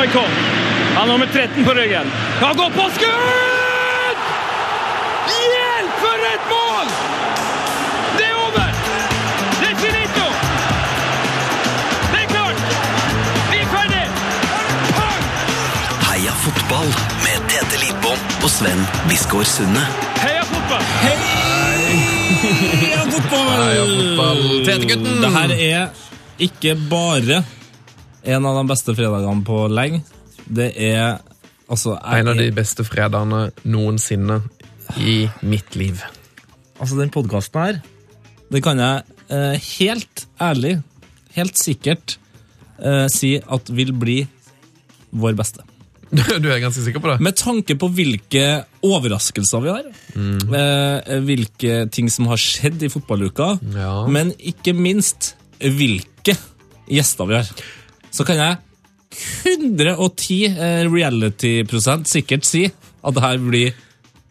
Michael. Han har nummer 13 på ryggen. Han går på skudd! Hjelp, for et mål! Det er over! Det er finito! Det er klart! Vi er ferdig! Heia fotball med Tete Lidbom og Sven Biskår Sunde. Heia fotball! Heia fotball! Tete-gutten! Det her er ikke bare en av de beste fredagene på lenge. Det er altså jeg En av de beste fredagene noensinne i mitt liv. Altså, den podkasten her, det kan jeg eh, helt ærlig, helt sikkert eh, si at vil bli vår beste. Du er ganske sikker på det? Med tanke på hvilke overraskelser vi har, eh, hvilke ting som har skjedd i fotballuka, Ja. men ikke minst hvilke gjester vi har, så kan jeg 110 eh, reality-prosent sikkert si at det her blir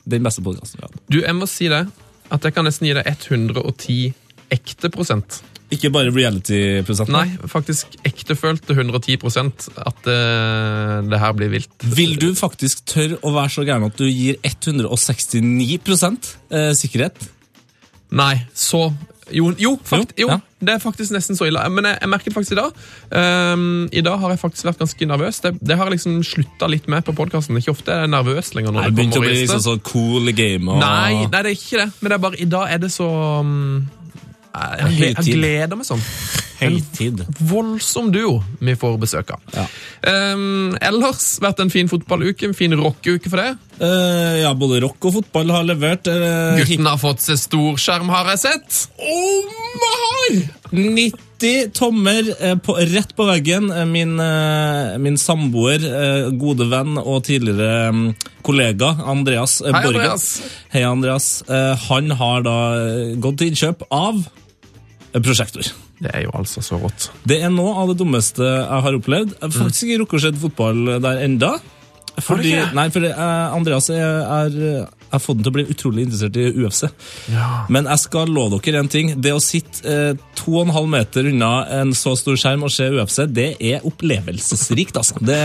den beste podkasten vi har. Du, jeg må si det, at jeg kan nesten gi deg 110 ekte prosent. Ikke bare reality-prosent. Nei, faktisk ektefølte 110 at eh, det her blir vilt. Vil du faktisk tørre å være så gæren at du gir 169 prosent sikkerhet? Nei, så Jo, jo, fakt, Jo, jo ja. det er faktisk nesten så ille. Men jeg, jeg merket faktisk i dag Um, I dag har jeg faktisk vært ganske nervøs. Det, det har jeg liksom slutta litt med på podkasten. Ikke ofte er jeg nervøs lenger. når nei, det begynte å bli liksom sånn cool gamer. Nei, nei, det er ikke det. Men det er bare, i dag er det så um, jeg, jeg, gleder meg sånn. Høytid. Voldsom duo vi får besøk av. Ja. Um, ellers vært en fin fotballuke, en fin rockeuke for det. Uh, ja, både rock og fotball har levert. Uh, Gutten har fått seg storskjerm, har jeg sett. Oh 90 tommer eh, på, rett på veggen. Min, min samboer, gode venn og tidligere mm, kollega Andreas Hei, Borgen. Andreas. Hei, Andreas. Han har da gått til innkjøp av prosjektor. Det er jo altså så rått. Det er noe av det dummeste jeg har opplevd. Jeg har faktisk ikke rukket å se fotball der enda. Fordi, nei, fordi uh, Andreas er, er Jeg har fått den til å bli utrolig interessert i UFC. Men jeg skal love dere en ting. Det å sitte eh, to og en halv meter unna en så stor skjerm og se UFC, det er opplevelsesrikt, altså. Det,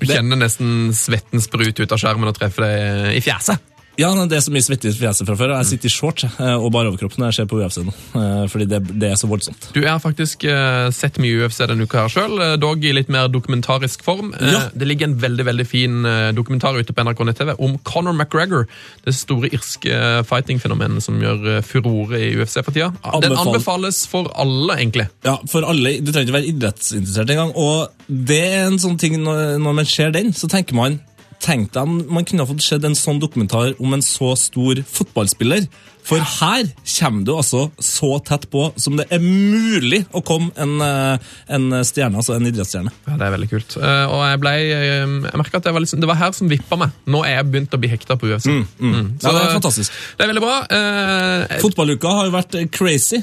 Du det, kjenner nesten svetten sprute ut av skjermen og treffer deg i fjeset. Ja, det er så mye svette i fjeset fra før. Jeg sitter i shorts eh, og bare overkropp når jeg ser på UFC nå. eh, Fordi det, det er så voldsomt. Du, Jeg har faktisk eh, sett mye UFC denne uka her sjøl, dog i litt mer dokumentarisk form. Ja. Det ligger en veldig veldig fin dokumentar ute på NRK nett-TV om Conor McGregor, det store irske fighting-fenomenet som gjør furore i UFC for tida. Den Anbefal- anbefales for alle, egentlig. Ja, for alle, Du trenger ikke være idrettsinteressert engang. Og det er en sånn ting når, når man ser den, så tenker man Tenk deg man kunne ha fått sett en sånn dokumentar om en så stor fotballspiller. For her kommer du altså så tett på som det er mulig å komme en, eh, en stjerne, altså en idrettsstjerne. Ja, Det er veldig kult. Eh, og jeg ble, eh, jeg merket at det var, liksom, det var her som vippa meg. Nå er jeg begynt å bli hekta på UFC. Mm, Ja, det er fantastisk. Det er veldig bra. Eh, Fotballuka har jo vært crazy.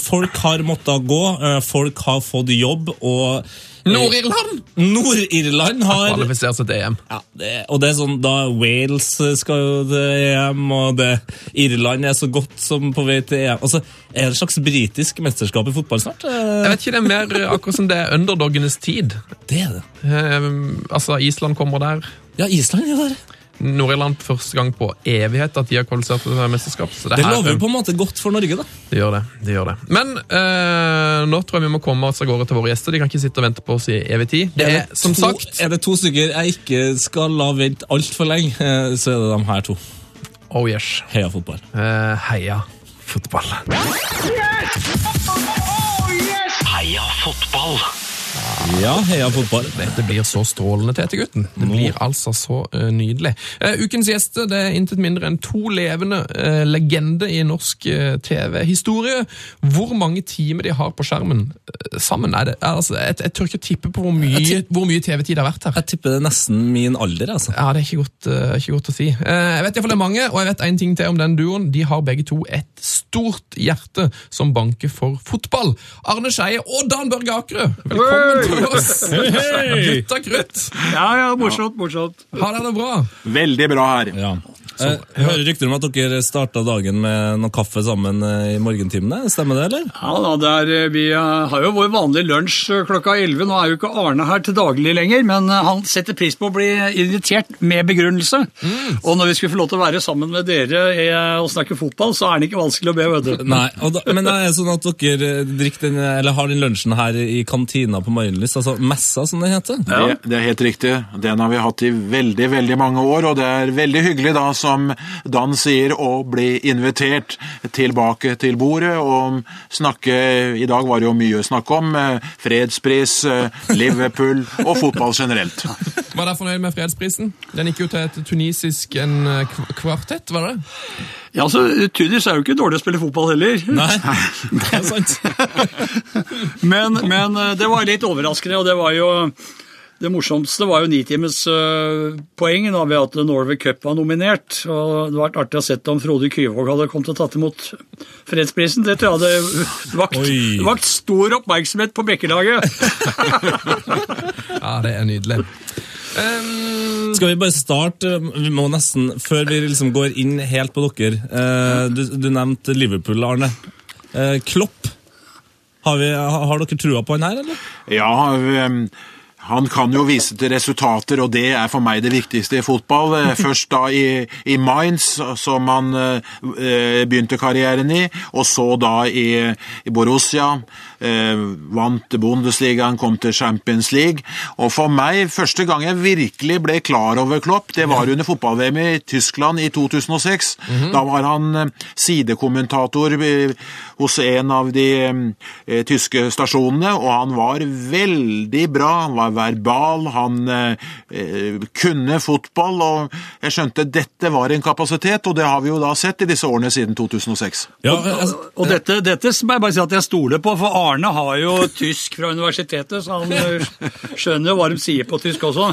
Folk har måttet gå, folk har fått jobb, og Nord-Irland Nord-Irland har Kvalifisert seg til EM. Ja, det, og det er sånn, da Wales skal jo til EM, og det, Irland er så godt som på vei til EM. Altså, er det et slags britisk mesterskap i fotball snart? Jeg vet ikke, Det er mer akkurat som det er underdoggenes tid. Det er det. Eh, altså, Island kommer der. Ja, Island er der. Nord-Irland første gang på evighet at de har kvalifisert til mesterskap. Så det, Det lover jo på en måte godt for Norge, da. det gjør det. det gjør det. Men eh, nå tror jeg vi må komme oss av gårde til våre gjester. De kan ikke sitte og vente på oss i evig tid. Det er, som to, sagt Er det to stykker jeg ikke skal la vente altfor lenge, så er det de her to. Oh yes. Heia fotball. Uh, heia fotball. Heia fotball! Ja, heia fotball. Dette blir så strålende, Tete gutten. Det blir altså så uh, nydelig. Uh, ukens gjester det er intet mindre enn to levende uh, legender i norsk eh, TV-historie. Hvor mange timer de har på skjermen eh, sammen? Er det, altså, jeg, jeg tør ikke tippe på hvor mye, hvor mye TV-tid det har vært her. Jeg tipper det er nesten min alder, altså. Ja, Det er ikke godt, eh, ikke godt å si. Eh, jeg vet i hvert fall det er mange, og jeg vet en ting til om den duoen. De har begge to et stort hjerte som banker for fotball. Arne Skeie og Dan Børge Akerø, velkommen til oss! Gutta krutt! Ja, ja, morsomt, morsomt. Ha det bra? Veldig bra her. Ja. Eh, Jeg hører rykter om at dere starta dagen med noe kaffe sammen eh, i morgentimene. Stemmer det, eller? Ja, da, det er, eh, Vi har jo vår vanlige lunsj klokka 11. Nå er jo ikke Arne her til daglig lenger, men han setter pris på å bli invitert med begrunnelse. Og når vi skulle få lov til å være sammen med dere og snakke fotball, så er det ikke vanskelig å be, vet du. Nei, og da, Men det er sånn at dere den, eller har den lunsjen her i kantina på Marienlyst, altså messa, som det heter? Det, det er helt riktig. Den har vi hatt i veldig, veldig mange år, og det er veldig hyggelig da, som Dan sier, å bli invitert tilbake til bordet og snakke I dag var det jo mye snakk om eh, fredspris, eh, Liverpool og fotball generelt. Var dere fornøyd med fredsprisen? Den gikk jo til et tunisisk en eh, kvartett, var det? Ja, altså, Tunis er jo ikke dårlig å spille fotball heller. Nei, det er sant. Men, men det var litt overraskende, og det var jo det morsomste var jo nitimes uh, poeng ved at Norway Cup var nominert. og Det hadde vært artig å sett om Frode Kyvåg hadde kommet og tatt imot fredsprisen. Det tror jeg hadde vakt, vakt stor oppmerksomhet på Bekkelaget. Ja, det er nydelig. Um, Skal vi bare starte, vi må nesten, før vi liksom går inn helt på dere. uh, Du, du nevnte Liverpool, Arne. Uh, Klopp, har, vi, har dere trua på han her, eller? Ja, ehm, han kan jo vise til resultater, og det er for meg det viktigste i fotball. Eh, Først da i, i Mainz, som han eh, begynte karrieren i, og så da i, i Borussia. Eh, vant Bundesligaen, kom til Champions League. Og for meg, første gang jeg virkelig ble klar over Klopp, det var under fotball-VM i Tyskland i 2006. Da var han eh, sidekommentator eh, hos en av de eh, tyske stasjonene, og han var veldig bra. Han var verbal, han kunne fotball, og jeg skjønte dette var en kapasitet, og det har vi jo da sett i disse årene siden 2006. Ja, altså, Og dette, dette må jeg bare si at jeg stoler på, for Arne har jo tysk fra universitetet, så han eh, skjønner jo hva de sier på tysk også.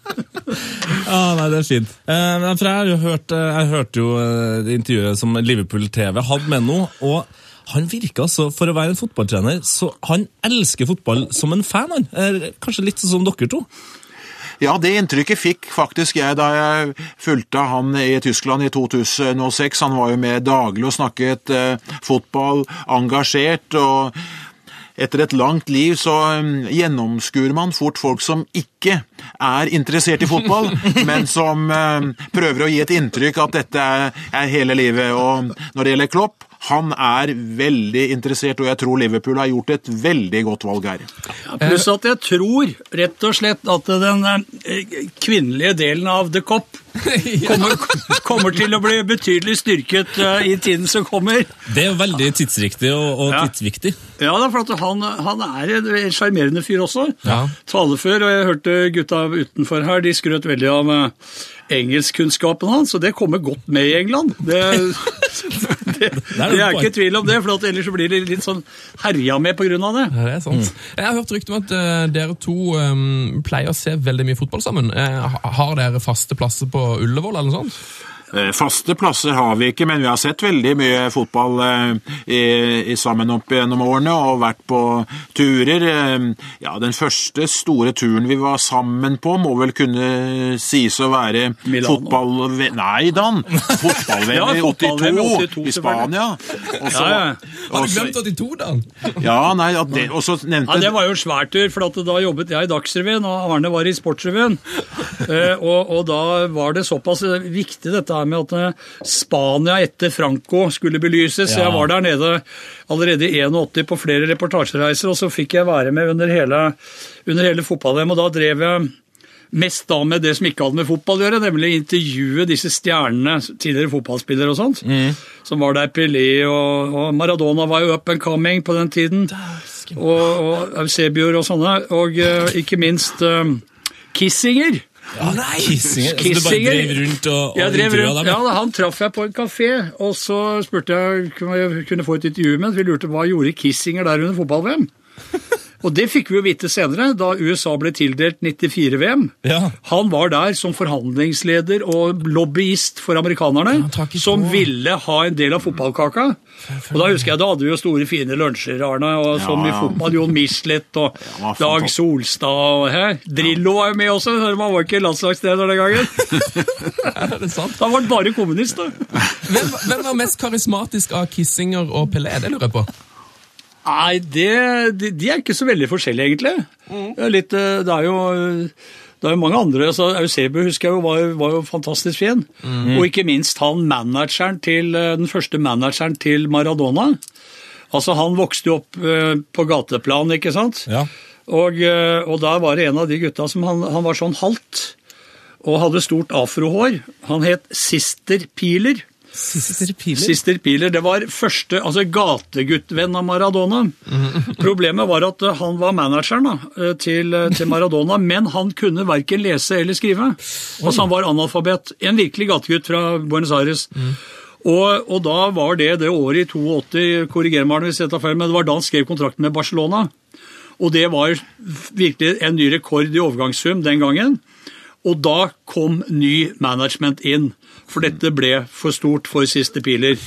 ah, nei, det er fint. Eh, for jeg, hørt, eh, jeg hørte jo eh, intervjuet som Liverpool TV hadde med nå, og han virker altså, for å være en fotballtrener, så han elsker fotball som en fan, han. Kanskje litt sånn som dere to? Ja, det inntrykket fikk faktisk jeg da jeg fulgte han i Tyskland i 2006. Han var jo med daglig og snakket eh, fotball, engasjert. og etter et langt liv så um, gjennomskuer man fort folk som ikke er interessert i fotball, men som um, prøver å gi et inntrykk at dette er hele livet. Og når det gjelder Klopp, han er veldig interessert, og jeg tror Liverpool har gjort et veldig godt valg her. Pluss at jeg tror rett og slett at den eh, kvinnelige delen av The Cop kommer, kommer til å bli betydelig styrket eh, i tiden som kommer. Det er veldig tidsriktig og, og Ja. tidsviktig. Ja, da, for at han, han er en sjarmerende fyr også. Ja. Talefør, og jeg hørte gutta utenfor her, de skrøt veldig av eh, engelskkunnskapen hans, og det kommer godt med i England. Det, det, det er ikke tvil om det, for at ellers så blir de litt sånn herja med av det. Det er sant. Jeg har hørt rykte om at eh, dere to eh, pleier å se veldig mye fotball sammen. Eh, har dere faste plasser på Ullevål eller noe sånt? Eh, Faste plasser har vi ikke, men vi har sett veldig mye fotball eh, i, i sammen opp gjennom årene og vært på turer. Eh, Ja, Den første store turen vi var sammen på, må vel kunne sies å være Milano. fotball... Nei, Dan! Fotball-VM Ja, i fotball-VM 82 i 82 i Spania. Også, Ja, ja. Har du glemt 82, Dan? Ja, nei, at det, og så nevnte Ja, Det var jo en svær tur, for at da jobbet jeg i Dagsrevyen, og Arne var i Sportsrevyen. Eh, og, og da var det såpass viktig dette her med at eh, Spania etter Franco skulle belyses. Ja. Jeg var der nede allerede i 81 på flere reportasjereiser, og så fikk jeg være med under hele, under hele fotball-VM. Og da drev jeg mest da med det som ikke hadde med fotball å gjøre, nemlig intervjue disse stjernene, tidligere fotballspillere og sånt, som var der. Pelé og, og Maradona var jo up and coming på den tiden. Og, og Eusebio og sånne. Og uh, ikke minst uh, Kissinger. Nei! Kissinger. Altså, du bare drev rundt og, og Jeg drev rundt, ja, Han traff jeg på en kafé, og så spurte jeg om jeg kunne få et intervju med ham. Vi lurte på hva gjorde Kissinger der under fotball-VM. Og det fikk vi jo vite senere, da USA ble tildelt 94-VM. Ja. Han var der som forhandlingsleder og lobbyist for amerikanerne, ja, som på. ville ha en del av fotballkaka. Og da husker jeg, da hadde vi jo store, fine lunsjer, Arne, og som i ja. fotball, Jon Mislett og Dag. Solstad og her. Drillo var jo med også, så man var ikke landslagstrener den gangen. Er det sant? Da var han bare kommunist, da. Hvem, hvem var mest karismatisk av Kissinger og Pelé? Det lurer jeg på. Nei, det, de, de er ikke så veldig forskjellige, egentlig. Er litt, eh, det er jo det er jo mange andre. altså Eusebio husker jeg jo var, var jo fantastisk fin. Og ikke minst han manageren til, eh, den første manageren til Maradona. Altså Han vokste jo opp eh, på gateplan, ikke sant? Ja. Og, eh, og der var det en av de gutta som han, han var sånn halvt. Og hadde stort afrohår. Han het Sister Piler. Sister Piler. Sister Piler, det var første altså gateguttvenn av Maradona. Problemet var at eh, han var manageren da, eh, til, eh, til Maradona, men han kunne verken lese eller skrive. Altså Han var analfabet. En virkelig gategutt fra Buenos Aires. Og, og da var det det året i 82, korriger meg hvis jeg tar feil, men det var da han skrev kontrakten med Barcelona. Og det var virkelig en ny rekord i overgangssum den gangen. Og da kom ny management inn, for dette ble for stort for siste piler.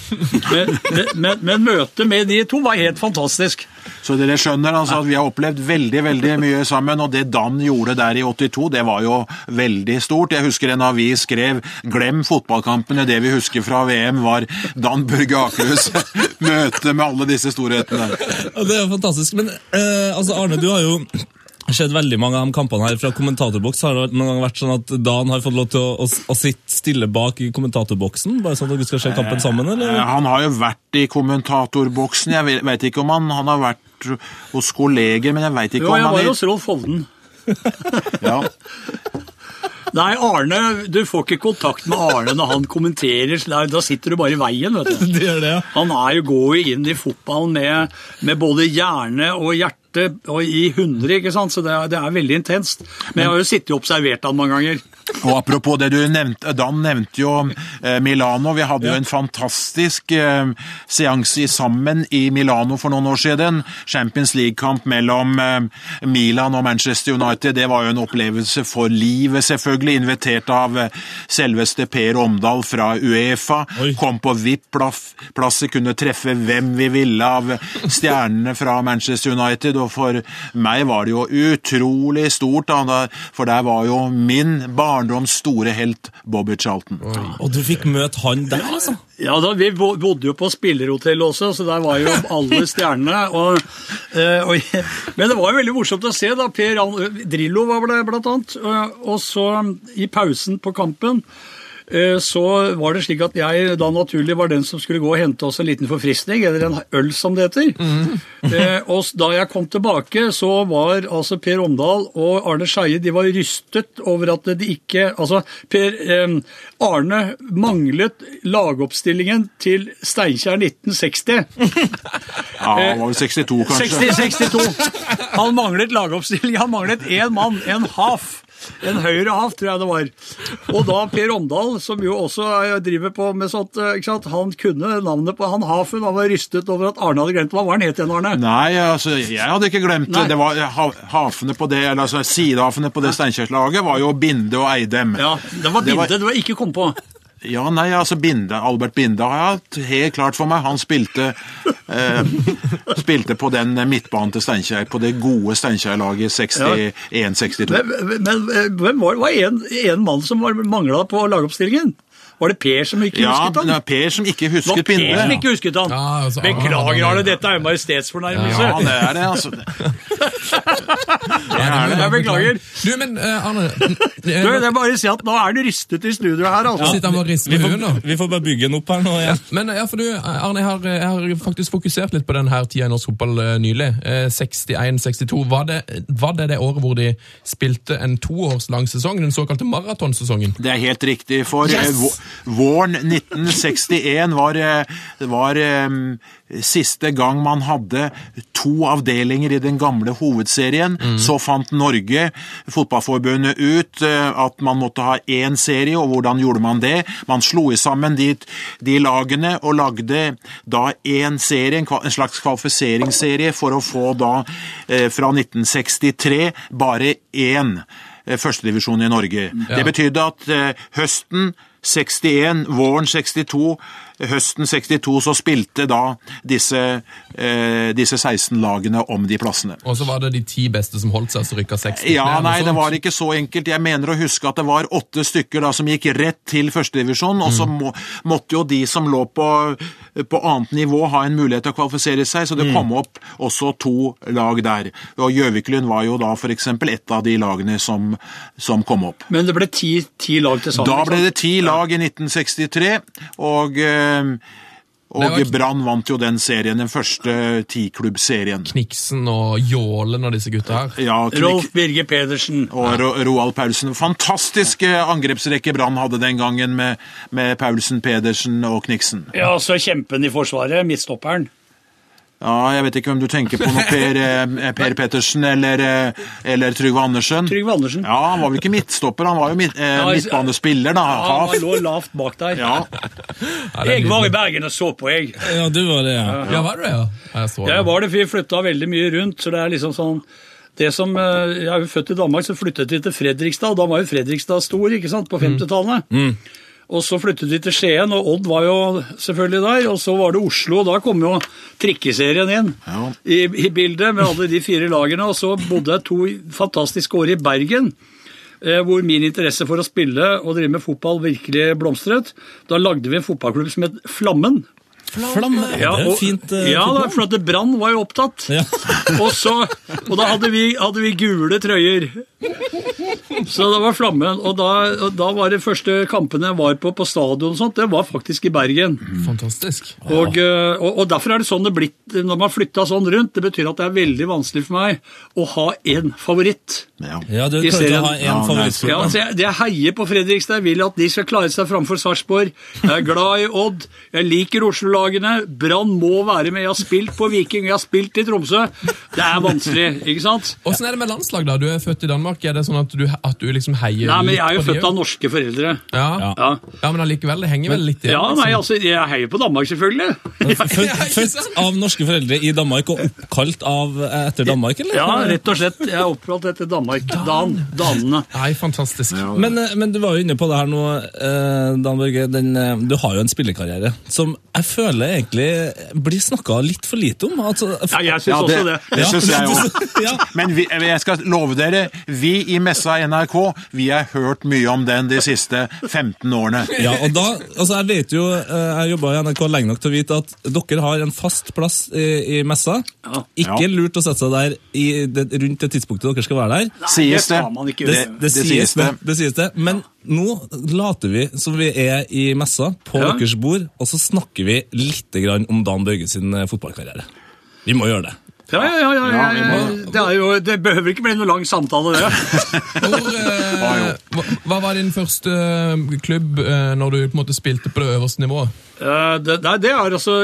Men, men, men, men møtet med de to var helt fantastisk. Så dere skjønner altså at vi har opplevd veldig veldig mye sammen, og det Dan gjorde der i 82, det var jo veldig stort. Jeg husker en avis skrev 'Glem fotballkampene'. Det vi husker fra VM, var Dan Børge Akerhus møte med alle disse storhetene. Ja, det er fantastisk. Men eh, altså, Arne, du har jo sett veldig mange av de kampene her fra kommentatorboks. Har det noen gang vært sånn at Dan har fått lov til å, å, å sitte stille bak i kommentatorboksen? Bare sånn at dere skal se kampen sammen, Eh, eller? Han har jo vært i kommentatorboksen. Jeg vet- vet ikke om han, han har vært hos kolleger, men jeg vet ikke Jo, om jeg han var i- hos Rolf Holden. ja. Nei, Arne, du får ikke kontakt med Arne når han kommenterer. så Da sitter du bare i veien, vet du. Det er det. Han er jo, går jo inn i fotballen med, med både hjerne og hjerte og i hundre, ikke sant? så det er, det er veldig intenst. Men jeg har jo sittet og observert han mange ganger. Og apropos det du nevnte, Dan nevnte jo eh, Milano. Vi hadde jo en fantastisk eh, seanse i sammen i Milano for noen år siden. Champions League-kamp mellom eh, Milan og Manchester United. Det var jo en opplevelse for livet, selvfølgelig. Invitert av selveste Per Omdal fra Uefa. Oi. Kom på VIP-plasset, kunne treffe hvem vi ville av stjernene fra Manchester United. Og for meg var det jo utrolig stort, da, for der var jo min barndoms store helt Bobby Charlton. Og du fikk møte han der, altså? Ja, da, Vi bodde jo på spillerhotell også, så der var jo alle stjernene. Og, eh, og, men det var jo veldig morsomt å se. da, Per Drillo var det blant annet. Og, og så i pausen på kampen så var det slik at jeg da naturlig var den som skulle gå og hente oss en liten forfriskning, eller en øl som det heter. Mm. og da jeg kom tilbake, så var altså Per Omdal og Arne Skeie de var rystet over at de ikke Altså, Per eh, Arne manglet lagoppstillingen til Steinkjer 1960. Ja, han var vel 62, kanskje. 60, 62. Han manglet lagoppstilling. Han manglet én mann, en half. En høyre hav, tror jeg det var. Og da Per Omdal, som jo også driver på med sånt, eh, han kunne navnet på han Hafun. Han var rystet over at Arne hadde glemt hva var han het igjen, Arne? Nei, altså, jeg hadde ikke glemt det. Nei. Det var ha, hafene på det, eller altså sidehafene på det Steinkjer-laget var jo Binde og Eidem. Ja, det var Binde Det var- bildet var ikke kom på. Ja, nei, altså Binde, Albert Binde har jeg hatt helt klart for meg. Han spilte, eh, spilte på den midtbanen til Steinkjer, på det gode Steinkjer-laget 61-62. Men, men eh, hvem var var en, en mann som mangla på lagoppstillingen? Var det Per som ikke Ja, husket han? Ja, Per som ikke husket var husket Per som ikke husket han. Ja, altså, Beklager, Arne, dette er jo majestetsfornærmelse. Ja, det er det, altså. Det er det. Jeg beklager. Du, men eh, Arne Du, det er bare å si at Nå er det rystet i studio her, altså. Sitter han og rister Vi får, nå? vi får bare bygge den opp her nå igjen. Men ja, for du, Arne, jeg har, jeg har faktisk fokusert litt på denne tida i norsk fotball eh, nylig. Eh, 61-62. Var, det- var det det året hvor de spilte en toårslang sesong, den såkalte maratonsesongen? Det er helt riktig, for Yes! Vå- Våren 1961 var, eh, var eh, siste gang man hadde to avdelinger i den gamle hovedserien. Så fant Norge, fotballforbundet, ut eh, at man måtte ha én serie, og hvordan gjorde man det? Man slo sammen de, de lagene og lagde da én serie, en, slags kvalifiseringsserie, for å få da fra 1963 bare én førstedivisjon i Norge. Det betydde at høsten 61, våren 62, høsten 62 så spilte da disse, eh, disse 16 lagene om de plassene. Og så var det de ti beste som holdt seg, så rykka seks stykker Ja, ned, nei, det var ikke så enkelt. Jeg mener å huske at det var åtte stykker da som gikk rett til førstedivisjon, og så må, måtte jo de som lå på, på annet nivå ha en mulighet til å kvalifisere seg, så det kom opp også to lag der. Og Gjøviklund var jo da eksempel et av de lagene som, som kom opp. Men det ble ti, ti lag til sammen. Da ble det ti lag i 1963, og, eh, og var- Brann vant jo den serien, den første tiklubbserien. Kniksen og Jålen og disse gutta her. Ja, Knik- Rolf Birger Pedersen. og Ro Roald Paulsen. Fantastisk eh, angrepsrekke Brann hadde den gangen med, med Paulsen, Pedersen og Kniksen. Ja, så kjempen i forsvaret, midtstopperen. Ja, jeg vet ikke hvem du tenker på nå, Per, eh, per Pettersen eller, eh, eller Trygve Andersen. Trygve Andersen. Ja, han var vel ikke midtstopper, han var jo midt, eh, midtbanespiller, da. Ja, han lå lavt bak der. Ja. Jeg var i. Bergen og så på, jeg. Ja, du var det, ja. Ja, var det det, ja? Jeg så det. Jeg var det, for vi flytta veldig mye rundt, så det er liksom sånn det som, eh, Jeg er jo født i Danmark, så flyttet vi til Fredrikstad. og Da var jo Fredrikstad stor ikke sant, på 50-tallet. Og så flyttet vi til Skien, og Odd var jo selvfølgelig der. Og så var det Oslo, og da kom jo trikkeserien inn Ja. i, i bildet med alle de fire lagene. Og så bodde jeg to fantastiske år i Bergen. eh, Hvor min interesse for å spille og drive med fotball virkelig blomstret. Da lagde vi en fotballklubb som het Flammen. Flamme, det er fint. Uh, ja, da, for at Brann var jo opptatt. Ja. og, så, og da hadde vi, hadde vi gule trøyer. Så det var flammen. Og da, og da var det første kampene jeg var på på stadion og sånt, det var faktisk i Bergen. Fantastisk. Og, eh, og, og derfor er det sånn det blitt når man flytta sånn rundt. Det betyr at det er veldig vanskelig for meg å ha én favoritt. Ja. Ja, du klarer ikke å ha én Ja, favoritt. Ja, altså jeg, jeg heier på Fredrikstad. Jeg vil at de skal klare seg framfor Sarpsborg. Jeg er glad i Odd. Jeg liker Oslo-lagene. Brann må være med. Jeg har spilt på Viking, jeg har spilt i Tromsø. Det er vanskelig, ikke sant? Åssen er det med landslag, da? Du er født i Danmark. Er det sånn at du, at du liksom heier Nei, men Jeg er jo født av norske foreldre. Ja. Ja. Ja. Men allikevel, det henger vel litt igjen? ja nei, altså, jeg heier på Danmark, selvfølgelig. Født, født av norske foreldre i Danmark og oppkalt av, eh, etter Danmark, eller? Ja, rett og slett. Jeg er oppkalt etter Danmark. Dan, danene. Nei, fantastisk. Men, eh, men du var jo inne på det her nå, eh, Dan Børge. Den, du har jo en spillekarriere som jeg føler egentlig blir snakka litt for lite om. Altså, Ja, jeg syns Ja, også det. det Ja. syns jeg òg. Men vi, jeg skal love dere, vi i Messa NRK vi har hørt mye om den de siste 15 årene. Ja, og da, altså jeg vet jo, eh, jeg jobba i NRK lenge nok til å vite at dere har en fast plass i, i messa. Ikke Ja. lurt å sette seg der i det, rundt det tidspunktet dere skal være der. Sies det. Det, det, sies det. det sies det. Men nå later vi som vi er i messa, på Ja. deres bord, og så snakker vi litt grann om Dan Børge sin eh, fotballkarriere. Vi må gjøre det. Ja, ja, ja. ja, Ja, ja, Det, er jo, det behøver ikke bli noe lang samtale, det. Hvor, eh, hva, var din første eh, klubb eh, når du på en måte spilte på det øverste nivået? Eh, det, det er altså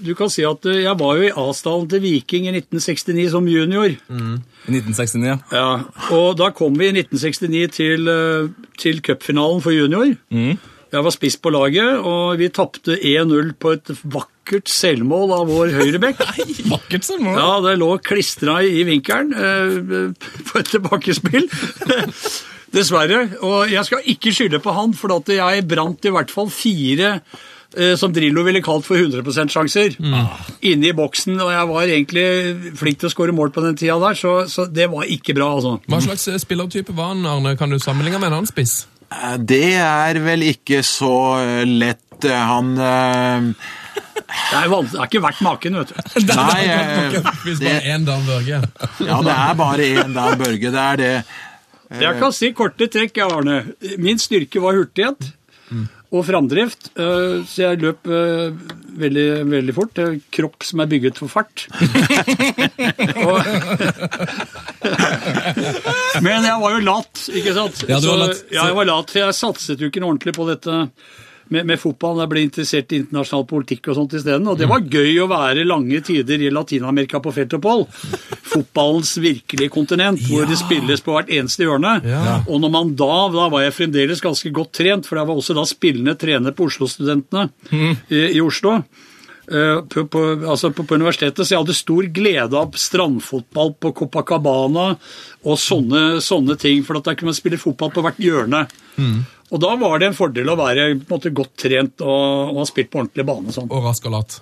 Du kan si at jeg var jo i A-stallen til Viking i 1969 som junior. I 1969, ja. Ja, og da kom vi i 1969 til, til cupfinalen for junior. Jeg var spiss på laget, og vi tapte 1-0 på et vakkert selvmål av vår høyrebekk. Vakkert selvmål? Ja, det lå klistra i vinkelen eh, på et tilbakespill. Dessverre. Og jeg skal ikke skylde på han, for at jeg brant i hvert fall fire eh, som Drillo ville kalt for 100% sjanser, inne i boksen. Og jeg var egentlig flink til å skåre mål på den tida der, så, så det var ikke bra, altså. Hva slags eh, spillertype var han, Arne? Kan du sammenligne med en annen spiss? Eh, Det er vel ikke så lett. Han Det er, det er ikke verdt maken, vet du. Nei, eh, Hvis det, bare én Dan Børge. ja, det er bare én Dan Børge. Det er det. Jeg kan si korte trekk, Arne. Min styrke var hurtighet og framdrift, eh, så jeg løp eh, veldig, veldig fort. Kropp som er bygget for fart. Men jeg var jo lat, ikke sant? Ja, du var Så- Ja, jeg var lat, for jeg satset jo ikke noe ordentlig på dette med, med fotballen. Jeg ble interessert i internasjonal politikk og sånt isteden. Og det var gøy å være lange tider i Latin-Amerika på feltopphold. Fotballens virkelige kontinent, hvor det spilles på hvert eneste hjørne. Og når man da, da var jeg fremdeles ganske godt trent, for jeg var også da spillende trener på Oslo-studentene i, i Oslo. Eh, På, på, altså på, på universitetet, så jeg hadde stor glede av strandfotball på Copacabana og sånne, sånne ting, for at der kunne man spille fotball på hvert hjørne. Og da var det en fordel å være på en måte, godt trent og, og ha spilt på ordentlig bane. og Sånn. Og rask og lat.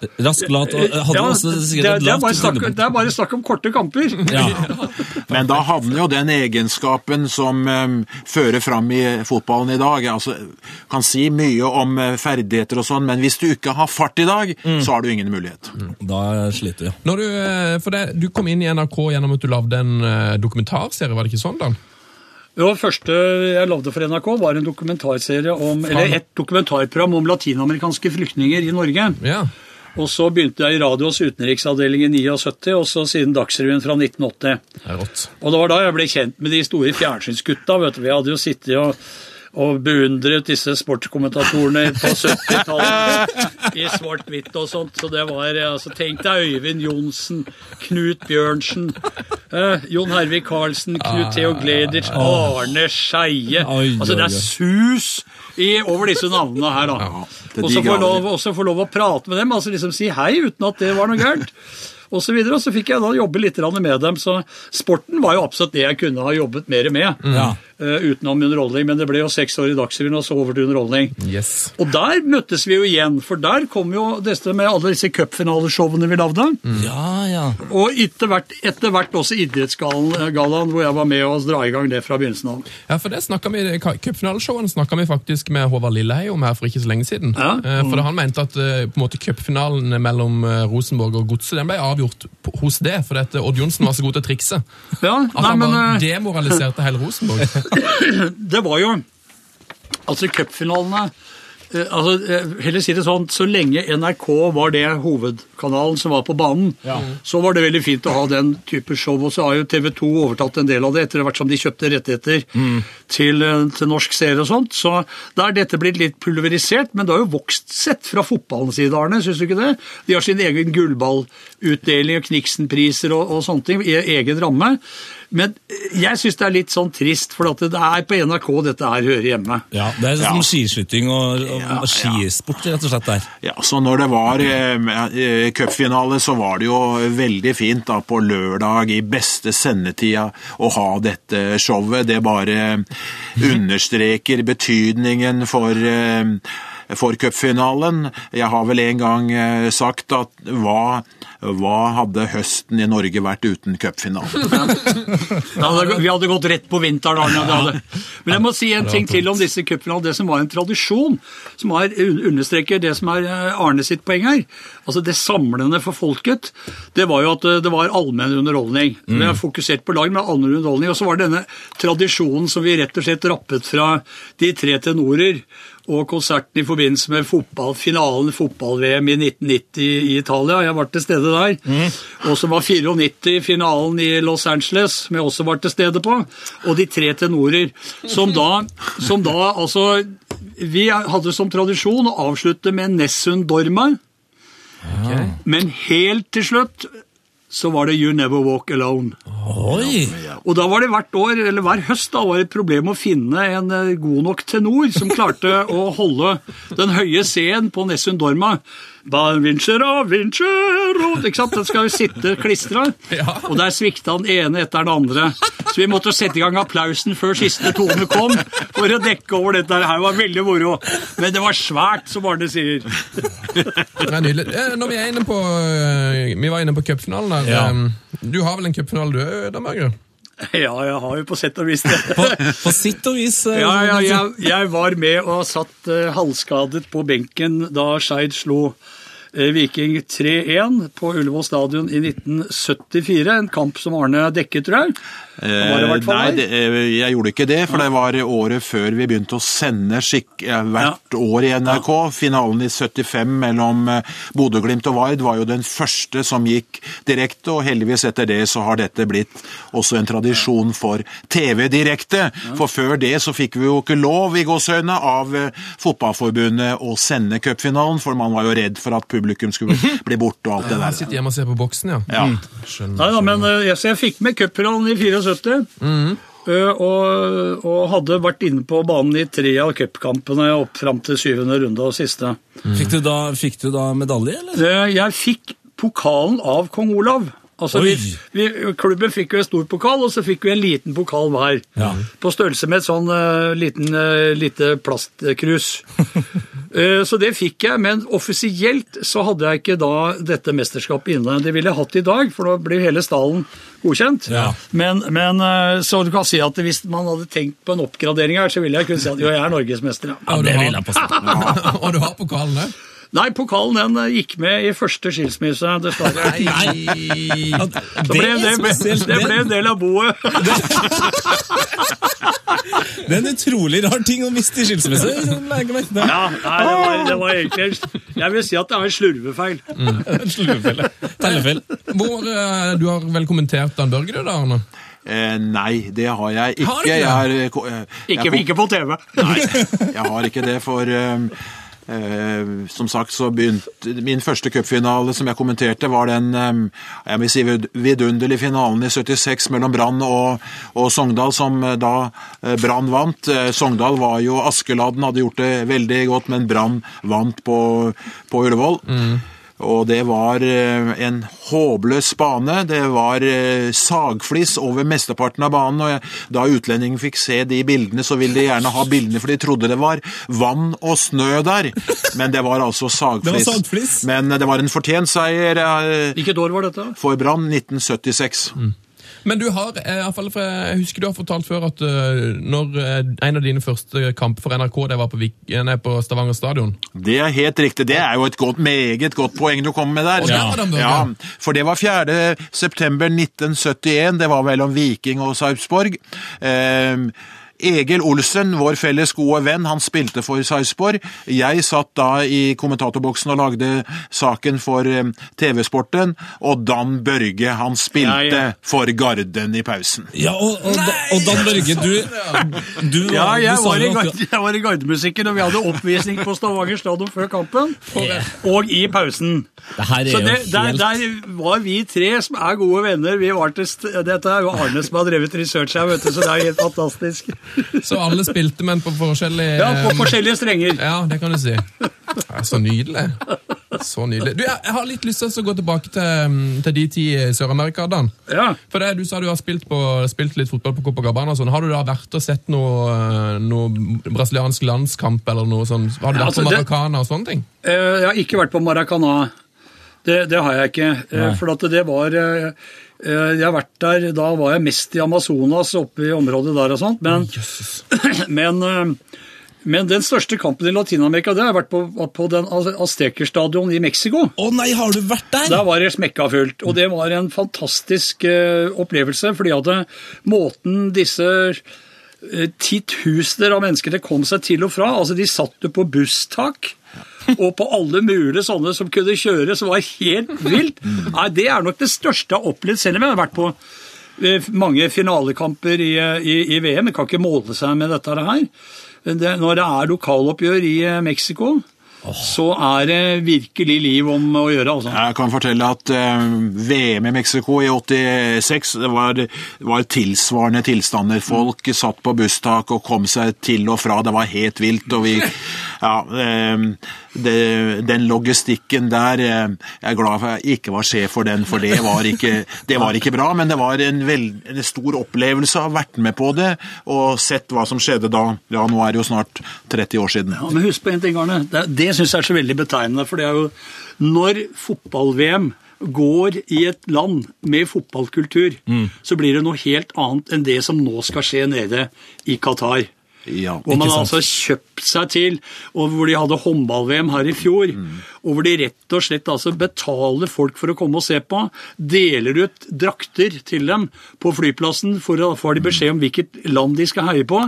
Rask, lat og hadde Ja, også det, sikkert et det, er snakk, det er bare snakk om korte kamper. Ja. Men da havner jo den egenskapen som um, fører fram i fotballen i dag. Altså, kan si mye om eh, ferdigheter og sånn, men hvis du ikke har fart i dag, så har du ingen mulighet. Da sliter vi. Når du, eh, for det, du kom inn i NRK gjennom at du lagde en eh, dokumentarserie, var det ikke sånn, Dan? Det første jeg lagde for NRK, var en dokumentarserie om, eller et dokumentarprogram om latinamerikanske flyktninger i Norge. Ja. Og så begynte jeg i radios utenriksavdeling i 79, og så siden Dagsrevyen fra 1980. Det er rått. Og det var da jeg ble kjent med de store fjernsynsgutta. vet du. Vi hadde jo sittet og, og beundret disse sportskommentatorene på 70-tallet i svart-hvitt og sånt. Så det var altså, Tenk deg Øyvind Johnsen, Knut Bjørnsen, eh, Jon Hervik Karlsen, Knut Theo Gleditsch, Arne Skeie. Altså, det er sus i, over disse navnene her, da. Og så få lov, også få lov å prate med dem, altså liksom si hei uten at det var noe gærent. Og så, videre, og så fikk jeg da jobbe litt med dem. Så sporten var jo absolutt det jeg kunne ha jobbet mer med. Ja. Eh, utenom underholdning, men det ble jo seks år i Dagsrevyen og så over til underholdning. Yes. Og der møttes vi jo igjen, for der kom jo dette med alle disse cupfinaleshowene vi lagde. Ja, ja. Og etter hvert, etter hvert også Idrettsgallaen, hvor jeg var med og dra i gang det fra begynnelsen av. Ja, for det snakket vi, Cupfinaleshowene snakka vi faktisk med Håvard Lilleheie om her for ikke så lenge siden. Ja. Mm. For han mente at eh, på en måte cupfinalen mellom eh, Rosenborg og Godset den ble avgjort hos det, fordi Odd Johnsen var så god til å trikse. Ja, At nei, han men bare eh, demoraliserte hele Rosenborg. det var jo Altså, cupfinalene eh, altså, eh, heller si det sånn, Så lenge NRK var det hovedkanalen som var på banen, så var det veldig fint å ha den type show. Og så har jo TV 2 overtatt en del av det, etter hvert som de kjøpte rettigheter til, eh, til norsk serie og sånt. Så da er dette blitt litt pulverisert, men det har jo vokst sett fra fotballens side, Arne. Syns du ikke det? De har sin egen gullballutdeling og Kniksen-priser og, og sånne ting i egen ramme. Men eh, jeg syns det er litt sånn trist, for at det er på NRK dette her hører hjemme. ja. Det er som Ja. skiskyting og, og, Ja, og skisport, rett og slett, der. Ja, så når det var eh, eh, cupfinale, så var det jo veldig fint da på lørdag i beste sendetida å ha dette showet. Det bare understreker betydningen for eh, for cupfinalen. Jeg har vel en gang eh, sagt at hva, hva hadde høsten i Norge vært uten cupfinalen? Det vi hadde gått rett på vinteren. Arne, det. Men jeg må si en ting til om disse cupfinalene. Det som var en tradisjon, som er, understreker det som er eh, Arne sitt poeng her. Altså Det samlende for folket, det var jo at eh, det var allmenn underholdning. Vi har fokusert på lag med allmenn underholdning. Og så var det denne tradisjonen som vi rett og slett rappet fra de tre tenorer. Og konserten i forbindelse med fotball, finalen fotball-VM i 1990 i Italia. Jeg var til stede der. Og så var 94 finalen i Los Angeles, som jeg også var til stede på. Og de tre tenorer, som da, som da altså Vi hadde som tradisjon å avslutte med Nessun Dorma. Men helt til slutt så var det You Never Walk Alone. Oi! Og da var det hvert år, eller hver høst da var det et problem å finne en eh, god nok tenor som klarte å holde den høye C-en på Nessun Dorma. Vincero, vincero, ikke sant? Den skal jo sitte klistra. Og der svikta den ene etter den andre. Så vi måtte sette i gang applausen før siste tone kom, for å dekke over dette her. Det var veldig moro. Men det var svært, som Arne sier. Det er nydelig. Eh, Når vi er inne på eh, Vi var inne på cupfinalen der. Ja. Eh, Du har vel en cupfinale, du òg, da, Bergerud? Ja, jeg har jo på sett og vis det. På, på sitt og vis. Ja, ja, jeg, jeg var med og satt uh, halvskadet på benken da Skeid slo Viking 3-1 på Ullevål stadion i 1974. En kamp som Arne dekket, tror jeg. Hvert fall Nei, det, eh, jeg gjorde ikke det, for det var året før vi begynte å sende skikk, hvert hvert år i NRK. Finalen i 75 mellom eh, Bodø-Glimt og Vard var jo den første som gikk direkte, og heldigvis etter det så har dette blitt også en tradisjon for TV direkte. For før det så fikk vi jo ikke lov i gåsøgne av eh, Fotballforbundet å sende cupfinalen, for man var jo redd for at publikum skulle bli borte og alt det Jeg der. sitter hjemme og ser på boksen, ja. Ja. Skjønner. Nei da, men eh, jeg, jeg fikk med cupfinalen i 74. eh, og, og hadde vært inne på banen i tre av cupkampene opp fram til syvende runde og siste. Fikk, du da, fikk du da medalje, eller? Eh, Jeg fikk pokalen av kong Olav. Altså, vi, vi, klubben fikk jo en stor pokal, og så fikk vi en liten pokal hver. Ja. På størrelse med et sånn uh, liten, uh, lite plastkrus. uh, så det fikk jeg, men offisielt så hadde jeg ikke da dette mesterskapet inne. Det ville jeg hatt i dag, for da blir hele stallen godkjent. Ja. Men, men så du kan si at hvis man hadde tenkt på en oppgradering her, så ville jeg kunne si at jo, jeg er norgesmester. Ja. Og du har-. Og du har pokalen òg? Nei, pokalen den eh, gikk med i første skilsmisse, dessverre. Nei! Så ble det, det ble en del av boet. Det er en utrolig rar ting å miste i skilsmisse. Ja, nei, det var, det var egentlig Jeg vil si at det er en slurvefeil. Slurvefeil. Tellefeil. Hvor, eh, Du har vel kommentert Dan Børge, du da, Arne? Eh, nei, det har jeg ikke. Har du ikke? Jeg har, jeg, eh, jeg Ikke, ikke på TV. Nei, jeg har ikke det, for eh, eh, som sagt så begynte Min første cupfinale som jeg kommenterte, var den eh, jeg vil si vidunderlige finalen i 76 mellom Brann og, og Sogndal, som eh, da eh, Brann vant. Eh, Sogndal var jo Askeladden, hadde gjort det veldig godt, men Brann vant på, på Ullevål. Og det var eh, en håpløs bane. Det var eh, sagflis over mesteparten av banen. og Da utlendingen fikk se de bildene, så ville de gjerne ha bildene, for de trodde det var vann og snø der. Men det var altså sagflis. Det var sagflis. Men det var en fortjent seier eh, Hvilket år var dette? for Brann, 1976. Men du har, eh, i fall, jeg husker du har fortalt før at eh, når eh, en av dine første kamper for NRK det var på, nei, på Stavanger stadion Det er helt riktig. Det er jo et godt, meget godt poeng du kommer med der. Den, ja, for det var 4. september 1971. Det var mellom Viking og Sarpsborg. Eh, Egil Olsen, vår felles gode venn, han spilte for Sarpsborg. Jeg satt da i kommentatorboksen og lagde saken for eh, TV-sporten, og Dan Børge, han spilte Ja, ja. for Garden i pausen. Ja, og, og, og Dan Børge, du, du, Ja, jeg du var, i, jo jeg var i gardemusikken, og vi hadde oppvisning på Stavanger stadion før kampen. Og i pausen. Det her er Så jo det, der, der var vi tre som er gode venner. Vi var til st Dette er jo Arne som har drevet research her, vet du, så det er helt fantastisk. Så alle spilte, men på forskjellige Ja, på eh, forskjellige strenger. Ja, det kan du si. Så nydelig. Så nydelig. Du, jeg har litt lyst til å gå tilbake til, mm, til de ti Sør-Amerika, Dan. Ja. For det, Du sa du har spilt, på, spilt litt fotball på Copacabana. Sånn. Har du da vært og sett noe, eh, noe brasiliansk landskamp eller noe sånt? Har du Ja, vært altså, på Maracana og sånne ting? Eh, Jeg har ikke vært på Maracana. Det, det har jeg ikke. Nei. For at det var Jeg har vært der, da var jeg mest i Amazonas, oppe i området der og sånt. Men, men, eh, men den største kampen i Latin-Amerika, det har jeg vært på, på den Azteker-stadion i Mexico. Å nei, har du vært der? Der var det smekka fullt, og det var en fantastisk eh, opplevelse, fordi at eh, måten disse eh, titusener av mennesker det kom seg til og fra, altså de satt jo på busstak, og på alle mulige sånne som kunne kjøre, som var helt vilt. Nei, det er nok det største jeg har opplevd, selv om jeg har vært på eh, mange finalekamper i, i, i VM. Jeg kan ikke måle seg med dette her. Det, når det er lokaloppgjør i eh, Så er det virkelig liv om å gjøre, altså. Jeg kan fortelle at eh, VM i Mexico i 86 det var, var tilsvarende tilstander. Folk satt på busstak og kom seg til og fra. Det var helt vilt. og vi, ja, eh, det, Den logistikken der eh, Jeg er glad for jeg ikke var sjef for den, for det var ikke, det var ikke bra. Men det var en, veld, en stor opplevelse å ha vært med på det og sett hva som skjedde da. Ja, nå er det jo snart 30 år siden. Ja, men husk på en ting, Arne. Det, det syns jeg er så veldig betegnende. For det er jo når fotball-VM går i et land med fotballkultur, så blir det noe helt annet enn det som nå skal skje nede i Qatar. Ja, hvor man sant. altså kjøpt seg til, og hvor de hadde håndball-VM her i fjor. Og hvor de rett og slett altså betaler folk for å komme og se på. Deler ut drakter til dem på flyplassen, for å få de beskjed om hvilket land de skal heie på.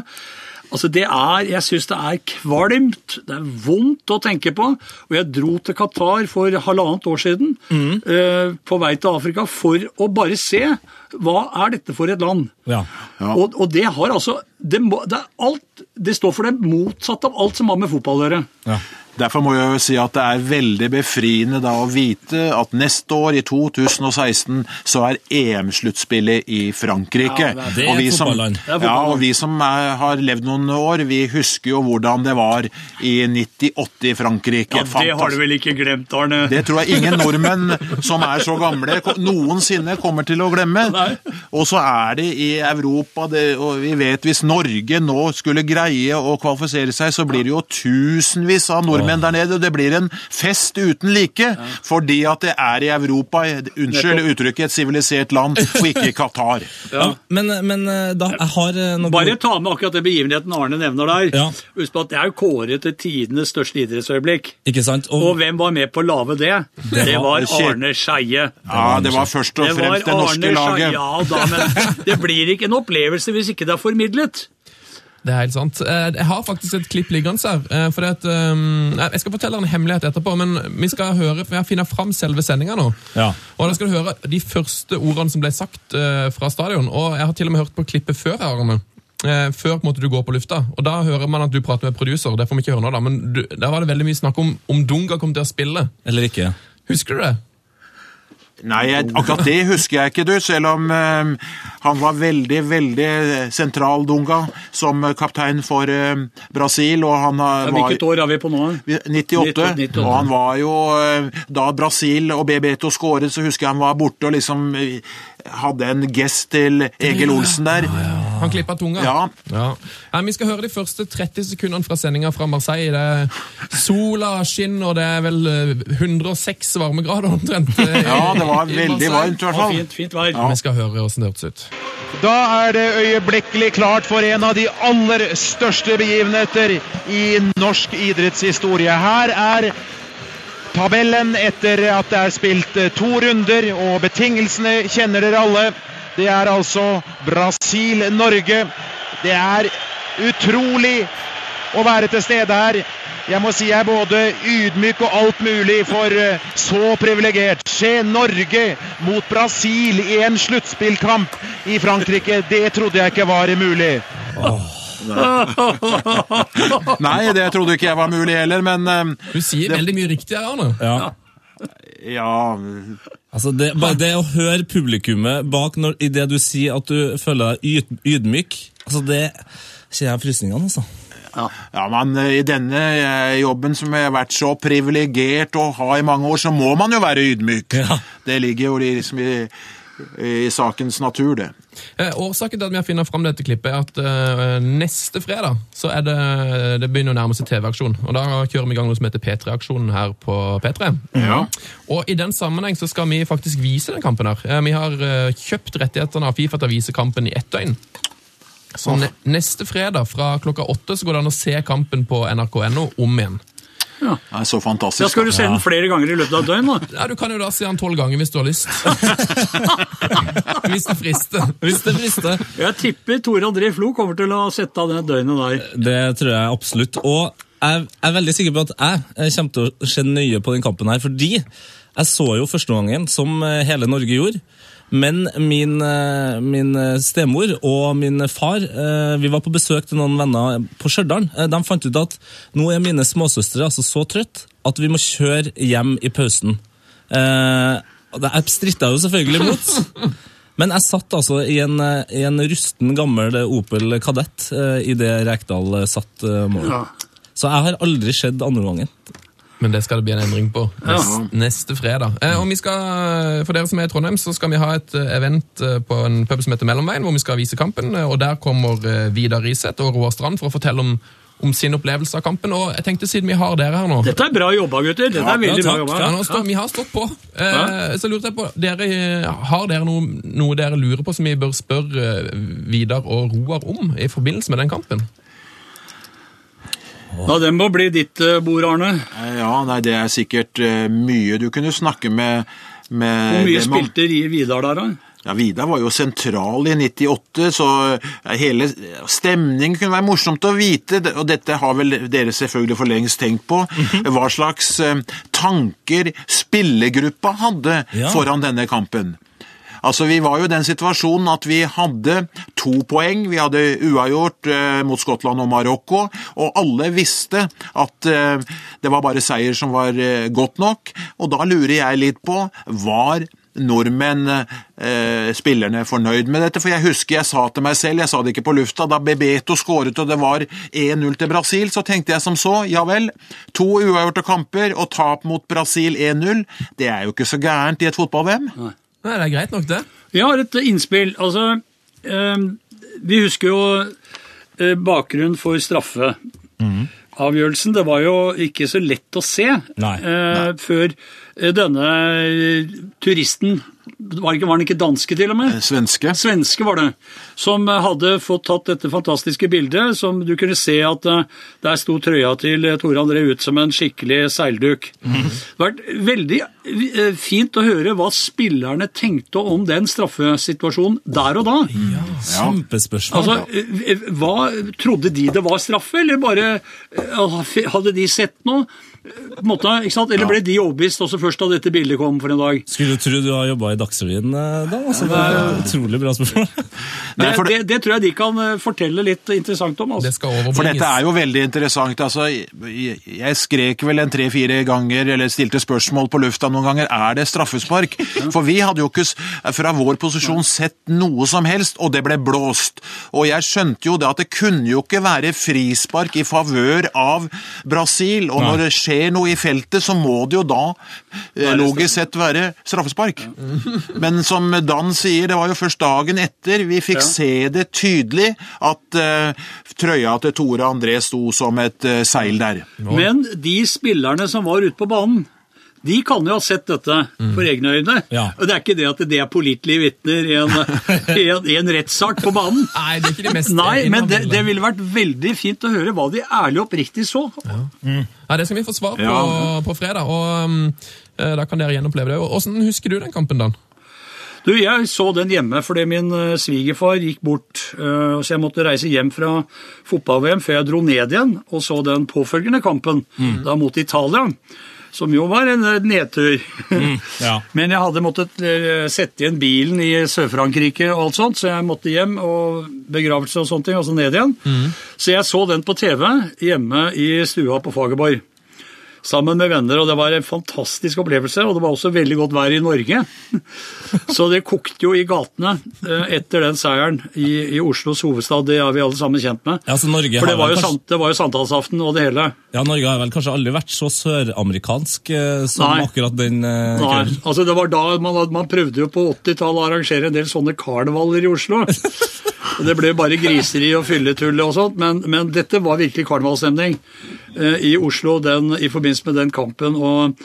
Altså det er, Jeg syns det er kvalmt, det er vondt å tenke på. Og jeg dro til Qatar for halvannet år siden, eh, på vei til Afrika, for å bare se hva er dette for et land. Ja. Og, og det har altså det, må, det, er alt, det står for det motsatte av alt som har med fotball å gjøre. Ja. Derfor må jeg jo si at det er veldig befriende da å vite at neste år, i 2016, så er EM-sluttspillet i Frankrike. Ja, det er Og vi som- fotballand. Det er Ja, og vi som er, har levd noen år, vi husker jo hvordan det var i 98 i Frankrike. Ja, Det har du vel ikke glemt, Arne? Det tror jeg ingen nordmenn som er så gamle, noensinne kommer til å glemme. Nei. Og så er det i Europa, det, og vi vet hvis Norge nå skulle greie å kvalifisere seg, så blir det jo tusenvis av nordmenn der nede, og det blir en fest uten like, fordi at det er i Europa, unnskyld uttrykket, et sivilisert land, og ikke i Qatar. Ja, men, men eh, da, jeg har eh, noe Bare ta med akkurat det begivenheten Arne nevner der. Ja. Husk på at det er jo kåret til tidenes største idrettsøyeblikk. Ikke sant? Og, Og hvem var med på å lage det? Det var Arne Skeie. Ja, det var først og fremst det norske Arne laget. Ja da, men det blir ikke en opplevelse hvis ikke det er formidlet. Det er helt sant. Eh, Jeg har faktisk et klipp liggende her. For fordi at, um, Jeg skal fortelle en hemmelighet etterpå, men vi skal høre, for jeg finner fram selve sendinga nå. Ja. Og da skal du høre de første ordene som ble sagt eh, fra stadion. Og jeg har til og med hørt på klippet før, Arne. Eh, før måte, du går på lufta. Og Da hører man at du prater med producer. Det får vi ikke høre nå, da. Men du, der var det veldig mye snakk om om Dunga kom til å spille. Eller ikke. Husker du det? Nei, akkurat det husker jeg ikke, du, selv om eh, han var veldig, veldig sentral, Dunga, som eh, kaptein for eh, Brasil, og han eh, var Hvilket år er vi på nå? 98, 98. og han var jo eh, Da Brasil og Bebeto skåret, så husker jeg han var borte og liksom eh, hadde en gest til Egil Olsen der. Han klippa tunga? Ja. Ja. Nei, vi skal høre de første 30 sekundene fra sendinga fra Marseille. Det er sola skinner, og det er vel eh, 106 varmegrader omtrent. eh, Ja, det var veldig varmt i hvert fall. fint, fint vær. Vi skal høre åssen det hørtes ut. Da er det øyeblikkelig klart for en av de aller største begivenheter i norsk idrettshistorie. Her er tabellen etter at det er spilt eh, to runder, og betingelsene kjenner dere alle. Det er altså Brasil-Norge. Det er utrolig å være til stede her. Jeg må si jeg er både ydmyk og alt mulig for eh, så privilegert. Se Norge mot Brasil i en sluttspillkamp i Frankrike. Det trodde jeg ikke var mulig. Nei, det trodde ikke jeg var mulig heller, men eh, Du sier veldig mye riktig her, Arne. Ja. ja Altså det, bare det å høre publikummet bak når, i det du sier at du føler deg yd, ydmyk, altså det kjenner jeg frysningene, altså. Ja, men eh, i denne eh, jobben som jeg har vært så privilegert å ha i mange år, så må man jo være ydmyk. Ja. Det ligger jo liksom i, i sakens natur, det. Eh, årsaken til at vi har funnet fram dette klippet, er at eh, neste fredag så er det, det begynner å nærme seg TV-aksjon. Og Da kjører vi i gang noe som heter P3-aksjonen her på P3. Ja. Og I den sammenheng så skal vi faktisk vise den kampen. her. Eh, Vi har eh, kjøpt rettighetene av Fifa til å vise kampen i ett døgn. Så ne neste fredag fra klokka åtte så går det an å se kampen på nrk.no om igjen. Det er så fantastisk. Da skal du se den flere ganger i løpet av et døgn. da. Ja, Du kan jo da se den tolv ganger hvis du har lyst. hvis det frister. Hvis det frister. Jeg tipper Tore André Flo kommer til å sette av det døgnet der. Det tror jeg absolutt. Og jeg er veldig sikker på at jeg kommer til å se nøye på den kampen her, fordi jeg så jo første gangen, som hele Norge gjorde. Men min, eh, min stemor og min far eh, Vi var på besøk til noen venner på Stjørdal. Eh, De fant ut at nå er mine småsøstre altså så trøtt at vi må kjøre hjem i pausen. Eh, Jeg stritta jo selvfølgelig imot. Men jeg satt altså i en, eh, i en rusten, gammel Opel Kadett i det Rekdal eh, satt eh, mål. Så jeg har aldri sett andre gangen. Men det skal det bli en endring på neste, neste fredag. Eh, og vi skal, For dere som er i Trondheim, så skal vi ha et eh, event eh, på en pub som heter Mellomveien, hvor vi skal vise kampen. eh, og Der kommer Vidar Riseth og Roar Strand for å fortelle om, om sin opplevelse av kampen. Og jeg tenkte siden vi har dere her nå Dette er bra jobba, gutter. Dette er veldig bra jobba. ja, står, Vi har stått på. Eh, så lurte jeg på, dere, Har dere noe, noe dere lurer på som vi bør spørre Vidar og Roar om i forbindelse med den kampen? Ja, Den må bli ditt eh, bord, Arne. Eh, Ja, nei, det er sikkert eh, mye du kunne snakke med, med Hvor mye spilte Rie Vidar der, da? Ja, Vidar var jo sentral i 98, så hele stemningen kunne være morsomt å vite, og dette har vel dere selvfølgelig for lengst tenkt på, Mhm. hva slags tanker spillergruppa hadde Ja. foran denne kampen. Altså, Vi var jo i den situasjonen at vi hadde to poeng. Vi hadde uavgjort eh, mot Skottland og Marokko, og alle visste at eh, det var bare seier som var eh, godt nok. Og da lurer jeg litt på var nordmenn, eh, spillerne, fornøyd med dette? For jeg husker jeg sa til meg selv, jeg sa det ikke på lufta, da Bebeto skåret og det var 1-0 til Brasil, så tenkte jeg som så, ja vel, to uavgjorte kamper og tap mot Brasil 1-0, det er jo ikke så gærent i et fotball-VM. Nei, det er greit nok, det. Vi har et innspill. Altså, eh, vi husker jo eh, bakgrunnen for straffeavgjørelsen. Det var jo ikke så lett å se Nei. eh, før eh, denne eh, turisten var, ikke, var han ikke danske, til og med? Svenske. Svenske var det, som eh, hadde fått tatt dette fantastiske bildet, som du kunne se at eh, der sto trøya til eh, Tore André ut som en skikkelig seilduk. Mhm. Det har vært veldig eh, fint å høre hva spillerne tenkte om den straffesituasjonen der og da. Kjempespørsmål. Altså, eh, hva, Trodde de det var straffe, eller bare eh, hadde de sett noe? På en måte, ikke sant? Eller ble de overbevist også først da dette bildet kom for en dag? Skulle du tro du har jobba i Dagsrevyen eh, da? Altså, det er utrolig bra spørsmål. Det, det, det tror jeg de kan eh, fortelle litt interessant om. Det Altså. skal. For dette er jo veldig interessant. Altså, jeg, jeg skrek vel en tre-fire ganger, eller stilte spørsmål på lufta noen ganger, er det straffespark? For vi hadde jo ikke fra vår posisjon sett noe som helst, og det ble blåst. Og jeg skjønte jo det at det kunne jo ikke være frispark i favør av Brasil, og når det skjer noe i feltet, så må det jo da eh, logisk sett være straffespark. Men som Dan sier, det var jo først dagen etter vi fikk se det tydelig at uh, trøya til Tore André sto som et uh, seil der. Men de spillerne som var ute på banen, de kan jo ha sett dette for egne øyne. Ja. Og det er ikke det at det er pålitelige vitner i en, en, en rettssak på banen. Nei, det er ikke de mest Nei, men det, det ville vært veldig fint å høre hva de ærlig og oppriktig så. Ja, Det skal vi få svar på Ja. på fredag, og um, eh, da kan dere gjenoppleve det. Åssen husker du den kampen, Dan? Du, Jeg så den hjemme fordi min eh, svigerfar gikk bort, eh, så jeg måtte reise hjem fra fotball-VM før jeg dro ned igjen og så den påfølgende kampen, da mot Italia. Som jo var en nedtur. nedtur. ja. Men jeg hadde måttet eh, sette igjen bilen i Sør-Frankrike og alt sånt, så jeg måtte hjem og begravelse og sånne ting, og så ned igjen. Så jeg så den på TV hjemme i stua på Fagerborg. Sammen med venner, og det var en fantastisk opplevelse. Og det var også veldig godt vær i Norge. Så det kokte jo i gatene eh, etter den seieren i, i Oslos hovedstad. Det er vi alle sammen kjent med. Ja, så Norge For det var jo, kanskje- sant, det var jo sankthansaften og det hele. Ja, Norge har vel kanskje aldri vært så søramerikansk eh, som Nei. akkurat den eh, Nei, altså det var da man, man prøvde jo på 80-tallet å arrangere en del sånne karnevaler i Oslo. Det ble bare griseri og fylletull og sånt, men, men dette var virkelig karnevalsstemning eh, i Oslo den, i forbindelse med den kampen. og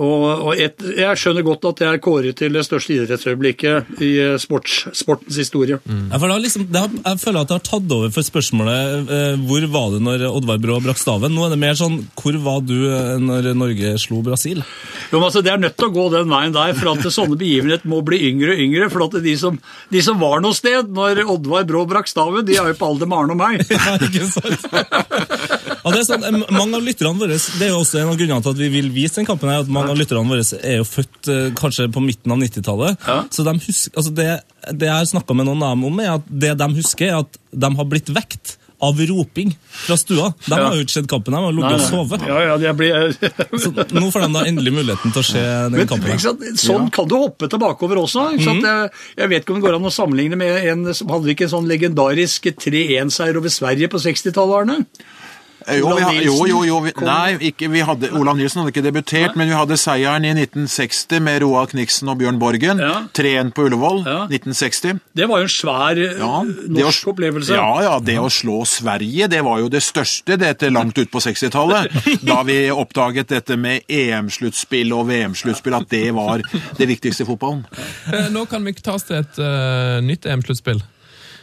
og, og et, Jeg skjønner godt at det er kåret til det største idrettsøyeblikket i eh, sports, sportens historie. Ja, det har liksom, det har, jeg føler at det har tatt over for spørsmålet eh, hvor var du når Oddvar Brå brakk staven. Nå er det mer sånn hvor var du eh, når Norge slo Brasil? Jo, men altså, Det er nødt til å gå den veien der, for at sånne begivenheter må bli yngre og yngre. For at de som, de som var noe sted når Oddvar Brå brakk staven, de er jo på alder med Arne og meg. Ja, ikke sant? Ja, det er sånn, mange av lytterne våre, det er jo også en av grunnene til at vi vil vise den kampen, her, at mange av lytterne våre er jo født eh, kanskje på midten av 90-tallet. Ja. Så de husker, altså det, det jeg har snakka med noen av dem om, er at det de husker, er at de har blitt vekt av roping fra stua. De Ja. har jo ikke sett kampen, de har ligget og sovet. Ja, ja, jeg blir... Så nå får de da endelig muligheten til å se den Men, kampen. sant? Sånn kan du hoppe tilbakeover også. Sant? Jeg, jeg vet ikke om det går an å sammenligne med en som hadde ikke en sånn legendarisk 3-1-seier over Sverige på 60-tallet, Arne? Eh, Jo, Olav vi, jo, jo, jo vi, nei, ikke, vi hadde, Olav Nilsen hadde ikke debutert, men vi hadde seieren i 1960 med Roald Kniksen og Bjørn Borgen. Ja. 3-1 på Ullevål, Ja. 1960. Det var jo en svær eh, Ja, norsk å- opplevelse. Ja, ja, det å slå Sverige, det var jo det største dette langt ut på 60-tallet. Da vi oppdaget dette med EM-sluttspill og VM-sluttspill, at det var det viktigste i fotballen. Eh, Nå kan vi ta oss til et uh, nytt EM-sluttspill.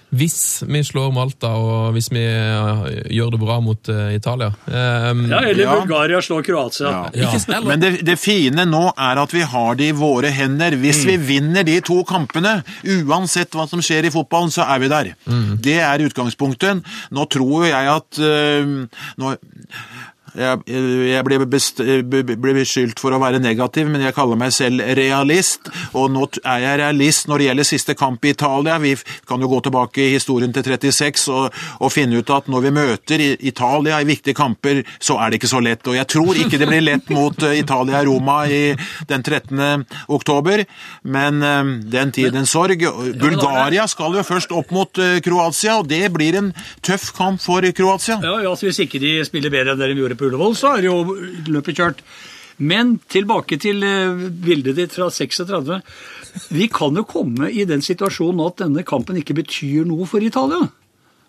Hvis vi slår Malta og hvis vi eh, gjør det bra mot eh, Italia. Um, Ja, eller Ja. Bulgaria slår Kroatia. Ja. Ja. Men det, det fine nå er at vi har det i våre hender. Hvis vi vinner de to kampene, uansett hva som skjer i fotballen, så er vi der. Det er utgangspunktet. Nå tror jo jeg at uh, nå, jeg, jeg ble, ble beskyldt for å være negativ, men jeg kaller meg selv realist. Og nå er jeg realist når det gjelder siste kamp i Italia. Vi kan jo gå tilbake i historien til 36 og, og finne ut at når vi møter Italia i viktige kamper, så er det ikke så lett. Og jeg tror ikke det blir lett mot eh, Italia-Roma i den 13. oktober, men eh, den tid en sorg. Bulgaria skal jo først opp mot eh, Kroatia, og det blir en tøff kamp for Kroatia. Ja, ja, så Hvis ikke de spiller bedre enn det de gjorde på Ullevål, så er jo løpet kjørt. Men tilbake til eh, bildet ditt fra 36. Vi kan jo komme i den situasjonen at denne kampen ikke betyr noe for Italia.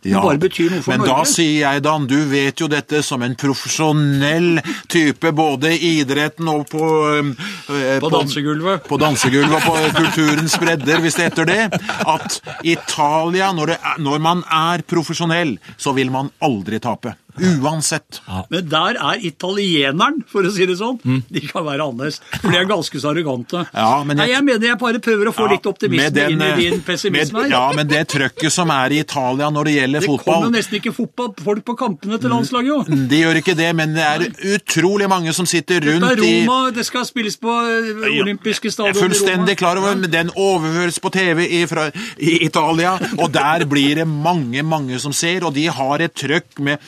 Det Ja, bare betyr noe for men da sier jeg, Dan, du vet jo dette som en profesjonell type, både i idretten og på eh, På dansegulvet. På dansegulvet og på kulturens bredder, hvis det heter det. At Italia, når, det når man er profesjonell, så vil man aldri tape. Uansett. Men der er italieneren, for å si det sånn. De kan være annerledes, for de er ganske så arrogante. Mm. Ja, men jeg- Nei, jeg mener jeg bare prøver å få litt optimisme den, inn i din eh, pessimisme med- her. Ja, men det trøkket som er i Italia når det gjelder det fotball kommer jo nesten ikke fotball, folk på kampene til landslaget, jo. De gjør ikke det, men det er utrolig mange som sitter Det rundt er i Roma, det skal spilles på eh, olympiske stadion er fullstendig i Roma. klar over men Den overføres på TV i, fra, i Italia, og der blir det mange mange som ser. Og de har et trøkk med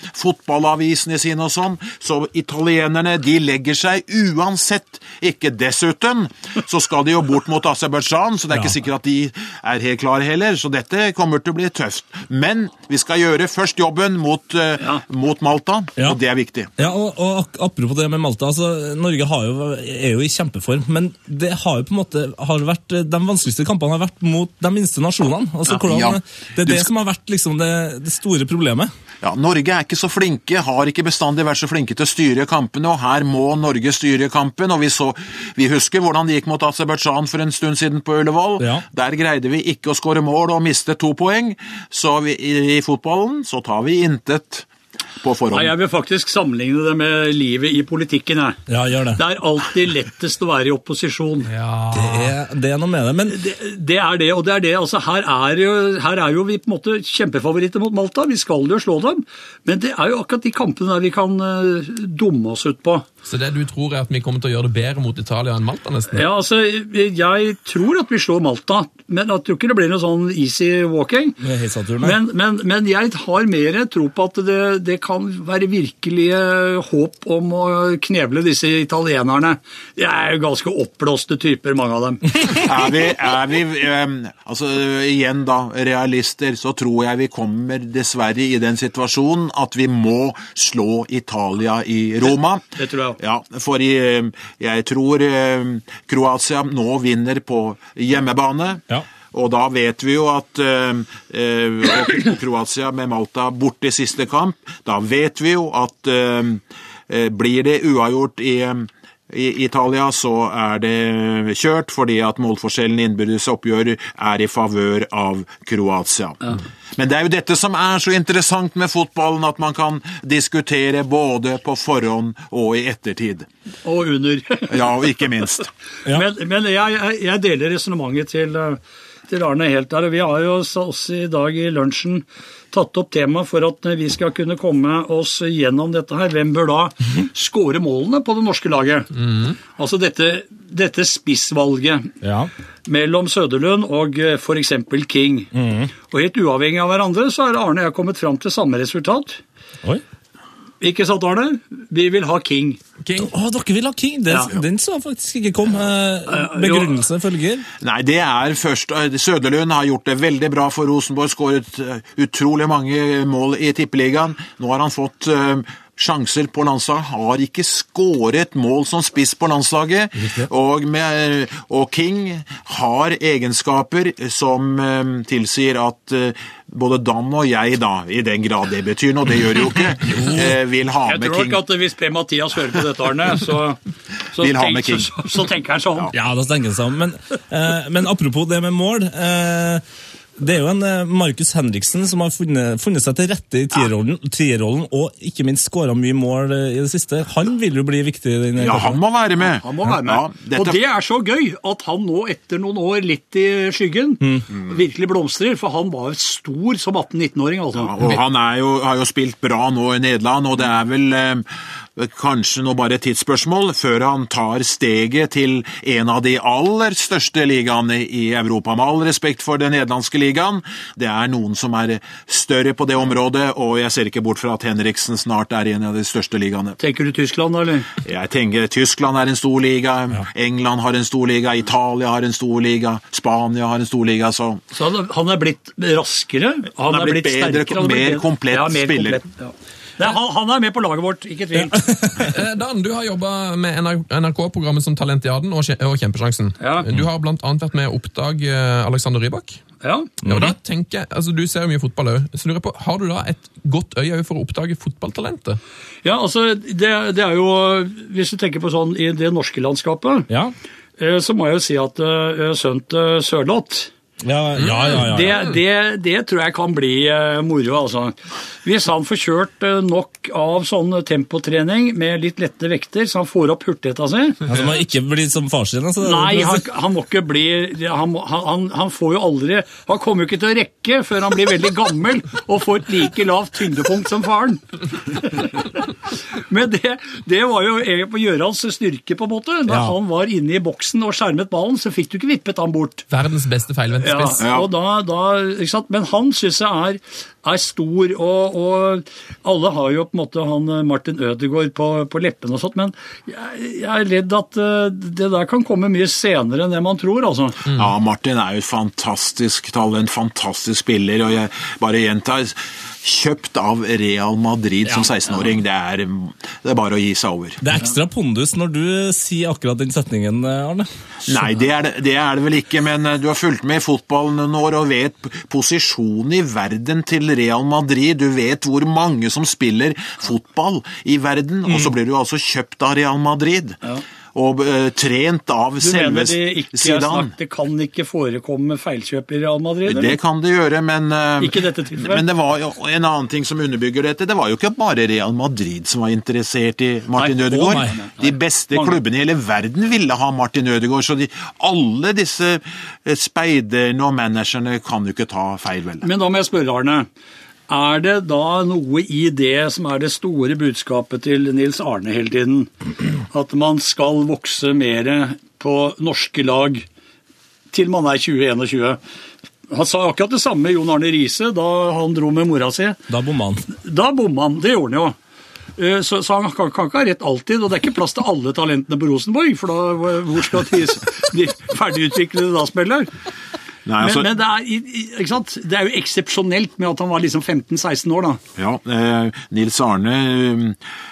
fotballavisene sine og sånn. Så italienerne de legger seg uansett. Ikke dessuten så skal de jo bort mot Aserbajdsjan, så det er ikke sikkert at de er helt klare heller. Så dette kommer til å bli tøft. Men vi skal gjøre først jobben mot, eh, Ja. mot Malta, Ja. og det er viktig. Ja, og, og Apropos det med Malta. altså Norge har jo, er jo i kjempeform, men det har jo på en måte har vært, de vanskeligste kampene har vært mot de minste nasjonene. altså hvordan, Ja. Det er det som har vært liksom det, det store problemet. Ja, Norge er ikke så flinke, har ikke bestandig vært så flinke til å styre kampene, og her må Norge styre kampen. og Vi, så, vi husker hvordan det gikk mot Aserbajdsjan for en stund siden på Ullevål. Ja. Der greide vi ikke å skåre mål og miste to poeng. Så vi, i, i fotballen så tar vi intet på forhånd. Nei, Jeg vil faktisk sammenligne det med livet i politikken. Jeg. Ja, gjør det. Det er alltid lettest å være i opposisjon. Det er, det er noe med det. Men Det, det er det, og det er det. Altså, her, er jo, her er jo vi på en måte kjempefavoritter mot Malta. Vi skal jo slå dem. Men det er jo akkurat de kampene der vi kan uh, dumme oss ut på. Så det du tror er at vi kommer til å gjøre det bedre mot Italia enn Malta, nesten? Ja, altså, Jeg tror at vi slår Malta, men jeg tror ikke det blir noe sånn easy walking. Men, men, men jeg har mer tro på at det, det kan være virkelige håp om å kneble disse italienerne. De er jo ganske oppblåste typer, mange av dem. er vi, er vi um, altså igjen da, realister, så tror jeg vi kommer dessverre i den situasjonen at vi må slå Italia i Roma. Det tror jeg også. Ja, for i, eh, jeg tror um, Kroatia nå vinner på hjemmebane. Ja. Og da vet vi jo at eh, eh, Kroatia med Malta borte i siste kamp, da vet vi jo at eh, eh, blir det uavgjort i, eh, i Italia, så er det kjørt, fordi at målforskjellen i innbyrdes oppgjør er i favør av Kroatia. Men det er jo dette som er så interessant med fotballen, at man kan diskutere både på forhånd og i ettertid. Og under. Ja, og ikke minst. Ja. Men, men jeg, jeg, jeg deler resonnementet til, eh, til Arne helt der. og Vi har jo oss også i dag i lunsjen tatt opp tema for at vi skal kunne komme oss gjennom dette her. Hvem bør da skåre målene på det norske laget? Altså dette, dette spissvalget ja. mellom Søderlund og f.eks. King. Og helt uavhengig av hverandre så har Arne og jeg kommet fram til samme resultat. Oi. Ikke sant, Arne? Vi vil ha King. King. Å, dere vil ha King! Den, Ja. den så faktisk ikke kom. Eh, begrunnelse følger. Nei, det er først eh, Søderlund har gjort det veldig bra for Rosenborg. Skåret eh, utrolig mange mål i Tippeligaen. Nå har han fått sjanser på landslaget. Har ikke skåret mål som spiss på landslaget. Og, med, og King har egenskaper som eh, tilsier at eh, både Dan og jeg, da, i den grad det betyr noe, det gjør det jo ikke, eh, vil ha Jeg med tror ikke at hvis Per-Mathias hører på dette, Arne, så, så, Vil ha tenk, med King. så, så, så tenker han sånn. Ja, da tenker jeg sånn. Men, eh, men apropos det med mål. Eh, Det er jo en eh, Markus Henriksen som har funnet, funnet seg til rette i tierrollen, tierrollen og ikke minst skåra mye mål eh, i det siste. Han vil jo bli viktig. Ja, han må være med. Han må være med. Ja, dette- Og det er så gøy at han nå, etter noen år litt i skyggen, virkelig blomstrer. For han var stor som 18-19-åring, altså. Ja, og han er jo, har jo spilt bra nå i Nederland, og det er vel eh, kanskje nå bare et tidsspørsmål før han tar steget til en av de aller største ligaene i Europa. Med all respekt for den nederlandske ligaen, det er noen som er større på det området, og jeg ser ikke bort fra at Henriksen snart er i en av de største ligaene. Tenker du Tyskland, eller? Jeg tenker Tyskland er en stor liga, England har en stor liga, Italia har en stor liga, Spania har en stor liga, så Så han, han er blitt raskere, han, er blitt, bedre, sterkere. han er blitt mer komplett ja, mer spiller. komplett, ja. Nei, han, han er med på laget vårt, ikke tvil. Eh, Dan, du har jobba med NRK-programmet som Talentiaden og, aden og Kjempesjansen. Ja. Du har annet vært med å oppdage eh, Alexander Rybak. Ja. Ja, da tenker jeg, altså Du ser jo mye fotball òg. Så lurer på, har du da et godt øye for å oppdage fotballtalentet? Ja, altså, det, det er jo Hvis du tenker på sånn i det norske landskapet, Ja, eh, så må jeg jo si at uh, sønnen til Sørloth ja, ja. ja, ja, det, ja. det, det tror jeg kan bli eh, moro, altså. Hvis han får kjørt eh, nok av sånn tempotrening med litt lette vekter, så han får opp hurtigheta si Altså, man ikke blir som far sin? Altså, Nei, han, han må ikke bli han, han, han, får jo aldri Han kommer jo ikke til å rekke før han blir veldig gammel og får et like lavt tyngdepunkt som faren. Men det, det var jo egentlig gjøre Gjørans styrke, på en måte. Da Ja. han var inne i boksen og skjermet ballen, så fikk du ikke vippet han bort. Verdens beste feilvendte Ja, spiss. Ja. og da, da? Men han syns jeg er, er stor, og, og alle har jo på en måte han eh, Martin Ødegaard på, på leppene og sånt, men jeg, jeg er redd at eh, det der kan komme mye senere enn det man tror, altså. Ja, Martin er jo et fantastisk talent, fantastisk spiller, og jeg bare gjentar Kjøpt av Real Madrid som 16-åring, det, det er bare å gi seg over. Det er ekstra pondus når du sier akkurat den setningen, Arne. Nei, det er det, det er det vel ikke, men eh, du har fulgt med i fotballen noen år og vet posisjonen i verden til Real Madrid. Du vet hvor mange som spiller fotball i verden, og så blir du altså kjøpt av Real Madrid. Og uh, trent av selve Zidane. De det kan ikke forekomme feilkjøp i Real Madrid? Det kan det gjøre, men uh, Ikke dette tilfellet. Men det var jo en annen ting som underbygger dette. Det var jo ikke bare Real Madrid som var interessert i Martin. Ødegaard. De beste Mange. klubbene i hele verden ville ha Martin Ødegaard, så de, alle disse eh, speiderne og managerne kan jo ikke ta feil, vel. Men da må jeg spørre, Arne. Er det da noe i det som er det store budskapet til Nils Arne hele tiden? At man skal vokse mer på norske lag til man er 20-21? Han sa akkurat det samme Jon Arne Riise da han dro med mora si. Da bomma han. Da bomma han. Det gjorde han jo. Eh, Så, så han kan, kan ikke ha rett alltid, og det er ikke plass til alle talentene på Rosenborg. For da, hvor skal de, de ferdigutviklede da spille? Nei, Men, altså, men det, er, det er jo eksepsjonelt med at han var liksom 15-16 år, da. ja, eh, Nils Arne um,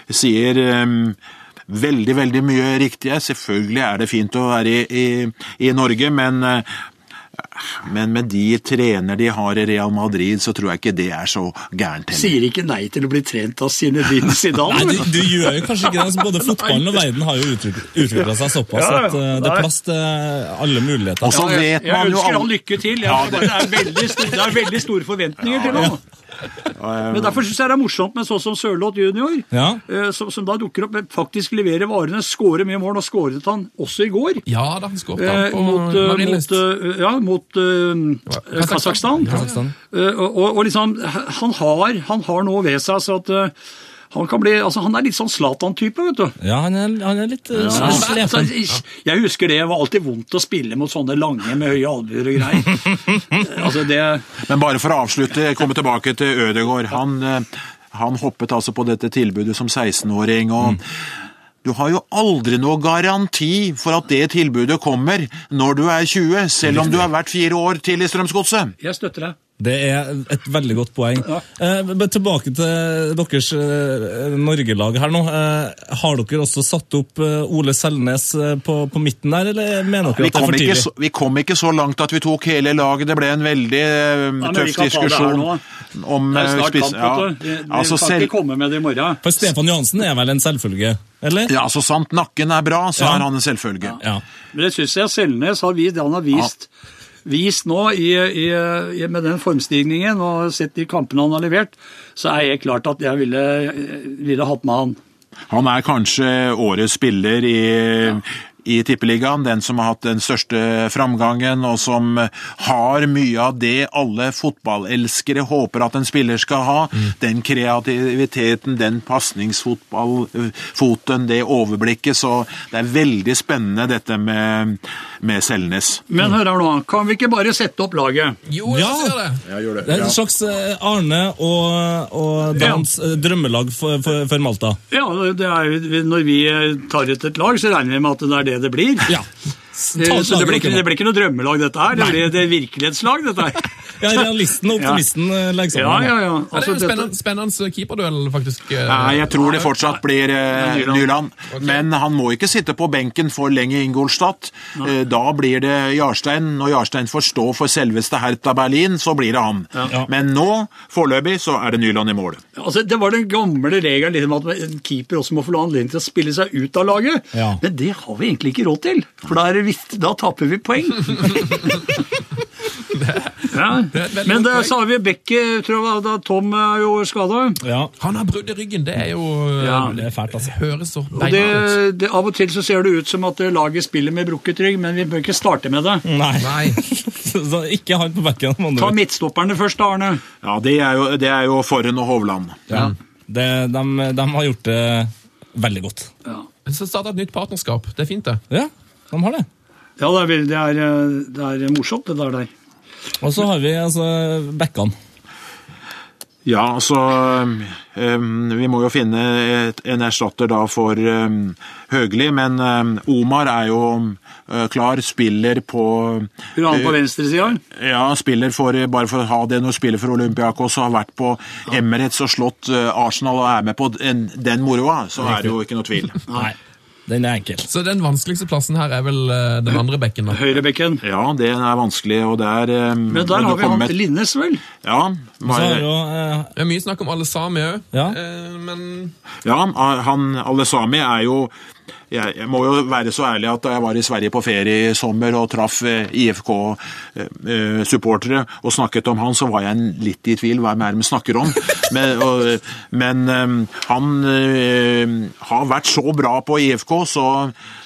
sier um, veldig, veldig mye riktig. Selvfølgelig er det fint å være i, i, i Norge, men eh, men med de trener de har i Real Madrid, så tror jeg ikke det er så gærent heller. Sier ikke nei til å bli trent av Zinedine Zidane. Nei, du, du gjør jo kanskje ikke det. altså, Både fotballen og verden har jo utvikla seg såpass Ja, ja. at uh, det er plass til alle muligheter. Og så jeg, vet man jo ønsker han lykke til. Jeg, Ja, det, er veldig det er veldig store forventninger til ham. Men derfor syns jeg det er morsomt med sånn som Sørloth junior, Ja. eh, som, som da dukker opp, faktisk leverer varene, skårer mye mål, og skåret han også i går. Ja da, han skåret Eh, han på mot eh, mot, eh, ja, mot uh, Kasakhstan. Eh, og, og, og liksom, han har, han har noe ved seg så at eh, han kan bli, altså han er litt sånn Zlatan-type, vet du. Ja, han er, han er litt uh, Altså, slepen. jeg, jeg husker det, det var alltid vondt å spille mot sånne lange med høye albuer og greier. altså det, Men bare for å avslutte, komme tilbake til Ødegaard. Han, eh, han hoppet altså på dette tilbudet som 16-åring, og du har jo aldri noe garanti for at det tilbudet kommer når du er 20, selv om du har vært fire år til i Strømsgodset. jeg støtter deg. Det er et veldig godt poeng. Eh, tilbake til deres eh, Norge-lag her nå. Eh, har dere også satt opp eh, Ole Selnes eh, på, på midten der, eller mener dere Vi at det er kom, for ikke tidlig? så, vi kom ikke så langt at vi tok hele laget. Det ble en veldig eh, tøff kan ta det her diskusjon om Det er snart spiss- kamp, vet du. Vi, vi altså, kan selv, ikke komme med det i morgen. For Stefan Johansen er vel en selvfølge, eller? ja, så sant nakken er bra, så Ja. er han en selvfølge. Ja. Men det syns jeg Selnes har vist. Han har vist vist nå i, i, i, med den formstigningen og sett de kampene han har levert, så er det klart at jeg ville, ville hatt med han. Han er kanskje årets spiller i, i Tippeligaen, den som har hatt den største framgangen, og som har mye av det alle fotballelskere håper at en spiller skal ha. Den kreativiteten, den pasningsfoten, det overblikket. Så det er veldig spennende dette med, med Selnes. Men hør her nå, kan vi ikke bare sette opp laget? Jo, jeg Ja. ser det. Jeg gjør Det er en slags eh, Arne og, og Dans ja. drømmelag for, for, for Malta. Ja, det er, Når vi tar ut et lag, så regner vi med at det er det det blir. Ja. Eh, Så det blir, det blir ikke noe drømmelag, dette her. Det blir det virkelighetslag, dette her. Ja, realisten og optimisten ja. legger Ja, sammen. ja, ja. Ja, det Altså, er en spennende, spennende keeperduell, faktisk. eh. Nei, jeg tror det fortsatt blir eh, Nyland. Okay. Men han må ikke sitte på benken for lenge i Ingolstadt. Nei. da blir det Jarstein. Når Jarstein får stå for selveste Hertha Berlin, så blir det han. Ja. Men nå, foreløpig, så er det Nyland i mål. altså, det var den gamle regelen liksom, at en keeper også må få anledning til å spille seg ut av laget. Ja. Men det har vi egentlig ikke råd til, for da, er det visst, da taper vi poeng. ja. Men godt det, poeng. vi Bekke, tror jeg, da Tom er jo skada. Ja, Han har brudd i ryggen, det er jo eh, Ja. det er fælt, altså. Høres så Og beina det, ut. det, av og til så ser det ut som at laget spiller med brukket rygg, men vi bør ikke starte med det. Nei. Nei. Så ikke han på bekken. Ta midtstopperne først, da, Arne. Ja, det er jo, det er jo Forhen og Hovland. Ja. Det, de, de har gjort det veldig godt. Så starta et nytt partnerskap. Det er fint, det. Ja, de har det. Ja, det er, det er, eh, det er morsomt, det der. der. Og så har vi altså bekkene. Ja, altså Vi må jo finne en erstatter da for Høgli, men Omar er jo øh, klar, spiller på Uran på venstresida? Ja, spiller for, bare for å ha det når spiller for Olympiakos og har vært på Emirates og slått øh, Arsenal og er med på den, den moroa, så er det jo ikke noe tvil. Nei, den er enkel. Så den vanskeligste plassen her er vel eh, den andre bekken, da. Høyrebekken. Ja, det er vanskelig, og der øhm, Men der har vi han Linnes, vel? Ja, jo eh, Det er mye snakk om alle sami òg, Ja. men ja han Alesami er jo jeg, jeg må jo være så ærlig at da jeg var i Sverige på ferie i sommer og traff eh, IFK-supportere og snakket om han, så var jeg litt i tvil. Hva er det de snakker om? Men, og, men eh, han eh, har vært så bra på IFK, så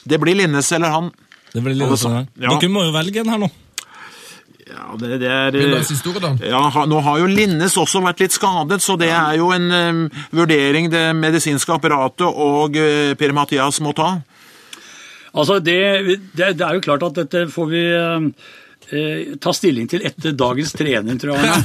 det blir Linnes eller han. det blir Linnes sånn ja. Dere må jo velge en her nå. Ja, det, det er vil du eh, ha siste ordet, da? ja, Nå har jo Linnes også vært litt skadet, så det er jo en um, vurdering det medisinske apparatet og uh, Per-Mathias må ta. Altså, det, det, det er jo klart at dette får vi eh, eh, ta stilling til etter dagens trening, tror jeg.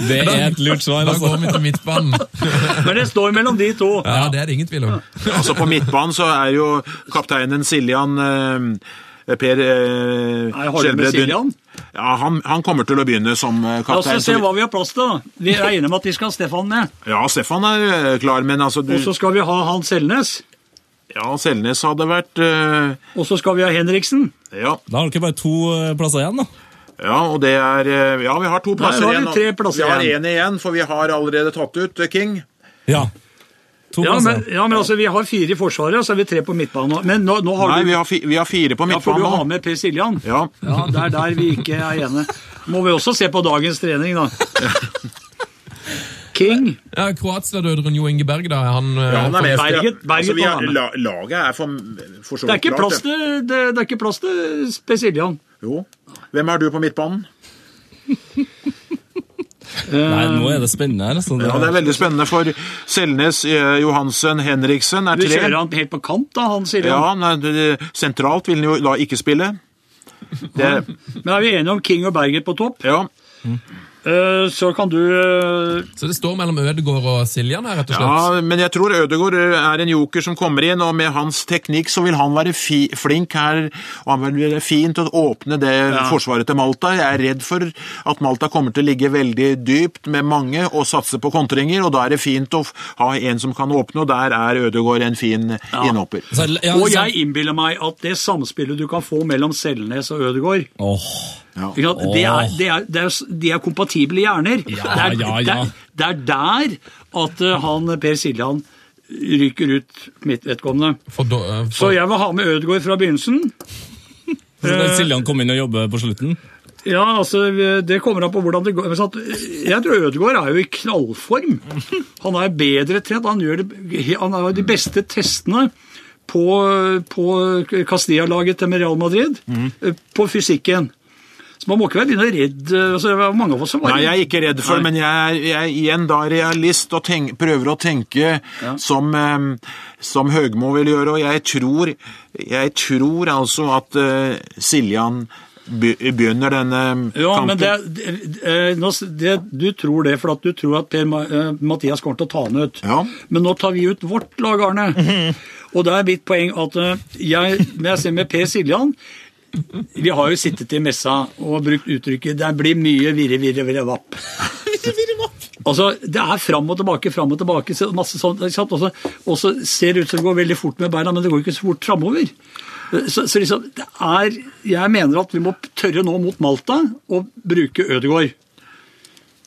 Det er et lurt svar, Da går altså. vi til midtbanen. Men det står mellom de to. Ja, det er det ingen tvil om. Altså På midtbanen så er jo kapteinen Siljan eh, Per eh, Nei, har du med Skjelbred? Ja, han, han kommer til å begynne som kaptein. La oss se hva vi har plass til. da. Vi er med at vi skal ha Stefan med. Ja, Stefan er eh, klar, men altså du, Og så skal vi ha Hans Selnes. Ja, Selnes hadde vært uh... Og så skal vi ha Henriksen. ja, Da har dere bare to eh, plasser igjen, da. ja, og det er eh, Ja, vi har to plasser har vi igjen. tre plasser vi har igjen. én igjen, for vi har allerede tatt ut eh, King. Ja. To Ja men, ja, men altså, Vi har fire i Forsvaret, og så er vi tre på midtbanen. Men nå, nå har Nei, du vi har, fi, vi har fire på Ja, får du ha med Per Siljan? Ja. Ja, Det er der vi ikke er enige. Må vi også se på dagens trening, da. King. Ja, Kroatia-døderen Jo Inge Berg, da. er Han, eh, Ja, han er med. Berget- Berget altså, vi har, la, laget er for, for så Det vidt klart, plass til, det, det er ikke plass til Per Siljan. Jo. Hvem er du på midtbanen? Nei, nå er det spennende her. Altså. Ja, Det er veldig spennende for Selnes, eh, Johansen, Henriksen er Du tre. kjører han helt på kant, da, han sier Ja, nei, Sentralt vil han jo da ikke spille. Det, Men er vi enige om King og Berget på topp? ja. Eh, Så kan du eh, Så det står mellom Ødegård og Siljan her, rett og slett? ja, men jeg tror Ødegaard er en joker som kommer inn, og med hans teknikk så vil han være fi, flink her, og han vil være fint å åpne det forsvaret til Malta. Jeg er redd for at Malta kommer til å ligge veldig dypt med mange og satse på kontringer, og da er det fint å ha en som kan åpne, og der er Ødegaard en fin innhopper. Så, ja, Og jeg innbiller meg at det samspillet du kan få mellom Selnes og Ødegaard Åh, sant? det er, det er, det er, De er kompatible hjerner. Ja, det, er, ja, ja. Det, er, det er der at eh, han Per Siljan ryker ut mitt vedkommende. For, do- for... Så jeg vil ha med Ødegaard fra begynnelsen. Så Siljan kom inn og jobbe på slutten? Ja, altså, Det kommer an på hvordan det går. Jeg tror Ødegaard er jo i knallform. Han er bedre trent. Han, gjør det, han har de beste testene på, på Castilla-laget til Real Madrid, mm. på fysikken. Så man må ikke være begynne redd. altså, det var Mange av oss som var Nei, jeg er ikke redd for det, men jeg jeg er igjen da realist og tenk, prøver å tenke som, eh, som Høgmo vil gjøre, og jeg tror, jeg tror altså at uh, Siljan begynner denne Ja, kampen. men det, det, eh, det, Du tror det for at du tror at Per eh, Mathias kommer til å ta han ut. Ja. Men nå tar vi ut vårt lag, Arne. Og det er mitt poeng at eh, jeg, jeg ser med Per Siljan Vi har jo sittet i messa og brukt uttrykket 'det blir mye virre, virre, virre, vapp'. Altså, Det er fram og tilbake, fram og tilbake. masse sånt? Og så- ser det ut som det går veldig fort med beina, men det går ikke så fort framover. Så, så liksom, det er, jeg mener at vi må tørre nå mot Malta og bruke Ødegaard.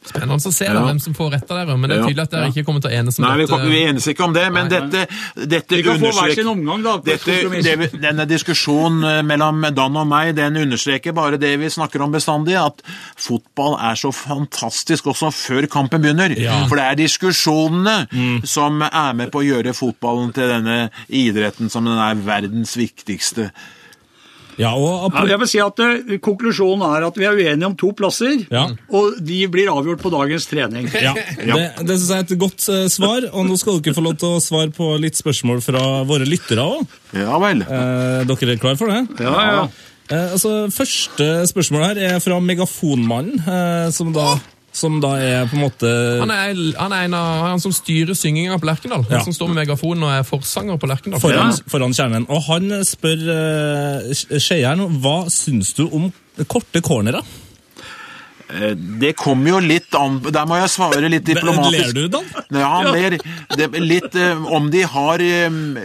Spennende å se Ja. hvem som får rett av dere, men det er tydelig at dere ikke kommer til å enes om Nei, dette. kom- vi enes ikke om det, men Nei, dette, dette Vi kan få hver understreker- sin omgang, da. Dette, det, denne diskusjonen eh, mellom Dan og meg, den understreker bare det vi snakker om bestandig, at fotball er så fantastisk også før kampen begynner. Ja. For det er diskusjonene som er med på å gjøre fotballen til denne idretten som den er verdens viktigste. Ja, og Ja, jeg vil si at eh, Konklusjonen er at vi er uenige om to plasser, Ja. og de blir avgjort på dagens trening. Ja, Det, det synes jeg er et godt uh, svar, og nå skal dere få lov til å svare på litt spørsmål fra våre lyttere òg. Ja vel. Eh, dere er klar for det? Ja, ja. Eh, altså, Første spørsmål her er fra Megafonmannen, eh, som, da, som da er på en måte Han er, han er en av han som styrer synginga på Lerkendal. Ja. Han som står med megafon og er forsanger på Lerkendal. foran, foran kjernen. Og han spør uh, Skeieren hva syns du om korte cornerer? Eh, Det kommer jo litt an Der må jeg svare litt diplomatisk. Ler du, Dan? Ja, han ler. Litt eh, Om de har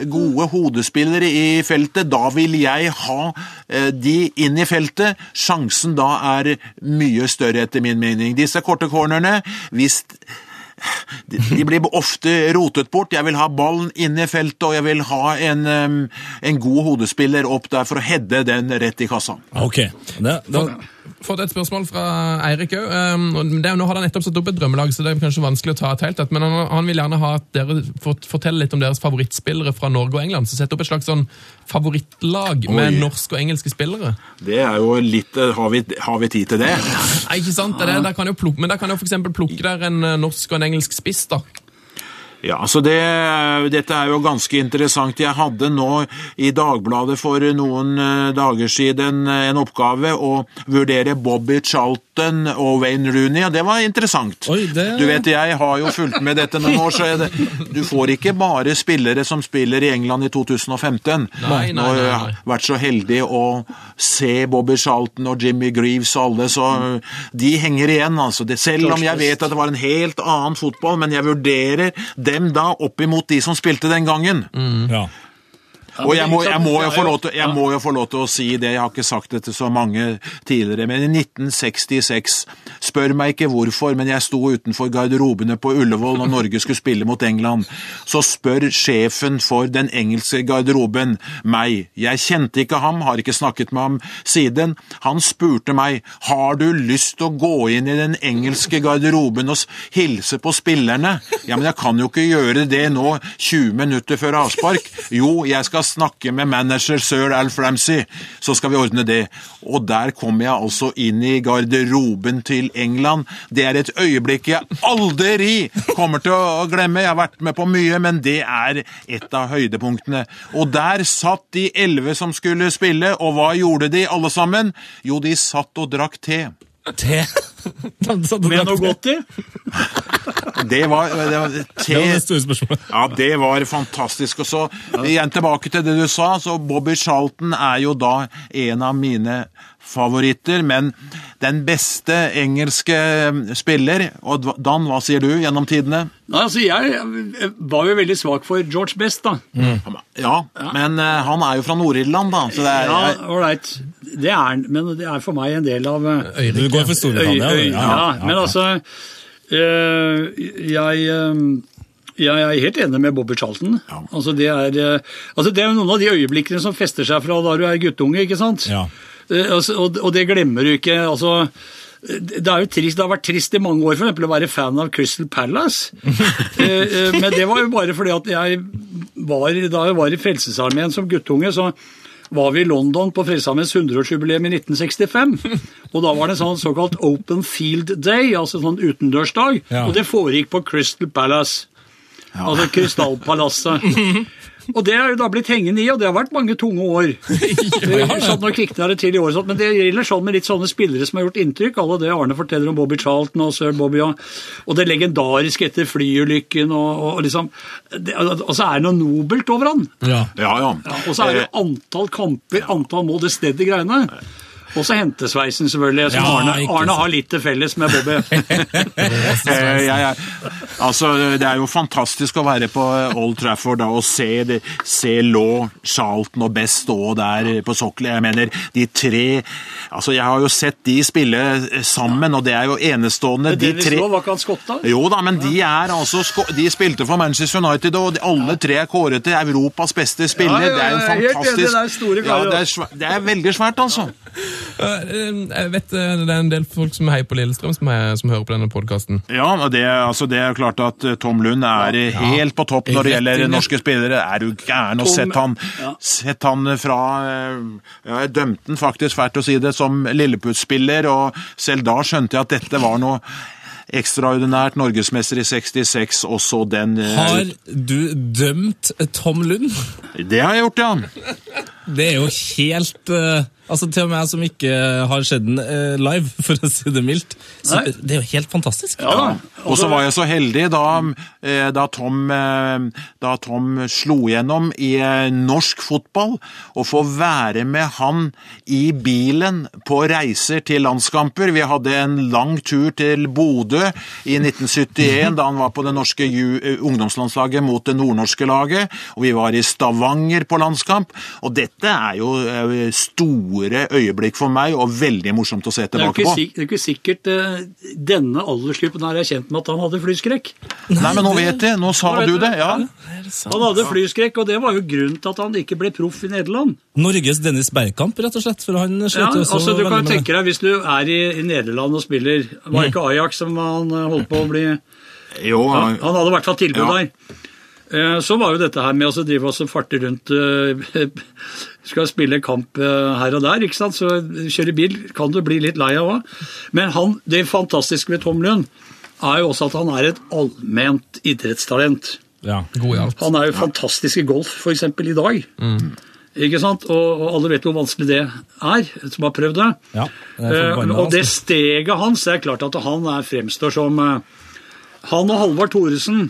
gode hodespillere i feltet, da vil jeg ha eh, de inn i feltet. Sjansen da er mye større, etter min mening. Disse korte cornerne, hvis de blir ofte rotet bort. Jeg vil ha ballen inne i feltet, og jeg vil ha en, en god hodespiller opp der for å heade den rett i kassa. Ok. Det, da, Fått et spørsmål fra Eirik òg. Nå har han nettopp satt opp et drømmelag, så det er kanskje vanskelig å ta et helt et. Men han, han vil gjerne ha at dere forteller litt om deres favorittspillere fra Norge og England. Så sett opp et slags sånn favorittlag med Oi. norske og engelske spillere. Det er jo litt eh, Har vi, har vi tid til det? Nei, ikke sant? Det er. Der kan jo plukke, men der kan jo eksempel plukke der en eh, norsk og en engelsk spiss, da. Ja, så det, Dette er jo ganske interessant. Jeg hadde nå i Dagbladet for noen eh, dager siden en oppgave å vurdere Bobby Charlton og Wayne Rooney, og det var interessant. Oi, det- Du vet, Jeg har jo fulgt med dette noen år, så er det, du får ikke bare spillere som spiller i England i 2015. Nei, nei, har nei, nei. vært så heldig å se Bobby Charlton og Jimmy Greaves og alle, så de henger igjen. altså. Det, selv om jeg vet at det var en helt annen fotball, men jeg vurderer dem da opp imot de som spilte den gangen. ja. Og jeg må, jeg, må til, jeg må jo få lov til å si det, jeg har ikke sagt det til så mange tidligere, men i 1966, spør meg ikke hvorfor, men jeg sto utenfor garderobene på Ullevål når Norge skulle spille mot England, så spør sjefen for den engelske garderoben meg. Jeg kjente ikke ham, har ikke snakket med ham siden. Han spurte meg, har du lyst til å gå inn i den engelske garderoben og hilse på spillerne? Ja, men jeg kan jo ikke gjøre det nå, 20 minutter før avspark. Jo, jeg skal snakke med manager sir Alf Ramsey, så skal vi ordne det. Og der kom jeg altså inn i garderoben til England. Det er et øyeblikk jeg aldri kommer til å glemme. Jeg har vært med på mye, men det er et av høydepunktene. Og der satt de elleve som skulle spille, og hva gjorde de alle sammen? Jo, de satt og drakk te. Te. Med noe godt i? Det var, det var te. Det var det store spørsmålet. Ja, det var fantastisk. Og så igjen tilbake til det du sa, så Bobby Charlton er jo da en av mine favoritter, men den beste engelske spiller, og Dan, hva sier du gjennom tidene? Nei, altså, Jeg var jo veldig svak for George Best, da. Ja, men eh, han er jo fra Nord-Irland, da, så det er Ja, ålreit. Det er han, men det er for meg en del av eh, Du går for Storbritannia? Ja, ja, ja, men altså eh, Jeg ja, jeg er helt enig med Bobby Charlton. Altså det, er, eh, altså det er noen av de øyeblikkene som fester seg fra da du er guttunge. ikke sant? Ja. Eh, altså, og, det glemmer du ikke. altså det, er jo trist, det har vært trist i mange år for å være fan av Crystal Palace. Eh, eh, Men det var jo bare fordi at jeg var, da jeg var i Frelsesarmeen som guttunge, så var vi i London på Frelsesarmeens 100-årsjubileum i 1965. Og da var det en sånn såkalt Open Field Day, altså sånn utendørsdag. Ja. Og det foregikk på Crystal Palace. Altså Krystallpalasset. Og det er jo da blitt hengende i, og det har vært mange tunge år. sånn Nå kvikner det til i år, sånn, men det gjelder sånn med litt sånne spillere som har gjort inntrykk. Alle det Arne forteller om Bobby Charlton og sir Bobby, og, og det legendariske etter flyulykken, og, og liksom det, Og så er det noe nobelt over han. Ja. Ja, ja. Ja, og så er det antall kamper, antall mål, det stedet greiene. Og så hentesveisen, selvfølgelig, som Ja, Arne, Arne har litt til felles med Bobby. Eh, jeg, jeg, altså, det er jo fantastisk å være på Old Trafford da, og se, det, se Law, Charlton og Best stå der på sokkelen. Jeg mener, de tre altså Jeg har jo sett de spille sammen, og det er jo enestående. De tre Law, var ikke han skotta? jo da, men de er altså De spilte for Manchester United, og de, alle tre er kåret til Europas beste spiller. Ja, ja, Det er jo ja, det er helt fantastisk. det er store ja, det, er svært, det er veldig svært, altså. Eh, Jeg vet eh, det er en del folk som heier på Lillestrøm, som, er, som hører på denne podkasten. Ja, det, altså det er klart at eh, Tom Lund er ja. helt på topp når det gjelder norske spillere. Er du gæren og sett han, ja. sett han fra eh, ja, Jeg dømte han faktisk, fælt å si det, som Lilleputt-spiller, og selv da skjønte jeg at dette var noe ekstraordinært. Norgesmester i 66, og så den eh, Har du dømt Tom Lund? Det har jeg gjort, ja. Det er jo helt uh, Altså Til og med jeg som ikke har sett den uh, live, for å si det mildt. Så Nei. det er jo helt fantastisk. Ja. Og så var jeg så heldig da, eh, da, Tom, da Tom slo gjennom i norsk fotball, å få være med han i bilen på reiser til landskamper. Vi hadde en lang tur til Bodø i 1971, da han var på det norske ungdomslandslaget mot det nordnorske laget. Og vi var i Stavanger på landskamp. Og dette er jo eh, store øyeblikk for meg, og veldig morsomt å se tilbake på. det er jo ikke sikkert eh, denne aldersgruppen her er kjent med at han hadde flyskrekk. Nei, men nå vet jeg, nå sa Nå du det. ja. Han hadde flyskrekk, og det var jo grunnen til at han ikke ble proff i Nederland. Norges Dennis Bergkamp, rett og slett. For han Ja, slet også altså Du kan tenke deg, Hvis du er i, i Nederland og spiller Var ikke Ajax som han eh, holdt på å bli Jo, Han hadde i hvert fall tilbud Ja. der. Eh, Så var jo dette her med å drive oss og farte rundt eh, Skal spille kamp eh, her og der, ikke sant? så kjøre bil kan du bli litt lei av òg. Men han, det fantastiske ved Tom Lund er jo også at han er et allment idrettstalent. Ja. God i alt. Han er jo fantastisk i golf, f.eks. i dag. Ikke sant? Og, og alle vet hvor vanskelig det er, som har prøvd det. Ja, det Eh, og det steget hans, det er klart at han er, fremstår som uh, Han og Halvard Thoresen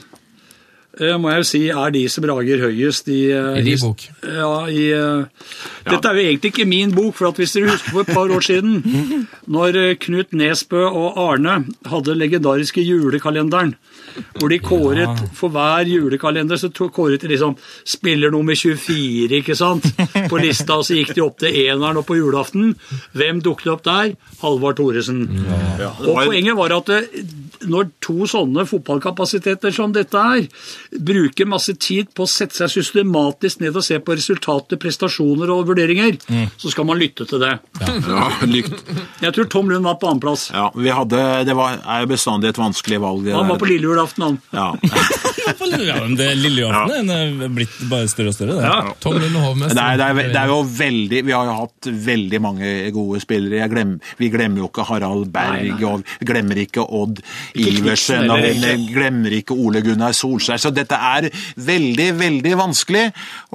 må jeg jo si er de som rager høyest i eh, I din bok. Ja, i eh, Dette er jo egentlig ikke min bok, for at hvis dere husker for et par år siden, når eh, Knut Nesbø og Arne hadde legendariske julekalenderen, hvor de kåret for hver julekalender så kåret de liksom spiller nummer 24, ikke sant, på lista, og så gikk de opp til eneren og på julaften. Hvem dukket opp der? Halvard Thoresen. Og poenget var at det, når to sånne fotballkapasiteter som dette er, bruker masse tid på å sette seg systematisk ned og se på resultater, prestasjoner og vurderinger, så skal man lytte til det. Ja, lykt. Jeg tror Tom Lund var på annenplass. Ja, vi hadde, det var, er bestandig et vanskelig valg. det Han der. var på lille julaften, han. Ja. Ja, men det Lille julaften er blitt bare større og større. Det. Ja. Tom Lund hovmester. Nei, det, er, det er jo veldig Vi har jo hatt veldig mange gode spillere. Jeg glem, vi glemmer jo ikke Harald Berg, og vi glemmer ikke Odd Iversen, og vi glemmer ikke Ole Gunnar Solskjær. Så dette er veldig, veldig vanskelig,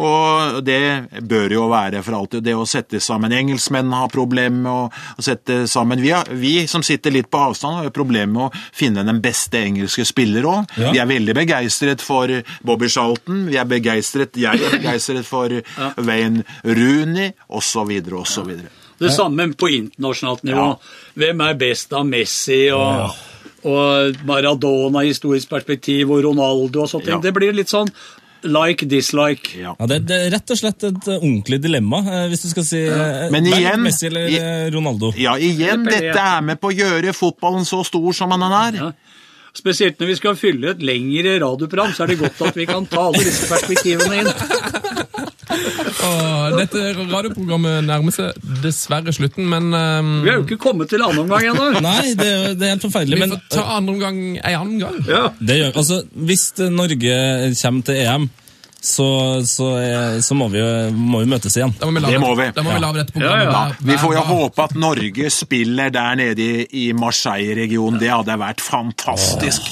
og det bør jo være for alltid. Det å sette sammen Engelskmenn har problemer med å, å sette sammen vi, har, vi som sitter litt på avstand, har jo problemer med å finne den beste engelske spiller òg. Ja. Vi er veldig begeistret for Bobby Charlton, vi er begeistret, jeg er begeistret for Wayne Rooney, osv., osv. Det samme på internasjonalt nivå. Hvem er best av Messi og, og Maradona i historisk perspektiv, og Ronaldo og sånt. Ja. Det blir litt sånn like dislike. Ja. Ja, det, det er rett og slett et ordentlig dilemma, eh, hvis du skal si eh, Men igjen- Messi eller i- eh, Ronaldo. Ja, igjen, Det det. dette er med på å gjøre fotballen så stor som den er. Spesielt når vi skal fylle et lengre radioprogram, så er det godt at vi kan ta alle disse perspektivene inn. Åh, dette radioprogrammet nærmer seg dessverre slutten, men um... Vi har jo ikke kommet til annen omgang ennå. Nei, det, er- det er helt forferdelig. vi Men får ta andre omgang en annen gang. Ja. det gjør, altså, hvis Norge kommer til EM, så, så, er, så må, vi, jo- må vi møtes igjen. Da må vi Det må vi. Da må vi lage dette programmet. Ja, ja. Vi får jo håpe at Norge spiller der nede i, i Marseille-regionen. Det hadde vært fantastisk.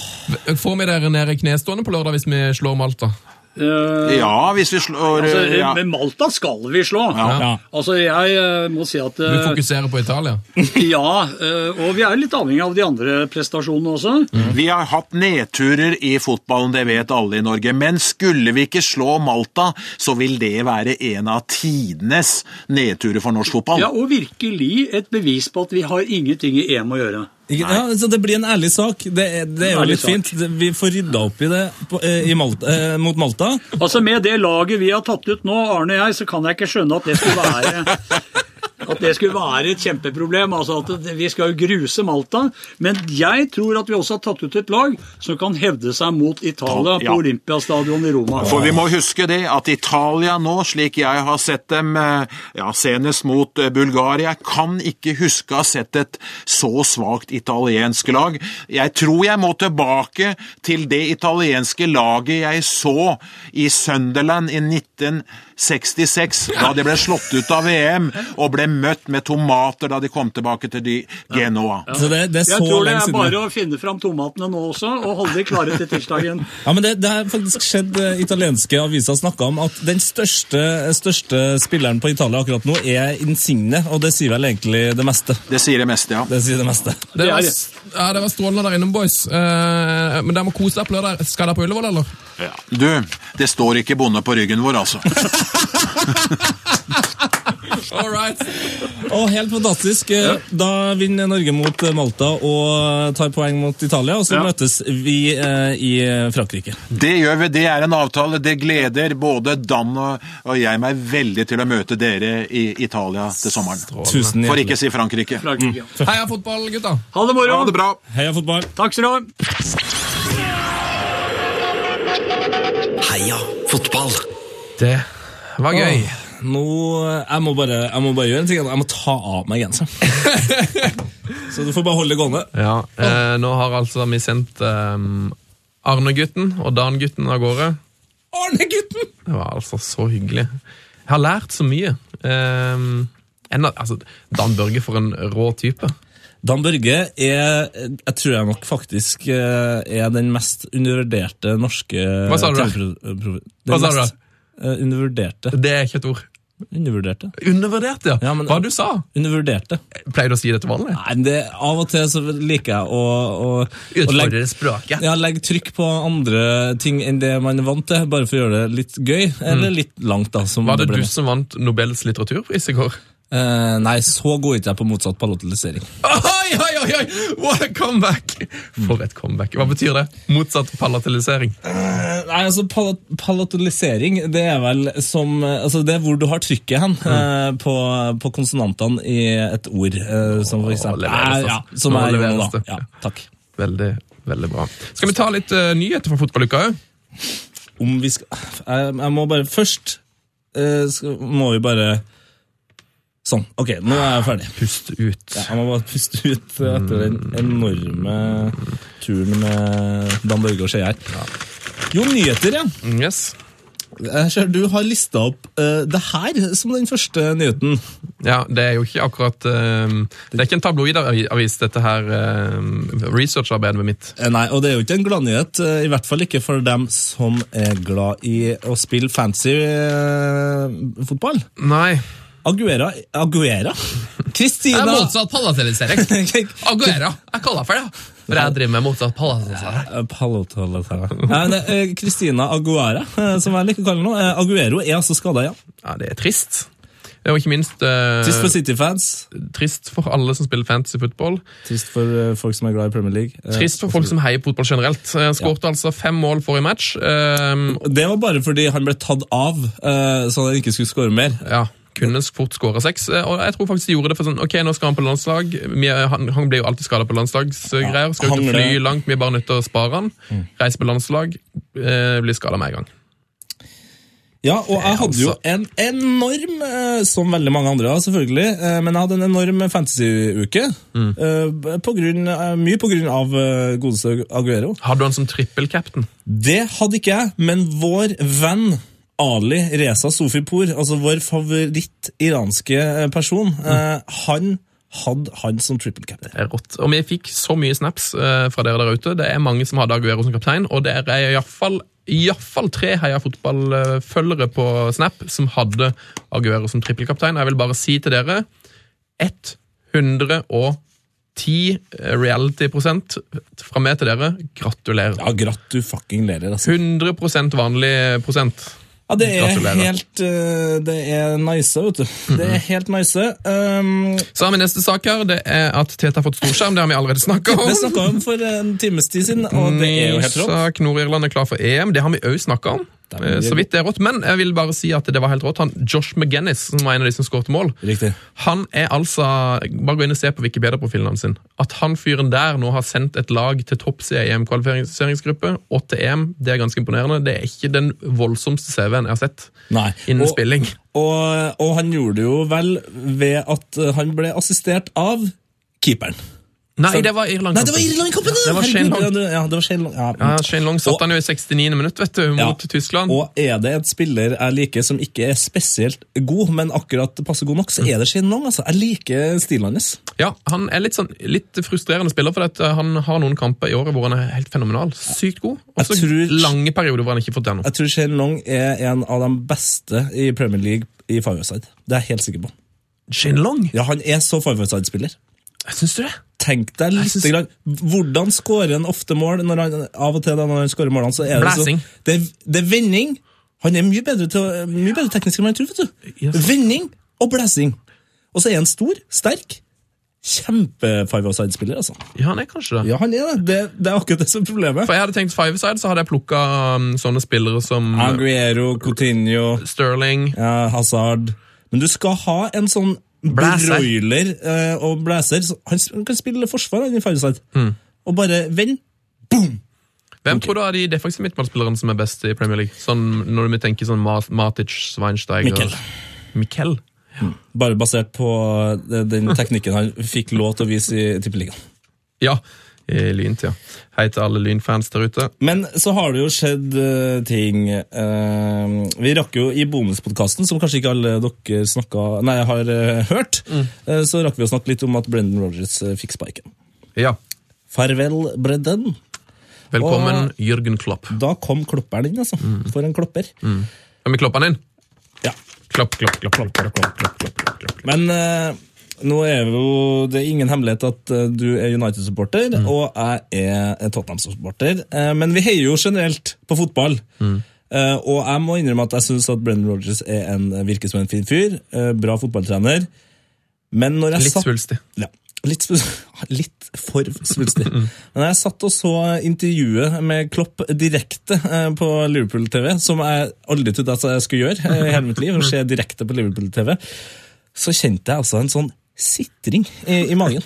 Får vi dere ned i knestående på lørdag hvis vi slår Malta? Eh, Ja, hvis vi slår altså, ja. Men Malta skal vi slå. Ja. Altså, jeg eh, må si at Du eh, fokuserer på Italia. Ja, uh, og vi er litt avhengig av de andre prestasjonene også. Vi har hatt nedturer i fotballen, det vet alle i Norge. Men skulle vi ikke slå Malta, så vil det være en av tidenes nedturer for norsk fotball. Ja, Og virkelig et bevis på at vi har ingenting i EM å gjøre. Ja, så Det blir en ærlig sak. Det, er- det er jo litt litt fint. Vi får rydda opp i det på, eh, i Malta, eh, mot Malta. Altså Med det laget vi har tatt ut nå, Arne og jeg, så kan jeg ikke skjønne at det skulle være at det skulle være et kjempeproblem. altså at Vi skal jo gruse Malta. Men jeg tror at vi også har tatt ut et lag som kan hevde seg mot Italia Ja. på Olympiastadion i Roma. For vi må huske det, at Italia nå, slik jeg har sett dem, eh, ja, senest mot eh, Bulgaria, kan ikke huske å ha sett et så svakt italiensk lag. Jeg tror jeg må tilbake til det italienske laget jeg så i Sunderland i 1966, da de ble slått ut av VM og ble møtt med tomater da de kom tilbake til de Genoa. Så det, det er så Jeg tror det er bare å finne fram tomatene nå også, og holde de klare til tirsdagen. Ja, men det, det har faktisk skjedd eh, italienske aviser snakka om at den største, største spilleren på Italia akkurat nå er Insigne, og det sier vel egentlig det meste. Det sier det meste, ja. Det sier det meste. Det Det er var, ja, det var strålende der inne, boys. Eh, men dere må kose dere på lørdag. Skal dere på Ullevål, eller? Ja. Du, det står ikke bonde på ryggen vår, altså. All right. Og helt fantastisk. Da vinner Norge mot Malta og tar poeng mot Italia, og så Ja. møtes vi eh, i Frankrike. Det gjør vi, det er en avtale. Det gleder både Dan og, jeg meg veldig til å møte dere i Italia til sommeren. Tusen For ikke si Frankrike. Frankrike. Heia fotball, gutta. Ha det moro! Ha det bra. Heia fotball! Takk skal du ha. Heia fotball. Det var gøy. Nå, jeg må, bare, jeg må bare gjøre en ting. Jeg må ta av meg genseren. Så du får bare holde det gående. Ja, eh, Nå har altså vi sendt eh, Arne-gutten og Dan-gutten av gårde. Arne-gutten! Det var altså så hyggelig. Jeg har lært så mye. Eh, en, altså, Dan Børge for en rå type. Dan Børge er, jeg tror jeg nok faktisk eh, er den mest undervurderte norske Hva sa du da? Hva sa du da? eh, undervurderte. Det er ikke et ord. Undervurderte. Undervurderte, ja. Ja, men- Hva du sa Undervurderte. Pleier du å si det til vanlig? Nei, det, Av og til så liker jeg å, å, å legge, språket. ja, legge trykk på andre ting enn det man er vant til, bare for å gjøre det litt gøy, eller litt langt. da. Som Var det ble du som vant Nobels litteraturpris i går? Eh, nei, så går ikke jeg på motsatt palatalisering. Oi, oi, oi, oi! What a comeback! For et comeback. Hva betyr det? Motsatt palatalisering. Nei, altså pal Palatilisering, det er vel som eh, Altså, det er hvor du har trykket hen eh, på, på konsonantene i et ord. eh, som for eksempel leveres altså. Ja. Som Nå er leveres da. Ja, takk. Veldig, veldig bra. Skal vi ta litt eh, nyheter fra fotballuka òg? Om vi skal Jeg, jeg må bare Først eh, skal, må vi bare Sånn. Ok, nå er jeg ferdig. Pust ut. Ja, jeg må bare puste ut etter den enorme turen med Dan Børge og Skeier. Jo, nyheter, ja. Yes. Jeg ser du har lista opp uh, det her som den første nyheten. Ja, det er jo ikke akkurat uh, Det er ikke en tabloidavis, dette her uh, researcharbeidet mitt. Eh, Nei, og det er jo ikke en gladnyhet, Uh, i hvert fall ikke for dem som er glad i å spille fancy eh, fotball. Nei. Aguera Aguera? Det Jeg er motsatt palatalisering. Aguera. Jeg kaller for det. For jeg driver med motsatt palatalisering. Det Kristina Aguera, som jeg liker å kalle henne. Aguero er altså skada, ja. Ja, det er trist. Og ikke minst eh, Trist for City-fans. trist for alle som spiller fantasy football. Trist for uh, folk som er glad i Premier League. Uh, Trist for folk som heier fotball generelt. Han ja. altså fem mål forrige match. Det var bare fordi han ble tatt av, så han ikke skulle skåre mer. ja, kunne fort skåra seks. Eh, Og jeg tror faktisk de gjorde det for sånn Ok, nå skal han på landslag. Han, han blir jo alltid skada på landslagsgreier. Skal ut og fly langt. Vi er bare nødt til å spare han. Reise på landslag. Eh, blir skada med en gang. Ja, og jeg hadde jo en enorm, eh, som veldig mange andre, selvfølgelig, eh, men jeg hadde en enorm fantasy-uke. Mm. på grunn, eh, mye på grunn av eh, godeste Aguero. Hadde du han som trippelcaptain? Det hadde ikke jeg, men vår venn Ali Reza Sofipour, altså vår favoritt-iranske eh, person, eh, han hadde han som triple captain. Det er rått. Og vi fikk så mye snaps eh, fra dere der ute. Det er mange som hadde Aguero som kaptein, og det er iallfall Iallfall tre Heia fotballfølgere på Snap som hadde Aguero som trippelkaptein. Jeg vil bare si til dere 110 reality-prosent fra meg til dere. Gratulerer. Ja, gratu fucking lerer, altså. 100% vanlig prosent. Ja, det er Gratulerer. helt eh, Det er nice, vet du. Det er helt nice. Um, Så har vi neste sak her. Det er at Tete har fått storskjerm. Det har vi allerede snakka om. det snakka om for en times tid siden, og det er jo helt rått. Sak Nord-Irland er klar for EM. Det har vi òg snakka om. Eh, Så vidt det er rått. Men jeg vil bare si at det var helt rått. Han, Josh McGinnis, som var en av de som skårte mål, Riktig. han er altså Bare gå inn og se på Wikipedia-profilen hans. sin. At han fyren der nå har sendt et lag til topps i EM-kvalifiseringsgruppe og til EM, det er ganske imponerende. Det er ikke den voldsomste CV-en jeg har sett Nei. innen Og- spilling. Og, og han gjorde det jo vel ved at han ble assistert av keeperen. Nei, det var Irland. Nei, det var Irland-kampen! Det var Shane Long. Ja, det var Shane Long. Ja. Ja, Shane Long satt Og- han jo i 69. minutt, vet du, mot Ja. Tyskland. Og er det et spiller jeg liker som ikke er spesielt god, men akkurat passer god nok, så er det Shane Long. altså. Jeg liker stilen hans. Ja, Han er litt sånn, litt frustrerende spiller, for uh, han har noen kamper i året hvor han er helt fenomenal. Sykt god. Og så tror- lange perioder hvor han ikke fått det ennå. Jeg tror Shane Long er en av de beste i Premier League i five-side. Det er jeg helt sikker på. Shane Long? Ja, Han er så five-side-spiller. Syns du det? Tenk deg litt synes- grann, Hvordan skårer han ofte mål? Han, av og til da, når han skårer målene, så er det så det, det er vending. Han er mye bedre, til, mye bedre teknisk enn man tror. vet du. Yes. Vending og blæsing. Og så er han stor, sterk. Kjempe five-side-spiller, altså. Ja, han er kanskje det. Ja, han er det. det. Det er akkurat det som er problemet. For jeg hadde tenkt five-side, så hadde jeg plukka um, sånne spillere som Aguero, Coutinho, Sterling. ja, Hazard Men du skal ha en sånn Blæser. broiler uh, og blæser. Han han kan spille forsvar han, i five-side. Hmm. Og bare vend. Hvem tror du er de defensive midtbanespillerne som er best i Premier League? Sånn, når vi tenker sånn Matic, Schweinsteiger Mikkel. Mikkel? Bare basert på eh, den teknikken han fikk lov til å vise i Tippeligaen. Ja, i Lyntida. Hei til alle Lynfans der ute. Men så har det jo skjedd uh, ting Uh, Vi rakk jo i bonuspodkasten, som kanskje ikke alle dere snakka, nei, har uh, hørt, eh, så rakk vi å snakke litt om at Brendan Rodgers uh, fikk spiken. Ja. Farvel, Brendan. Velkommen, Og- Jørgen Klopp. Da kom klopperen inn, altså. For en klopper. Kan vi kloppe han inn? Ja. Klopp, klopp, klopp. klopp, klopp, klopp, klopp, klopp, klopp, klopp. Men nå er jo det er ingen hemmelighet at eh, du er United-supporter, og jeg er Tottenham-supporter. Eh, men vi heier jo generelt på fotball. Mm. og jeg må innrømme at jeg syns at Brendan Rodgers er en, virker som en fin fyr. eh, bra fotballtrener. Men når jeg Litt satt svulstig. ja, litt, litt for svulstig. Men jeg satt og så intervjuet med Klopp direkte eh, på Liverpool TV, som jeg aldri trodde at jeg skulle gjøre eh, i hele mitt liv, å se direkte på Liverpool TV, så kjente jeg altså en sånn sitring i, i magen.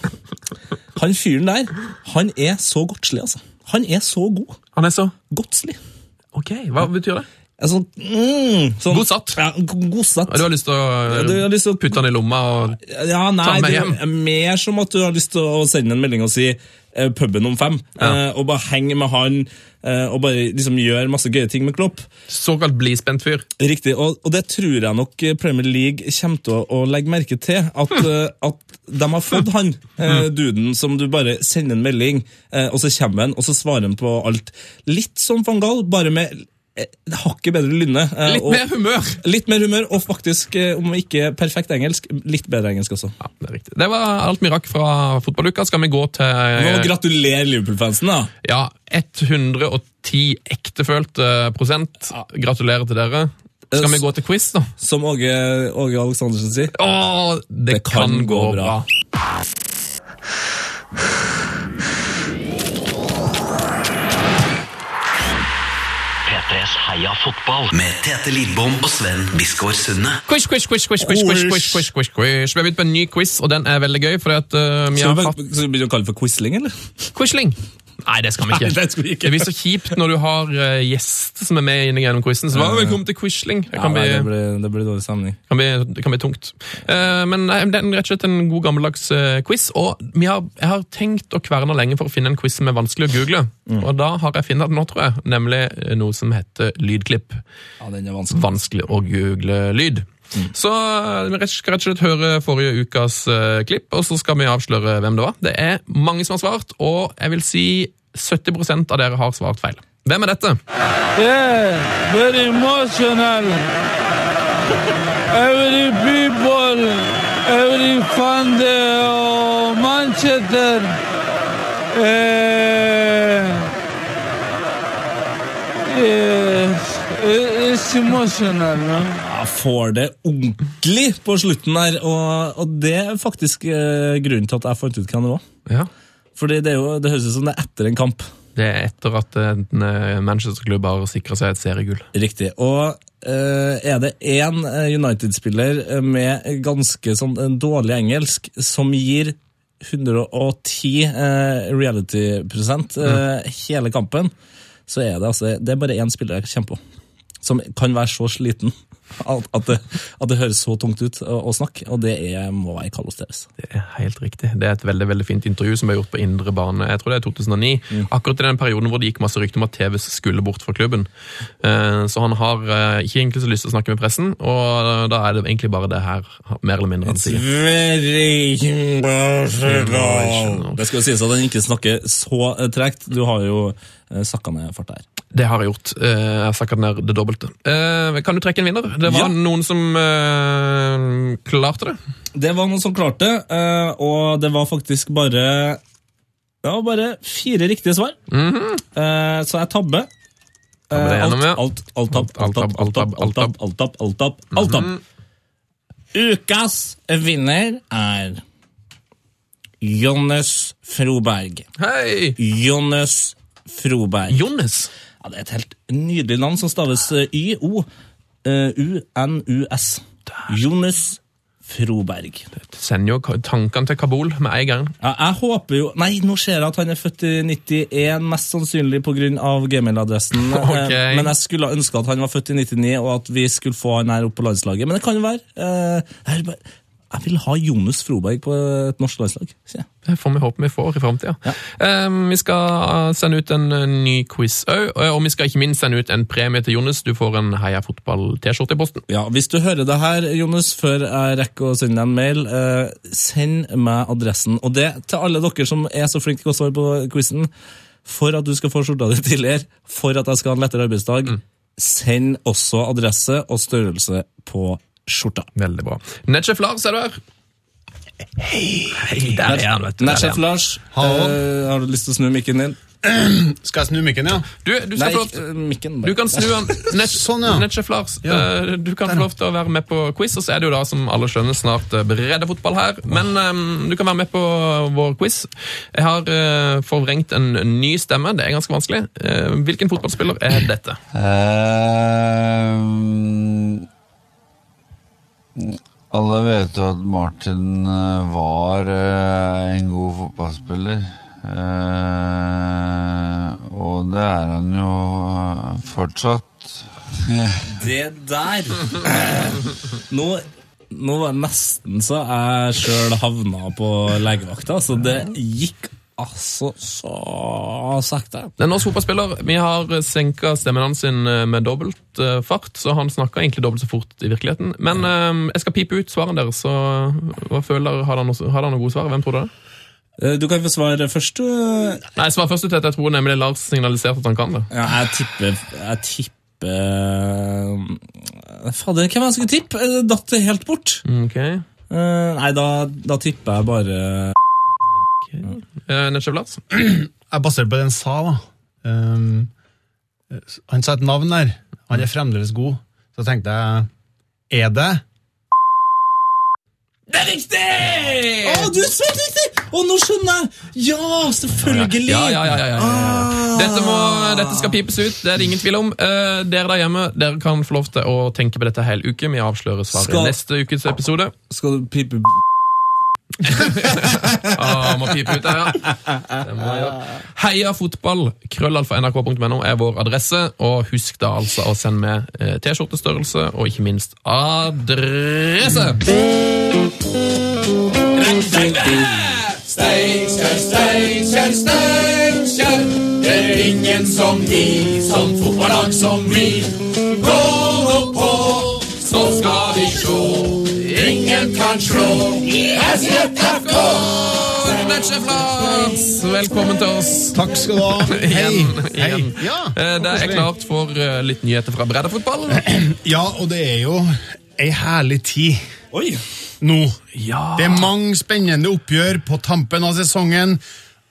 Han fyren der, han er så godslig, altså. Han er så god. Han er så Godslig. Ok, hva betyr det? Altså, mm, sånn, God satt. Ja, go- god satt. Du har lyst til å Ja, du har lyst til putte han i lomma og Ja, nei, Ta med det er mer som at du har lyst til å sende en melding og si eh, puben om fem, Ja. eh, og bare henge med han, eh, og bare liksom gjøre masse gøye ting med Klopp. Såkalt blispent fyr. Riktig, og, og det tror jeg nok Premier League kommer til å, å legge merke til, at, eh, at de har fått han, eh, duden, som du bare sender en melding, eh, og så kommer han, og så svarer han på alt. Litt som van Gaal, bare med hakket bedre lynne. eh, Litt og- mer humør. Litt mer humør, og faktisk, eh, om ikke perfekt engelsk, litt bedre engelsk også. Ja, Det er riktig. Det var alt vi rakk fra fotballuka. Skal vi gå Nå til gratulerer Liverpool-fansen, da. ja, 110 ektefølte prosent? Gratulerer til dere. Skal vi gå til quiz, da? Som Åge, Åge Aleksandersen sier. Åh, det, kan, gå bra. P3s Heia fotball med Tete Lidbom og Sven Biskår Sunde. Quiz, quiz, quiz, quiz, quiz, quiz, quiz, quiz, quiz, quiz. Vi har begynt på en ny quiz, og den er veldig gøy, fordi at uh, vi har hatt skal du begynne å kalle det for quisling, eller? quisling. Nei, det skal vi ikke. Nei, det skal vi ikke. Det blir så kjipt når du har uh, gjester som er med inn gjennom quizen. Så bare, velkommen til Quisling. Det Ja, nei, det, blir, det blir dårlig stemning. kan, bli, det kan bli tungt. Uh, men nei, det er rett og slett en god gammeldags uh, quiz. Og vi har, jeg har tenkt å kverne lenge for å finne en quiz som er vanskelig å google. Mm. Og da har jeg funnet den nå, tror jeg. Nemlig eh, noe som heter lydklipp. Ja, den er vanskelig. Vanskelig å google lyd. Så eh, vi skal rett og slett høre forrige ukas uh, klipp, og så skal vi avsløre hvem det var. Det er mange som har svart, og jeg vil si 70% av dere har svart feil. Hvem er dette? Yeah, very emotional. Every people, every fan of Manchester. Uh, yes, it's emotional. No? Jeg får det ordentlig på slutten her, og, og det er faktisk eh, grunnen til at jeg fant ut hvem det var. Ja. Fordi det, er jo, det høres ut som det er etter en kamp. Det er etter at en eh, Manchester-klubb har sikra seg et seriegull. Riktig. Og eh, er det én eh, United-spiller eh, med ganske sånn en dårlig engelsk som gir 110 eh, reality-prosent eh, hele kampen, så er det altså Det er bare én spiller jeg kommer på som kan være så sliten at, at, det, at det høres så tungt ut å, å snakke, og det er, må være Carlos Tevez. Det er helt riktig. Det er et veldig veldig fint intervju som ble gjort på Indre bane. Jeg tror det er 2009. Akkurat i den perioden hvor det gikk masse rykter om at Tevez skulle bort fra klubben. Eh, Så han har eh, ikke egentlig så lyst til å snakke med pressen, og da er det egentlig bare det her, mer eller mindre, han sier. Det skal jo sies at han ikke snakker så eh, tregt. Du har jo eh, sakka ned farta her. Det har jeg gjort. Jeg har sagt ned det dobbelte. Kan du trekke en vinner? Det var ja. noen som klarte det. Det var noen som klarte det, og det var faktisk bare Det var bare fire riktige svar, mm -hmm. så jeg tabber. Alt tapp, alt tapp, alt tapp, alt tapp, alt tapp. alt tapp, alt. Ukas vinner er Jonnes Froberg. Hei! Jonnes Froberg. Jonnes? Ja, det er et helt nydelig navn som staves eh, Y-O-U-N-U-S. Jonas Froberg. Sender jo tankene til Kabul med en gang. Ja, jeg håper jo Nei, nå ser jeg at han er født i 91, mest sannsynlig pga. gmail-adressen. Eh, Men jeg skulle ønske at han var født i 99, og at vi skulle få han her opp på landslaget. Men det kan jo være. Eh, Jeg vil ha Jonas Froberg på et norsk landslag. Det får vi håpe vi får i framtida. vi skal sende ut en eh, ny quiz òg, og vi skal ikke minst sende ut en premie til Jonas. Du får en Heia Fotball-T-skjorte i posten. Ja, Hvis du hører det her, Jonas, før jeg rekker å sende deg en mail, uh, send meg adressen. Og det til alle dere som er så flinke til å svare på quizen, for at du skal få skjorta di tidligere, for at jeg skal ha en lettere arbeidsdag, send også adresse og størrelse på skjorta. Veldig bra. Netchef Lars, er du her? Hei! Der er han, vet du. Han. Lars, eh, har du lyst til å snu mikken din? Skal jeg snu mikken, ja? Du, du skal Nei, ikke, lov til eh. Du kan snu han. Net, Sånn, ja. Netchef Lars, Ja. eh, du kan få lov til å være med på quiz, og så er det jo da, som alle skjønner, snart eh, breddefotball her. Men um, du kan være med på vår quiz. Jeg har uh, forvrengt en ny stemme, det er ganske vanskelig. Uh, hvilken fotballspiller er dette? Ehm, alle vet jo at Martin eh, var eh, en god fotballspiller. Eh, og det er han jo fortsatt. Det der Nå, nå var det nesten så jeg sjøl havna på legevakta, så det gikk altså så sakte. Det er en norsk fotballspiller. Vi har senka stemmen hans eh, med dobbelt eh, fart, så han snakker egentlig dobbelt så fort i virkeligheten. Men eh, jeg skal pipe ut svarene deres, så hva føler Har dere noe, gode svar? Hvem tror dere? det? Du kan få svare først. Nei, Svar først ut til at jeg tror nemlig Lars signaliserte at han kan det. Ja, jeg tipper Jeg tipper eh, Fader, hvem var det jeg skulle tippe? Datt Det helt bort. Ok. Eh, Nei, da, da tipper jeg bare Eh, Nettsjef Lars? Jeg basert på det han sa, da. Um, han sa et navn der. Han er fremdeles god. Så tenkte jeg Er det? Det er riktig! Å, du svarte riktig! Å, nå skjønner jeg! Ja, selvfølgelig! Ja, ja, ja, ja, ja, ja. Dette, må, dette skal pipes ut, det er det ingen tvil om. Uh, dere der hjemme dere kan få lov til å tenke på dette hele uke. Vi avslører svaret Skal- i neste ukes episode. Skal du pipe Ah, må pipe ut der, ja. Heia fotball, krøllalfa.nrk.no er vår adresse, og husk da altså å sende med eh, T-skjortestørrelse, og ikke minst adresse! Steinkjer, Steinkjer, Steinkjer. Det er ingen som vi, som fotballag som vi. Gå nå på, så skal vi sjå. Kan slå SJFK. Nettsjef-Lars, velkommen til oss. Takk skal du ha. Igjen, Hei. igjen. Ja, Eh, Det er klart for eh, litt nyheter fra breddefotball. ja, og det er jo ei herlig tid Oi! nå. Ja. Det er mange spennende oppgjør på tampen av sesongen,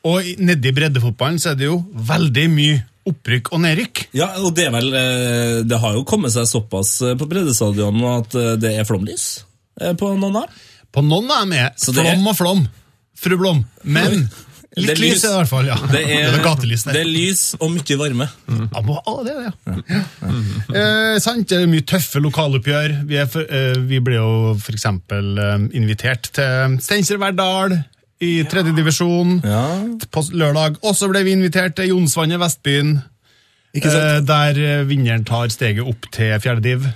og nedi breddefotballen så er det jo veldig mye opprykk og nedrykk. Ja, og det er vel eh, Det har jo kommet seg såpass på breddestadionene at det er flomlys på Nonna. På Nonna er Så det er- flom og flom, fru Blom, men Det er litt lys er i hvert fall, ja. Det er, gatelys det er lys og mye varme. Ja, må- å, det er det, ja. Eh, sant, det er mye tøffe lokaloppgjør. Vi, er for, eh, vi ble jo for eksempel eh, invitert til Steinkjer Verdal i tredje divisjon Ja. på lørdag. Og så ble vi invitert til Jonsvannet Vestbyen, Ikke sant? eh, der eh, vinneren tar steget opp til fjerde div.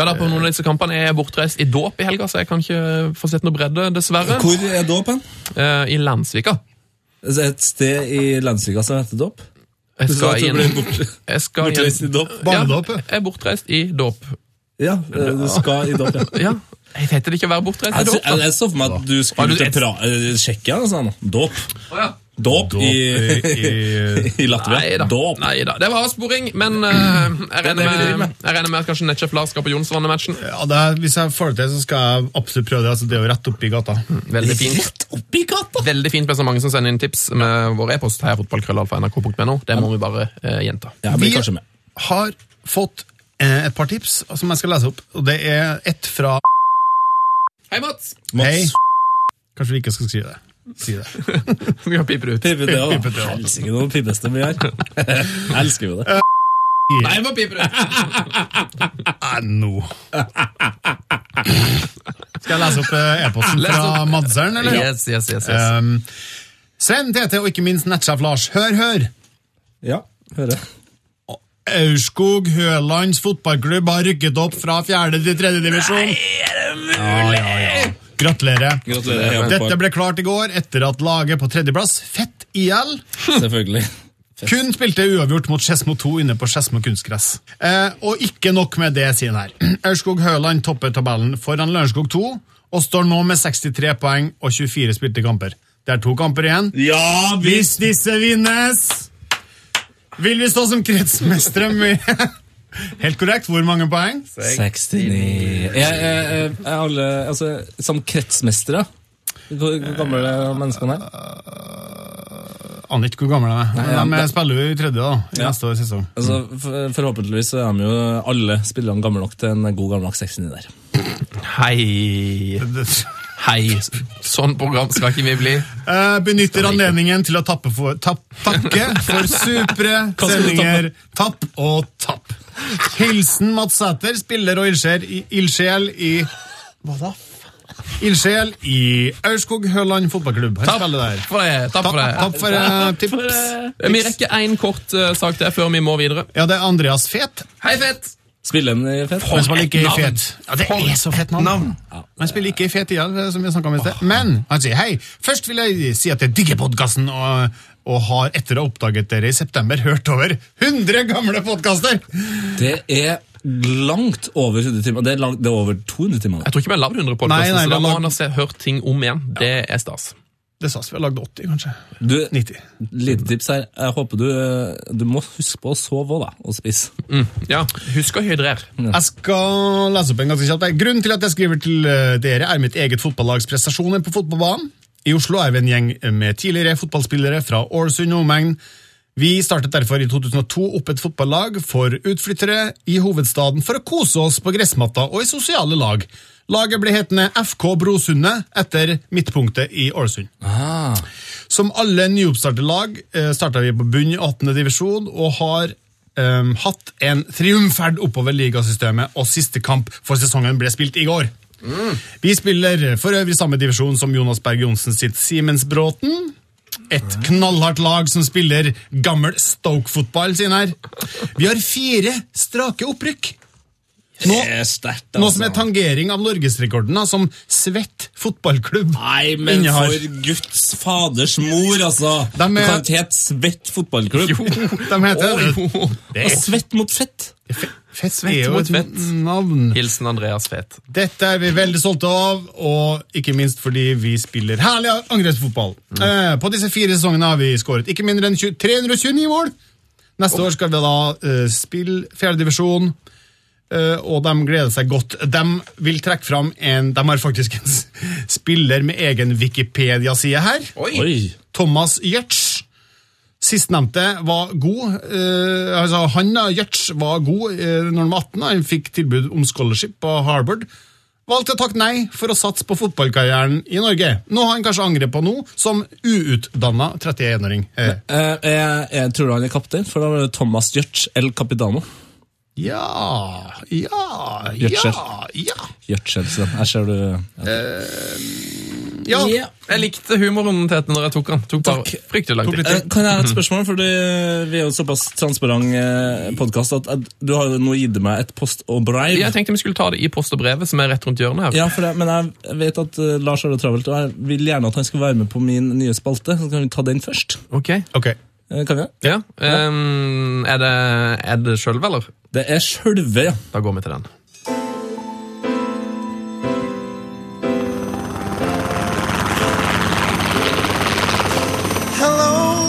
Skal da på noen av disse kampene Jeg er bortreist i dåp i helga, så jeg kan ikke få sett noe bredde, dessverre. Hvor er dåp hen? Eh, I Landsvika. Et sted i Landsvika som heter dåp? Jeg skal at i du en ble bort, jeg skal bortreist i dåp? Barnedåp, ja. Ja, jeg er bortreist i dåp. Ja, eh, du skal i dåp, ja. Ja, jeg heter det ikke å være bortreist i dåp, jeg, så for meg at du skulle til eh, Tsjekkia. eller sånn, Dåp. Oh, ja. Dåp i, i- i Latvia. Nei da. Dåp. Nei da. Det var avsporing, men uh, jeg, er regner vi med, jeg regner med at kanskje Netchef Lars skal på Jonsvannet-matchen. Ja, det er, hvis jeg får det til, så skal jeg absolutt prøve det. Altså, det er jo rett oppi gata. Veldig fint. Rett oppi gata! Veldig fint med så mange som sender inn tips med vår e-post heiafotballkrøllalfa.nrk.no. Det må vi bare uh, gjenta. Ja, med. har fått uh, et par tips som jeg skal lese opp. Og det er ett fra Hei, Mats! Hei. Mats, Kanskje vi ikke skal skrive det. Si det. Vi har pipet ut. Pipet det det også. Helsike, nå pipes det mye. Jeg elsker jo det. Nei, vi må piper ut! Eh, nå. Skal jeg lese opp eh, e-posten fra. Madseren, eller? Yes, yes, yes, yes. Um, Sven TT og ikke minst nettsjef Lars. Hør, hør! Ja, hører. Aurskog Hølands fotballklubb har rykket opp fra fjerde til tredje divisjon. Nei, Ja, ja, ja. Gratulerer. Gratulerer. Dette ble klart i går etter at laget på tredjeplass, Fett IL, Selvfølgelig. kun spilte uavgjort mot Skedsmo 2 inne på Skedsmo kunstgress. Eh, og ikke nok med det, sier han her. Aurskog Høland topper tabellen foran Lørenskog 2 og står nå med 63 poeng og 24 spilte kamper. Det er to kamper igjen. Ja, Hvis disse vinnes, vil vi stå som kretsmestere med Helt korrekt. Hvor mange poeng? 69 jeg, jeg, jeg, alle, altså, Som kretsmestere Hvor gamle er menneskene? Aner ikke hvor gamle de er. ja, de spiller jo i tredje da, i Ja. neste års sesong. Altså, for, forhåpentligvis så er de jo alle spillerne gamle nok til en god gammeldags 69 der. Hei. Hei. Sånn program skal ikke vi bli. Uh, benytter anledningen til å tappe for, tapp, takke for supre sendinger. Tapp og tapp. Hilsen Mats Sæter, spiller og ildsjel i, ildsjel i Hva da? Ildsjel i Aurskog Høland fotballklubb. Tapp for det. Tapp for det. tapp for eh, tips. Vi rekker én kort uh, sak til før vi må videre. Ja, det er Andreas Fet. Hei, Fett! Spiller han i fett? Han spiller ikke i navn. Fet. Ja, det er så fett navn. Han spiller ikke i Fet igjen, som vi snakket om i sted. Men han sier hei. Først vil jeg si at jeg digger podkasten, og, og har etter å ha oppdaget dere i september hørt over 100 gamle podkaster! Det er langt over 100 timer. Det er, langt, det er over 200 timer. Jeg tror ikke vi har lagd 100 Nei, podkaster, så da må han ha hørt ting om igjen. Det er stas. Det sa vi har lagd 80, kanskje. Du, 90. lite tips her. Jeg håper du Du må huske på å sove òg, da. Og spise. Mm. Ja, Husk å hydrere. Jeg skal lese opp en ganske kjapt. Grunnen til at jeg skriver til eh, dere, er mitt eget fotballags prestasjoner på fotballbanen. I Oslo er vi en gjeng med tidligere fotballspillere fra Ålesund og omegn. Vi startet derfor i 2002 opp et fotballag for utflyttere i hovedstaden for å kose oss på gressmatta og i sosiale lag. Laget ble hetende FK Brosundet etter midtpunktet i Ålesund. Ah. Som alle nyoppstartede lag eh, starta vi på bunn i 18. divisjon og har um, hatt en triumferd oppover ligasystemet, og siste kamp for sesongen ble spilt i går. Vi spiller for øvrig samme divisjon som Jonas Berg Johnsen sitt Simensbråten. Et knallhardt lag som spiller gammel Stoke-fotball, sin her. Vi har fire strake opprykk. Nå, stert, altså. noe som er tangering av norgesrekorden, da, som Svett fotballklubb Nei, men innehar. for Guds faders mor, altså! De er- Du kan ikke hete Svett fotballklubb. De heter det. Og svett mot fett. Fett Svett er mot fett. navn. Hilsen Andreas Fett. Dette er vi veldig stolte av, og ikke minst fordi vi spiller herlig angrepsfotball. Eh, på disse fire sesongene har vi skåret ikke mindre enn 329 mål. Neste år skal vi da eh, spille fjerdedivisjon, uh, og de gleder seg godt. De vil trekke fram en De har faktisk en spiller med egen Wikipedia-side her. Oi! Thomas Giertz. Sistnevnte var god. eh, altså han da, Giertz var god eh, når han var 18. Han fikk tilbud om scholarship på Harvard. Valgte å takke nei for å satse på fotballkarrieren i Norge. Nå har han kanskje angrer på noe, som uutdanna 31-åring. Eh, Eh, jeg, jeg tror han er kaptein, for da var det Thomas Giertz El Capitano. Ja, ja, Giertz. ja, ja. Gjørtskjelsen. Her ser du ja. ja. Jeg likte humoren til Tete når jeg tok den. Tok bare Takk. fryktelig lang tid. Eh, Kan jeg ha et spørsmål? Fordi vi er jo såpass transparent eh, podkast at du har nå gitt meg et post og brev. Jeg tenkte vi skulle ta det i post og brevet, som er rett rundt hjørnet her. Ja, for det, men jeg vet at eh, Lars har det travelt, og jeg vil gjerne at han skal være med på min nye spalte. Så kan vi ta den først. Ok. Ok. Eh, Kan vi det? Ja. Um, er det, er det sjølve, eller? Det er sjølve, ja. Da går vi til den. Hello,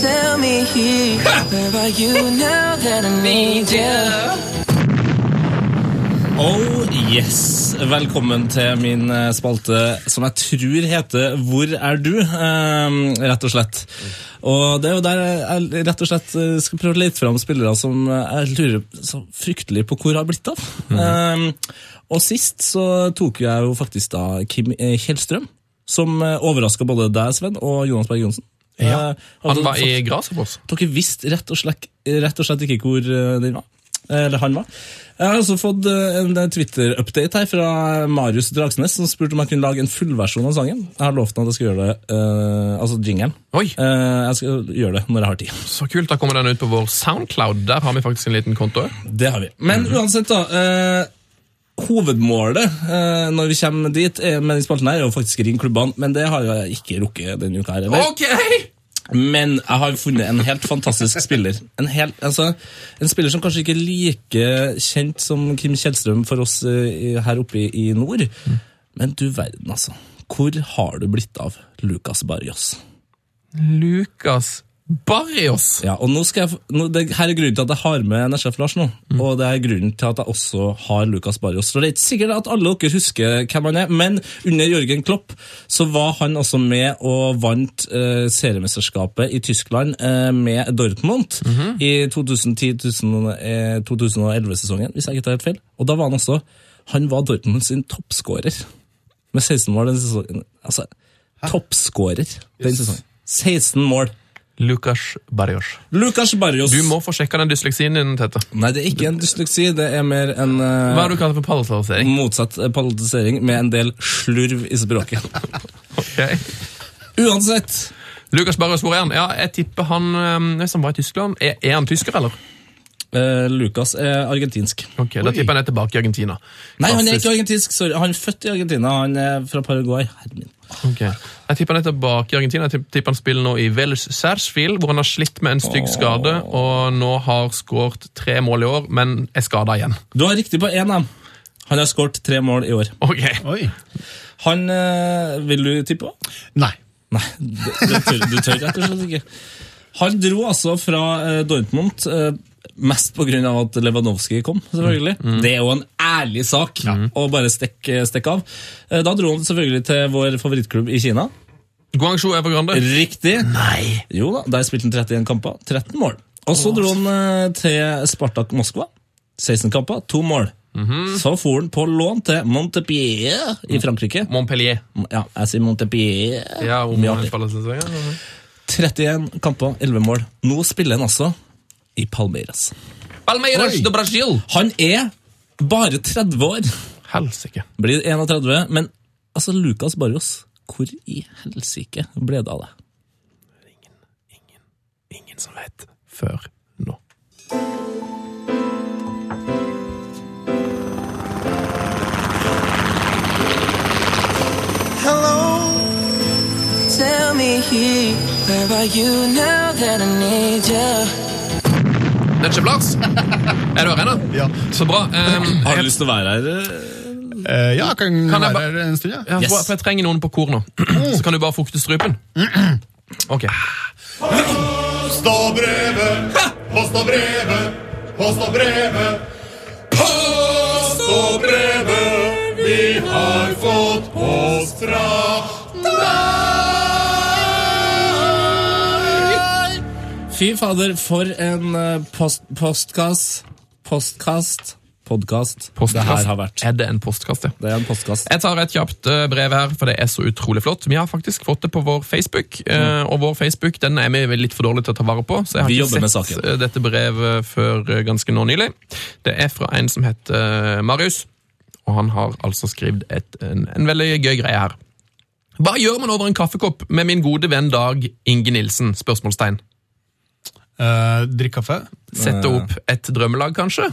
tell me here, where are you now that I need you? Oh yes! Velkommen til min eh, spalte som jeg tror heter Hvor er du? Eh, rett og slett. Og det er jo der jeg rett og slett eh, skal prøve å lete fram spillere som jeg lurer så fryktelig på hvor har blitt av. Eh, og sist så tok jeg jo faktisk da Kim eh, Kjellstrøm, som overraska både deg, Sven, og Jonas Berg Johnsen. Ja. Eh, Han var i fakt- dere visste rett og, slett, rett og slett ikke hvor eh, den var. Eller han var. Jeg har også fått eh, en Twitter-update her fra Marius Dragsnes, som spurte om jeg kunne lage en fullversjon av sangen. Jeg har lovt ham at jeg skal gjøre det, uh, altså jingelen. Oi, Eh, jeg skal gjøre det når jeg har tid. så kult. Da kommer den ut på vår Soundcloud. Der har vi faktisk en liten konto. Det har vi. Men uansett, da. Uh, hovedmålet eh, når vi kommer dit er, med den spalten her, er jo faktisk ringe klubbene, men det har jeg ikke rukket denne uka. her. eller? Ok! Men jeg har funnet en helt fantastisk spiller. En, helt, altså, en spiller som kanskje ikke er like kjent som Kim Kjellstrøm for oss uh, her oppe i, i nord. Men du verden, altså. Hvor har du blitt av Lucas Barrios? Lukas Barrios. Ja, og nå skal jeg, nå, det, Her er grunnen til at jeg har med NSF Lars nå. Og det er grunnen til at jeg også har Lucas Barrios. For Det er ikke sikkert at alle dere husker hvem han er, men under Jørgen Klopp så var han også med og vant eh, seriemesterskapet i Tyskland eh, med Dortmund i 2010-2011-sesongen, hvis jeg ikke tar helt feil. Og da var han også Han var Dortmund sin toppskårer med 16 mål den sesongen. Altså, toppskårer den sesongen. 16 mål. Lukas Barrios. Lukas Barrios. Du må få sjekka den dysleksien din, Tete. Nei, det er ikke en dysleksi, det er mer en uh, Hva har du kaller for palatalisering? motsatt eh, med en del slurv i språket. Okay. Uansett. Lukas Barrios, hvor er han? Ja, jeg tipper han Hvis han var i Tyskland Er, er han tysker, eller? Eh, Lucas er argentinsk. Ok, Da tipper jeg han er tilbake i Argentina. Nei, han er ikke argentinsk. sorry. Han er født i Argentina. Han er fra Paraguay. Hermin. Ok. Jeg tipper han er tilbake i Argentina. Jeg tipper han spiller nå i Vélez Sarsfield, hvor han har slitt med en stygg skade, og nå har skåret tre mål i år, men er skada igjen. Du har riktig på én av dem. Han har skåret tre mål i år. Ok. Oi. Han eh, Vil du tippe? Nei. Nei, det, det tør, du tør rett og slett ikke. Han dro altså fra eh, Dortmund mest pga. at Lewandowski kom, selvfølgelig. Det er jo en ærlig sak å bare stikke stikk av. Eh, da dro han selvfølgelig til vår favorittklubb i Kina. Guangzhou Evergrande. Riktig. Nei. Jo da, Der spilte han 31 kamper, 13 mål. Og så dro han eh, til Spartak Moskva. 16 kamper, to mål. Så for han på lån til Montepierre i Frankrike. Montpellier. Ja, jeg sier Montepierre. Ja, om Mye han artig. spiller sesongen. 31 kamper, 11 mål. Nå spiller han altså i Palmeiras. Palmeiras Oi. do Brasil! Han er bare 30 år. Helsike. Blir 31, men altså, Lucas Barrios, hvor i helsike ble det av det? Ingen Ingen som vet før nå. Tell me, where are you now that I need you? Nettsjef Lars, er du her ennå? Ja. Så bra. Um, Har du jeg, lyst til å være her? eh? Eh, ja, kan, Kan jeg være ba- her en stund, ja. ja, for, for jeg trenger noen på kor nå. Så kan du bare fukte strupen. Ok. Post og brevet, post og brevet, post og brevet. Post og brevet, vi har fått post fra Fy fader, for en eh, post, postkast Postkast Podkast det her har vært. Er det en postkast, ja? Det er en postkast. Jeg tar et kjapt eh, brev her, for det er så utrolig flott. Vi har faktisk fått det på vår Facebook, mm. og vår Facebook den er vi litt for dårlige til å ta vare på. Så jeg har Vi ikke sett eh, dette brevet før eh, ganske nå nylig. Det er fra en som heter eh, Marius, og han har altså skrevet en, en veldig gøy greie her. Hva gjør man over en kaffekopp med min gode venn Dag Inge Nilsen? Spørsmålstegn. Eh, drikk kaffe. Sette opp et drømmelag, kanskje?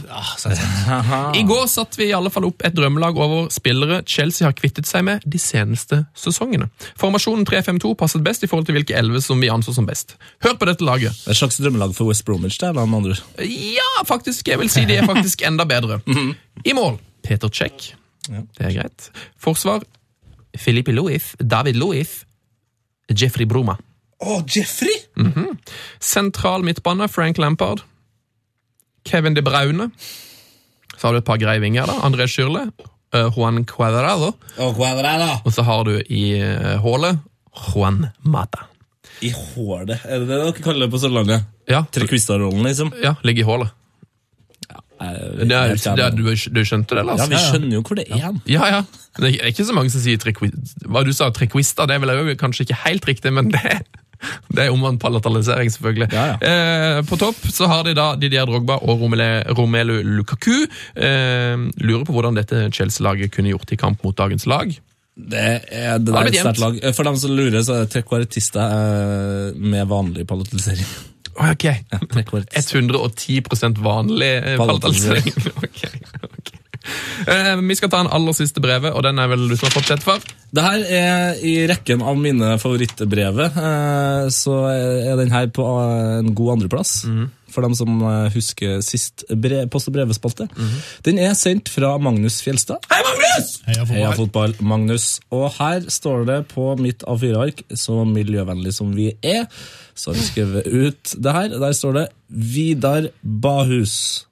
I går satte vi i alle fall opp et drømmelag over spillere Chelsea har kvittet seg med de seneste sesongene. Formasjonen 3-5-2 passet best i forhold til hvilke elleve som vi anså som best. Hør på dette laget. Det er et slags drømmelag for West Bromwich. Det, eller andre. Ja, faktisk. Jeg vil si de er faktisk enda bedre. I mål Peter Check. Det er greit. Forsvar Filipe Louis, David Louis, Jeffrey Bruma. Å, Jeffrey! Sentral midtbane Frank Lampard. Kevin De Braune. Så har du et par greie vinger. da. André Schürle. eh, Juan Cuadrado. Å, Cuadrado. Og så har du i eh, hålet Juan Mata. I hålet. Er det det dere kaller det på Sørlandet? Ja, Trequista-rollen, liksom? ja ligger i hålet. Ja, Det er, det er, du, du skjønte det, Lars? Ja, vi skjønner jo hvor det er. Ja, ja. Det er ikke så mange som sier trequista. Hva du sa, trequista, det er vel kanskje ikke helt riktig, men det, det er omvendt palatalisering, selvfølgelig. Ja, Eh, på topp så har de da Didier Drogba og Romelu, Romelu Lukaku. Eh, lurer på hvordan dette Chelsea-laget kunne gjort i kamp mot dagens lag. Det er, det der er sterkt lag. For dem som lurer, så er det trequartista eh, med vanlig palatalisering. Ok, 110% vanlig eh, palatalisering. Okay. ok. Eh, vi skal ta en aller siste brevet, og den er vel du som har fått sett for? Det her er i rekken av mine favorittbrevet, eh, så er den her på eh, en god andreplass. For dem som husker sist brev, post- og brevespalte. Den er sendt fra Magnus Fjelstad. Hei, Magnus! Heia fotball. Heia fotball, Magnus. Og her står det på mitt A4-ark, så miljøvennlig som vi er, så har vi skrevet ut det her. Der står det Vidar Bahus.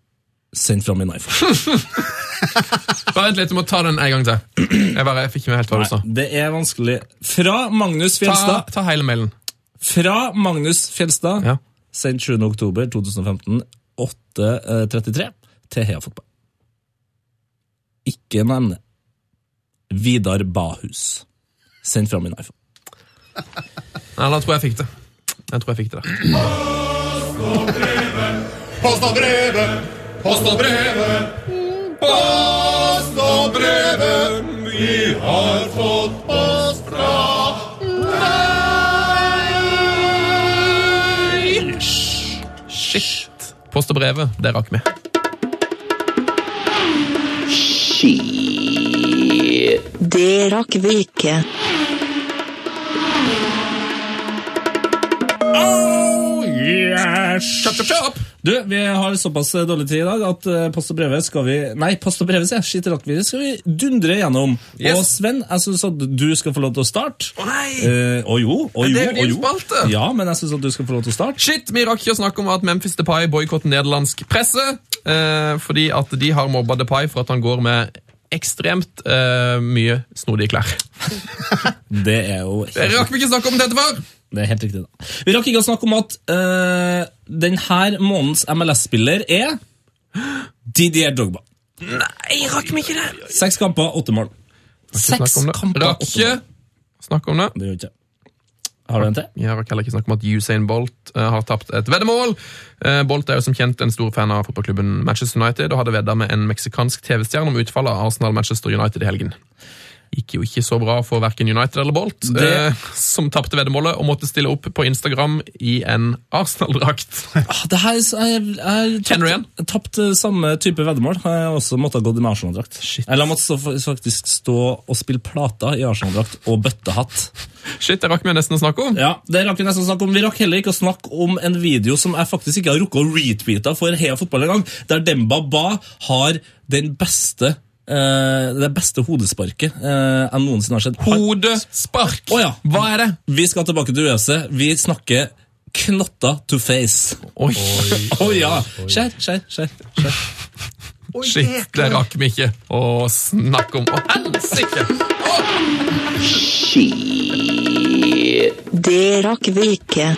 Sendt fra min iPhone. Bare vent litt, du må ta den en gang til. Jeg, bare, jeg fikk ikke med helt hva du sa. Det er vanskelig. Fra Magnus Ta, Fjelstad. ta hele mailen. Fra Magnus Fjelstad. Ja. Sendt 7. oktober 2015, 8.33, til Heia Fotball. Ikke nevne Vidar Bahus. Sendt fra min iPhone. Nei, da tror jeg jeg fikk det. Jeg tror jeg fikk det der. Post og brevet, post og brevet. Post og brevet, vi har fått post fra Shit. Post og brevet, det rakk vi. Det rakk vi ikke. Oh, yes. Chop, chop, kjapp! Du, Vi har såpass dårlig tid i dag at eh, Post og brevet skal vi Nei, Post og brevet, sier. Shit, skal vi dundre gjennom. Yes. Og Sven, jeg syns at du skal få lov til å starte. Å nei! Uh, og jo, og jo, og jo. spalte. Ja, men jeg syns at du skal få lov til å starte. Shit, vi rakk ikke å snakke om at Memphis Depay boikotter nederlandsk presse. Uh, fordi at de har mobba Depay for at han går med ekstremt uh, mye snodige klær. Det er jo Det rakk vi ikke snakke om dette før! Det er helt riktig. da. Vi rakk ikke å snakke om at uh, denne månedens MLS-spiller er Didier Drogba. Nei, rakk meg ikke det? Seks kamper, åtte mål. Seks Snakk kamper, Rakk åtte ikke mål. snakke om det. Det gjør ikke. Har du en til? Jeg rakk heller ikke snakke om at Usain Bolt uh, har tapt et veddemål. Uh, Bolt er jo som kjent en stor fan av fotballklubben Manchester United og hadde vedda med en meksikansk TV-stjerne om utfallet av Arsenal-Manchester United i helgen. Gikk jo ikke så bra for verken United eller Bolt, Det- eh, som tapte veddemålet og måtte stille opp på Instagram i en Arsenal-drakt. Ah, Det her, er, jeg, Kjenner du igjen? Jeg tapte samme type veddemål. Har jeg også måttet gå i Arsenal-drakt. Eller jeg måtte stå, faktisk stå og spille plater i Arsenal-drakt og bøttehatt. Shit, det rakk vi nesten å snakke om. Ja, det rakk Vi nesten å snakke om. Vi rakk heller ikke å snakke om en video som jeg faktisk ikke har rukket å retweete for Heia Fotball engang, der Demba Ba har den beste eh, det beste hodesparket uh, jeg noensinne har sett. Hodespark! Oh, ja. Hva er det? Vi skal tilbake til USA. Vi snakker knotta to face. Oi. Å ja! Skjær, skjær, skjær. skjær. Shit, det rakk vi ikke å snakke om. Å, helsike! Det rakk vi ikke.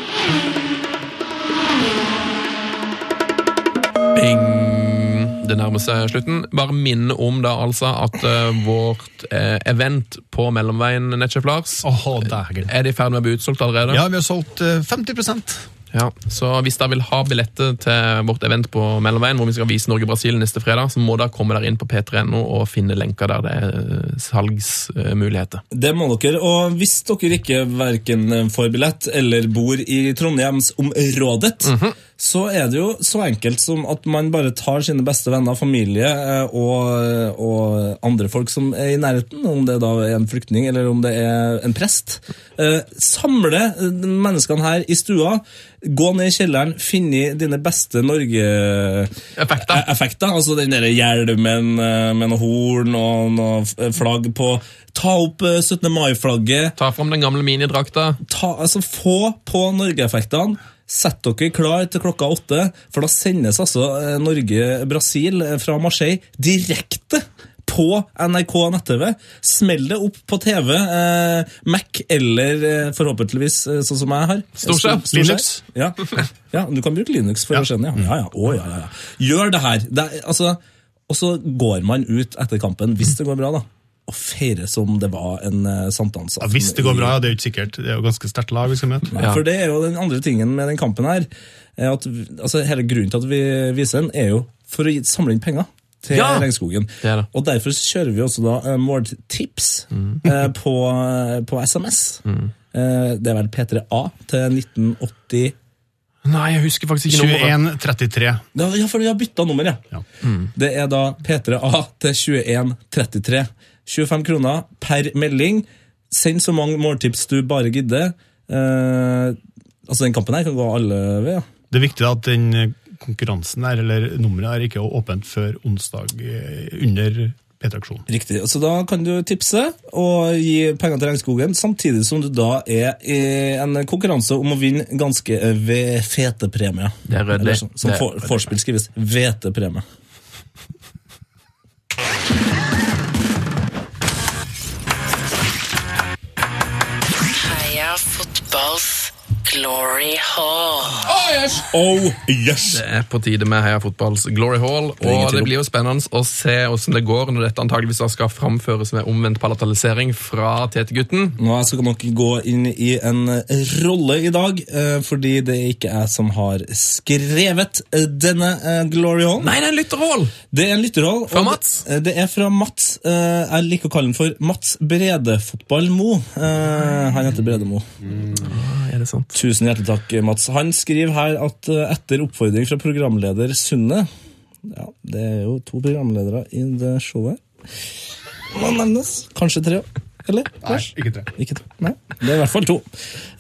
Det nærmer seg slutten. Bare minne om da altså at uh, vårt uh, event på Mellomveien Netchef Lars oh, er det i ferd med å bli utsolgt allerede. Ja, vi har solgt uh, 50% Ja, så hvis dere vil ha billetter til vårt event på Mellomveien, hvor vi skal vise Norge-Brasil neste fredag, så må dere komme der inn på p3.no og finne lenker der det er eh, salgsmuligheter. Det må dere, og hvis dere ikke verken får billett eller bor i Trondheimsområdet, så er det jo så enkelt som at man bare tar sine beste venner, familie eh, og, og andre folk som er i nærheten, om det da er en flyktning eller om det er en prest. Eh, Samle eh, menneskene her i stua, gå ned i kjelleren, finne dine beste Norge-effekter. Effekter. Altså den der hjelmen eh, med noe horn og noe flagg på. Ta opp eh, 17. mai-flagget. Ta fram den gamle minidrakta. Altså, få på Norge-effektene. Sett dere klar til klokka åtte, for da sendes altså eh, Norge-Brasil eh, fra Marseille direkte på NRK nett-TV. Smell det opp på TV. Eh, Mac eller eh, forhåpentligvis sånn som jeg har. Storskjerm. Stor- storskjerm. Linux. Ja. ja, du kan bruke Linux for å skjønne. Ja. Ja, ja. Ja, ja, ja. Gjør det her. Det er, altså, og så går man ut etter kampen, hvis det går bra, da, og feire som det var en uh, sankthansaften. Ja, hvis det går bra, ja, det er jo ikke sikkert. Det er jo ganske sterkt lag vi skal møte. Nei, For det er jo den andre tingen med den kampen her. er At, altså, hele grunnen til at vi viser den, er jo for å samle inn penger til Ja, Regnskogen. det det. Og derfor kjører vi også da eh, mm. eh, på, på SMS. Eh, det er vel P3A til 1980 Nei, jeg husker faktisk ikke nummeret. 21-33. Ja, ja, for vi har bytta nummer, ja. Ja. Det er da P3A til 2133. 25 kroner per melding. Send så mange måltips du bare gidder. Eh, altså, den kampen her kan gå alle veier. Det er viktig at den konkurransen der, eller nummeret her, ikke er åpent før onsdag eh, under P3-aksjonen. Riktig. Så da kan du tipse og gi penger til Regnskogen, samtidig som du da er i en konkurranse om å vinne ganske eh, fete premier. Det er. Eller Som, som Det er for, forspill skrives hvetepremie. fotballs glory hall. Oh, yes! Det er på tide med Heia Fotballs Glory Hall, og det blir jo spennende å se hvordan det går når dette antageligvis skal framføres med omvendt palatalisering fra Tete-gutten. Nå skal nok gå inn i en rolle i dag, eh, fordi det er ikke jeg som har skrevet eh, denne eh, Glory Hall. Nei, det er en lytterhall! Det er en lytterhall. Fra Mats? Det, er fra Mats. Eh, Jeg liker å kalle den for Mats Brede-fotball Mo. Eh, Han heter Brede Mo. Er det sant? Tusen hjertelig takk, Mats. Han skriver her at eh, etter oppfordring fra programleder Sunne Ja, det er jo to programledere i det showet. Må nevnes. Kanskje tre. Eller? Nei, ikke tre. Ikke to. Nei, det er i hvert fall to.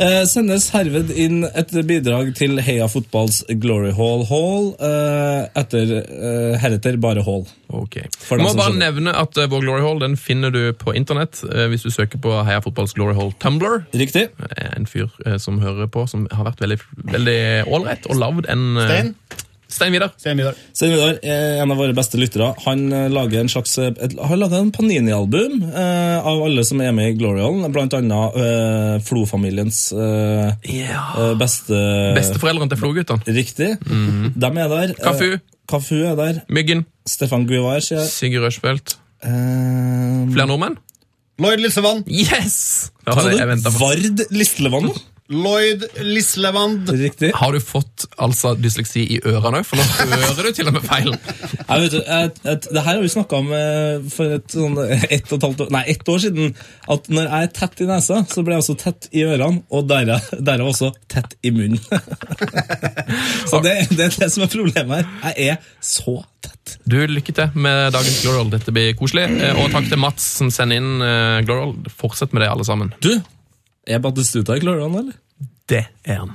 Eh, sendes herved inn et bidrag til Heia Fotballs Glory Hall Hall, eh, etter eh, heretter bare Hall. Ok. Jeg må bare nevne at eh, vår Glory Hall den finner du på internett eh, hvis du søker på Heia Fotballs Glory Hall Tumblr. Riktig. Eh, En fyr som hører på, som har vært veldig veldig ålreit og lagd en Stein? Stein Vidar. Stein Vidar. Stein Vidar er en av våre beste lyttere. Han eh, lager en slags eh, har laga en Panini-album eh, av alle som er med i Glorialen, blant annet eh, Flo-familiens eh, ja. beste Besteforeldrene til Flo-guttene. Riktig. De er der. Eh, Kafu. Kafu er der. Myggen. Stefan Guivar sier jeg. Sigurd Rushfeldt. Eh, Flere nordmenn? Lloyd Lissevann. Yes! Vard Listlevann? Lloyd Lislevand. Riktig. Har du fått altså dysleksi i ørene òg? For nå hører du til og med feil. Nei, vet, du, et, et, det her har vi snakka om eh, for et, sånn, ett og et halvt år, nei, ett år siden. At når jeg er tett i nesa, så blir jeg også tett i ørene, og derav derav også tett i munnen. så det, det er det som er problemet her. Jeg er så tett. Du, Lykke til med dagens Glorold Dette blir koselig. Eh, Og takk til Mats som sender inn Glorold Fortsett med det, alle sammen. Du, er Battistuta i Kløran, eller? Det er han.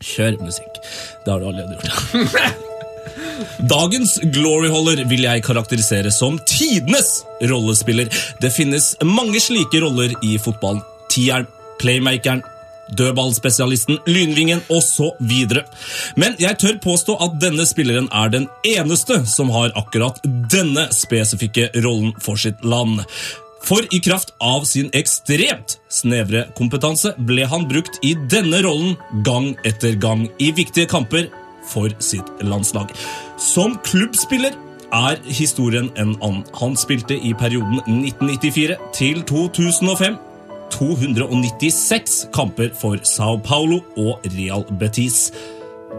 Kjør musikk. Det har du allerede gjort. Dagens gloryholder vil jeg karakterisere som tidenes rollespiller. Det finnes mange slike roller i fotballen. Tieren, playmakeren, dødballspesialisten, lynvingen osv. Men jeg tør påstå at denne spilleren er den eneste som har akkurat denne spesifikke rollen for sitt land. For i kraft av sin ekstremt snevre kompetanse ble han brukt i denne rollen gang etter gang i viktige kamper for sitt landslag. Som klubbspiller er historien en annen. Han spilte i perioden 1994 til 2005 296 kamper for Sao Paulo og Real Betis.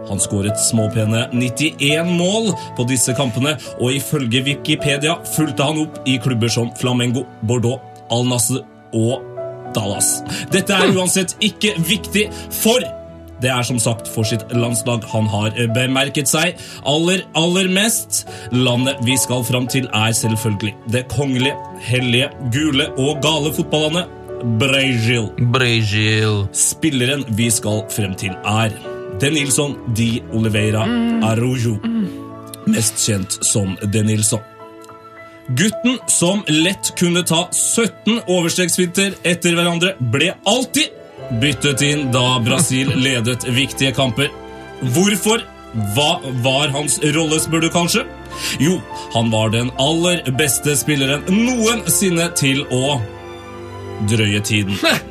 Han skåret småpene 91 mål på disse kampene, og ifølge Wikipedia fulgte han opp i klubber som Flamengo, Bordeaux, Al Nassr og Dallas. Dette er uansett ikke viktig, for det er som sagt for sitt landslag han har bemerket seg aller, aller mest. Landet vi skal fram til, er selvfølgelig det kongelige, hellige, gule og gale fotballandet Brazil. Brazil. Spilleren vi skal frem til, er Denilson Di Oliveira Araujo. Mest kjent som Denilson. Gutten som lett kunne ta 17 overstreksfinter etter hverandre, ble alltid byttet inn da Brasil ledet viktige kamper. Hvorfor? Hva var hans rolle, spør du kanskje? Jo, han var den aller beste spilleren noensinne til å drøye tiden.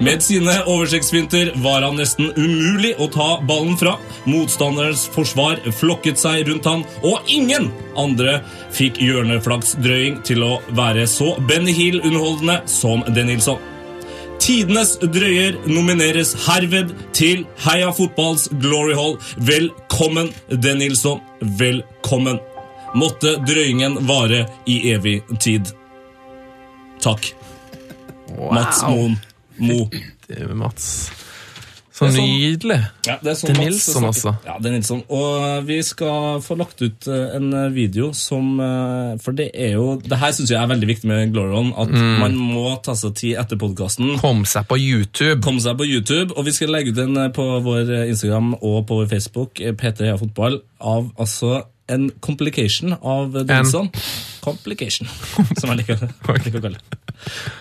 Med sine oversiktsfinter var han nesten umulig å ta ballen fra. Motstanderens forsvar flokket seg rundt han, og ingen andre fikk hjørneflaksdrøying til å være så Benny Hill-underholdende som Denilson. Tidenes drøyer nomineres herved til Heia Fotballs Glory Hall. Velkommen, Denilson. Velkommen. Måtte drøyingen vare i evig tid. Takk. Mats Moen. Mo. Det er Mats. Så sånn- nydelig. Ja, det er sånn er Nilsson, også. Ja, det er Nilsson. Og vi skal få lagt ut eh, en video som eh, For det er jo Det her syns jeg er veldig viktig med Gloron. At Mm. man må ta seg tid etter podkasten. Kom seg på YouTube. Kom seg på YouTube. Og vi skal legge ut en eh, på vår eh, Instagram og på vår Facebook, PT P3 Heia Fotball, av altså en complication av Nilsson. Complication, som jeg liker, liker å kalle det.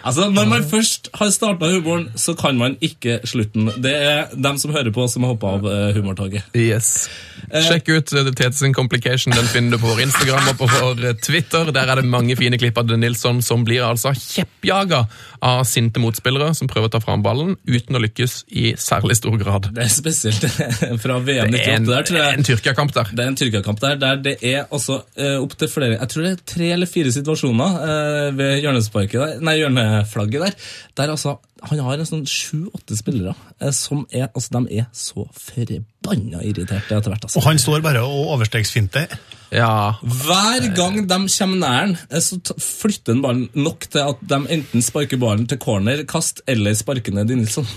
Altså, Når man først har starta humoren, så kan man ikke slutten. Det er dem som hører på, som har hoppa av eh, humortoget. Yes. Sjekk ut Tets Tete Complication. Den finner du på vår Instagram og på vår eh, Twitter. Der er det mange fine klipp av Den Nilsson som blir altså kjeppjaga av sinte motspillere som prøver å ta fram ballen uten å lykkes i særlig stor grad. Det er spesielt fra VM Det er 98 en, der, tror jeg. en Tyrkia-kamp der. Det er en Tyrkia-kamp der, der det er også uh, opptil flere Jeg tror det er tre eller fire situasjoner eh, ved hjørnesparket der, nei, hjørneflagget der, der altså han har en sånn sju-åtte spillere eh, som er altså, de er så forbanna irriterte etter hvert. Altså. Og han står bare og overstegsfinter. Ja. Hver gang de kommer nær den, eh, så flytter han ballen nok til at de enten sparker ballen til corner, kast eller sparker ned i Nilsson.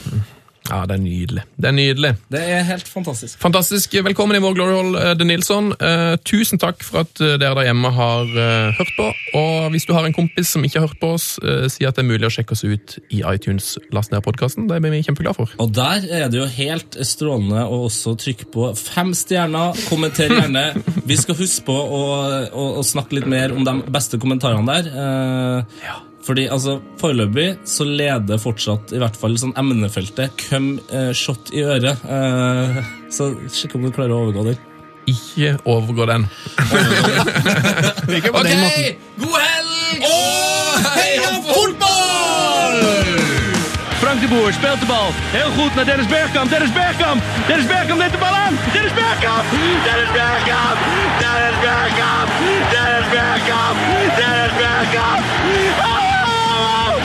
Ja, det er nydelig. Det er nydelig. Det er helt fantastisk. Fantastisk. Velkommen i vår Glory Hall, eh, De Nilsson. Eh, tusen takk for at eh, dere der hjemme har eh, hørt på. Og hvis du har en kompis som ikke har hørt på oss, eh, si at det er mulig å sjekke oss ut i iTunes. Last ned podkasten. Det blir vi kjempeglade for. Og der er det jo helt strålende å også trykke på fem stjerner. Kommenter gjerne. Vi skal huske på å, å, å snakke litt mer om de beste kommentarene der. Eh, Fordi altså, Foreløpig så leder fortsatt i hvert fall sånn emnefeltet Come eh, shot i øret. Eh, så sjekk om du klarer å overgå den. Ikke overgå den. ok, den. God helg og heia fotball! Frank de Boer speelt de bal. Heel goed naar Dennis Bergkamp. Dennis Bergkamp. Dennis Bergkamp neemt de bal aan. Dennis Bergkamp. Dennis Bergkamp. Dennis Bergkamp. Dennis Bergkamp. Dennis Bergkamp. Oh!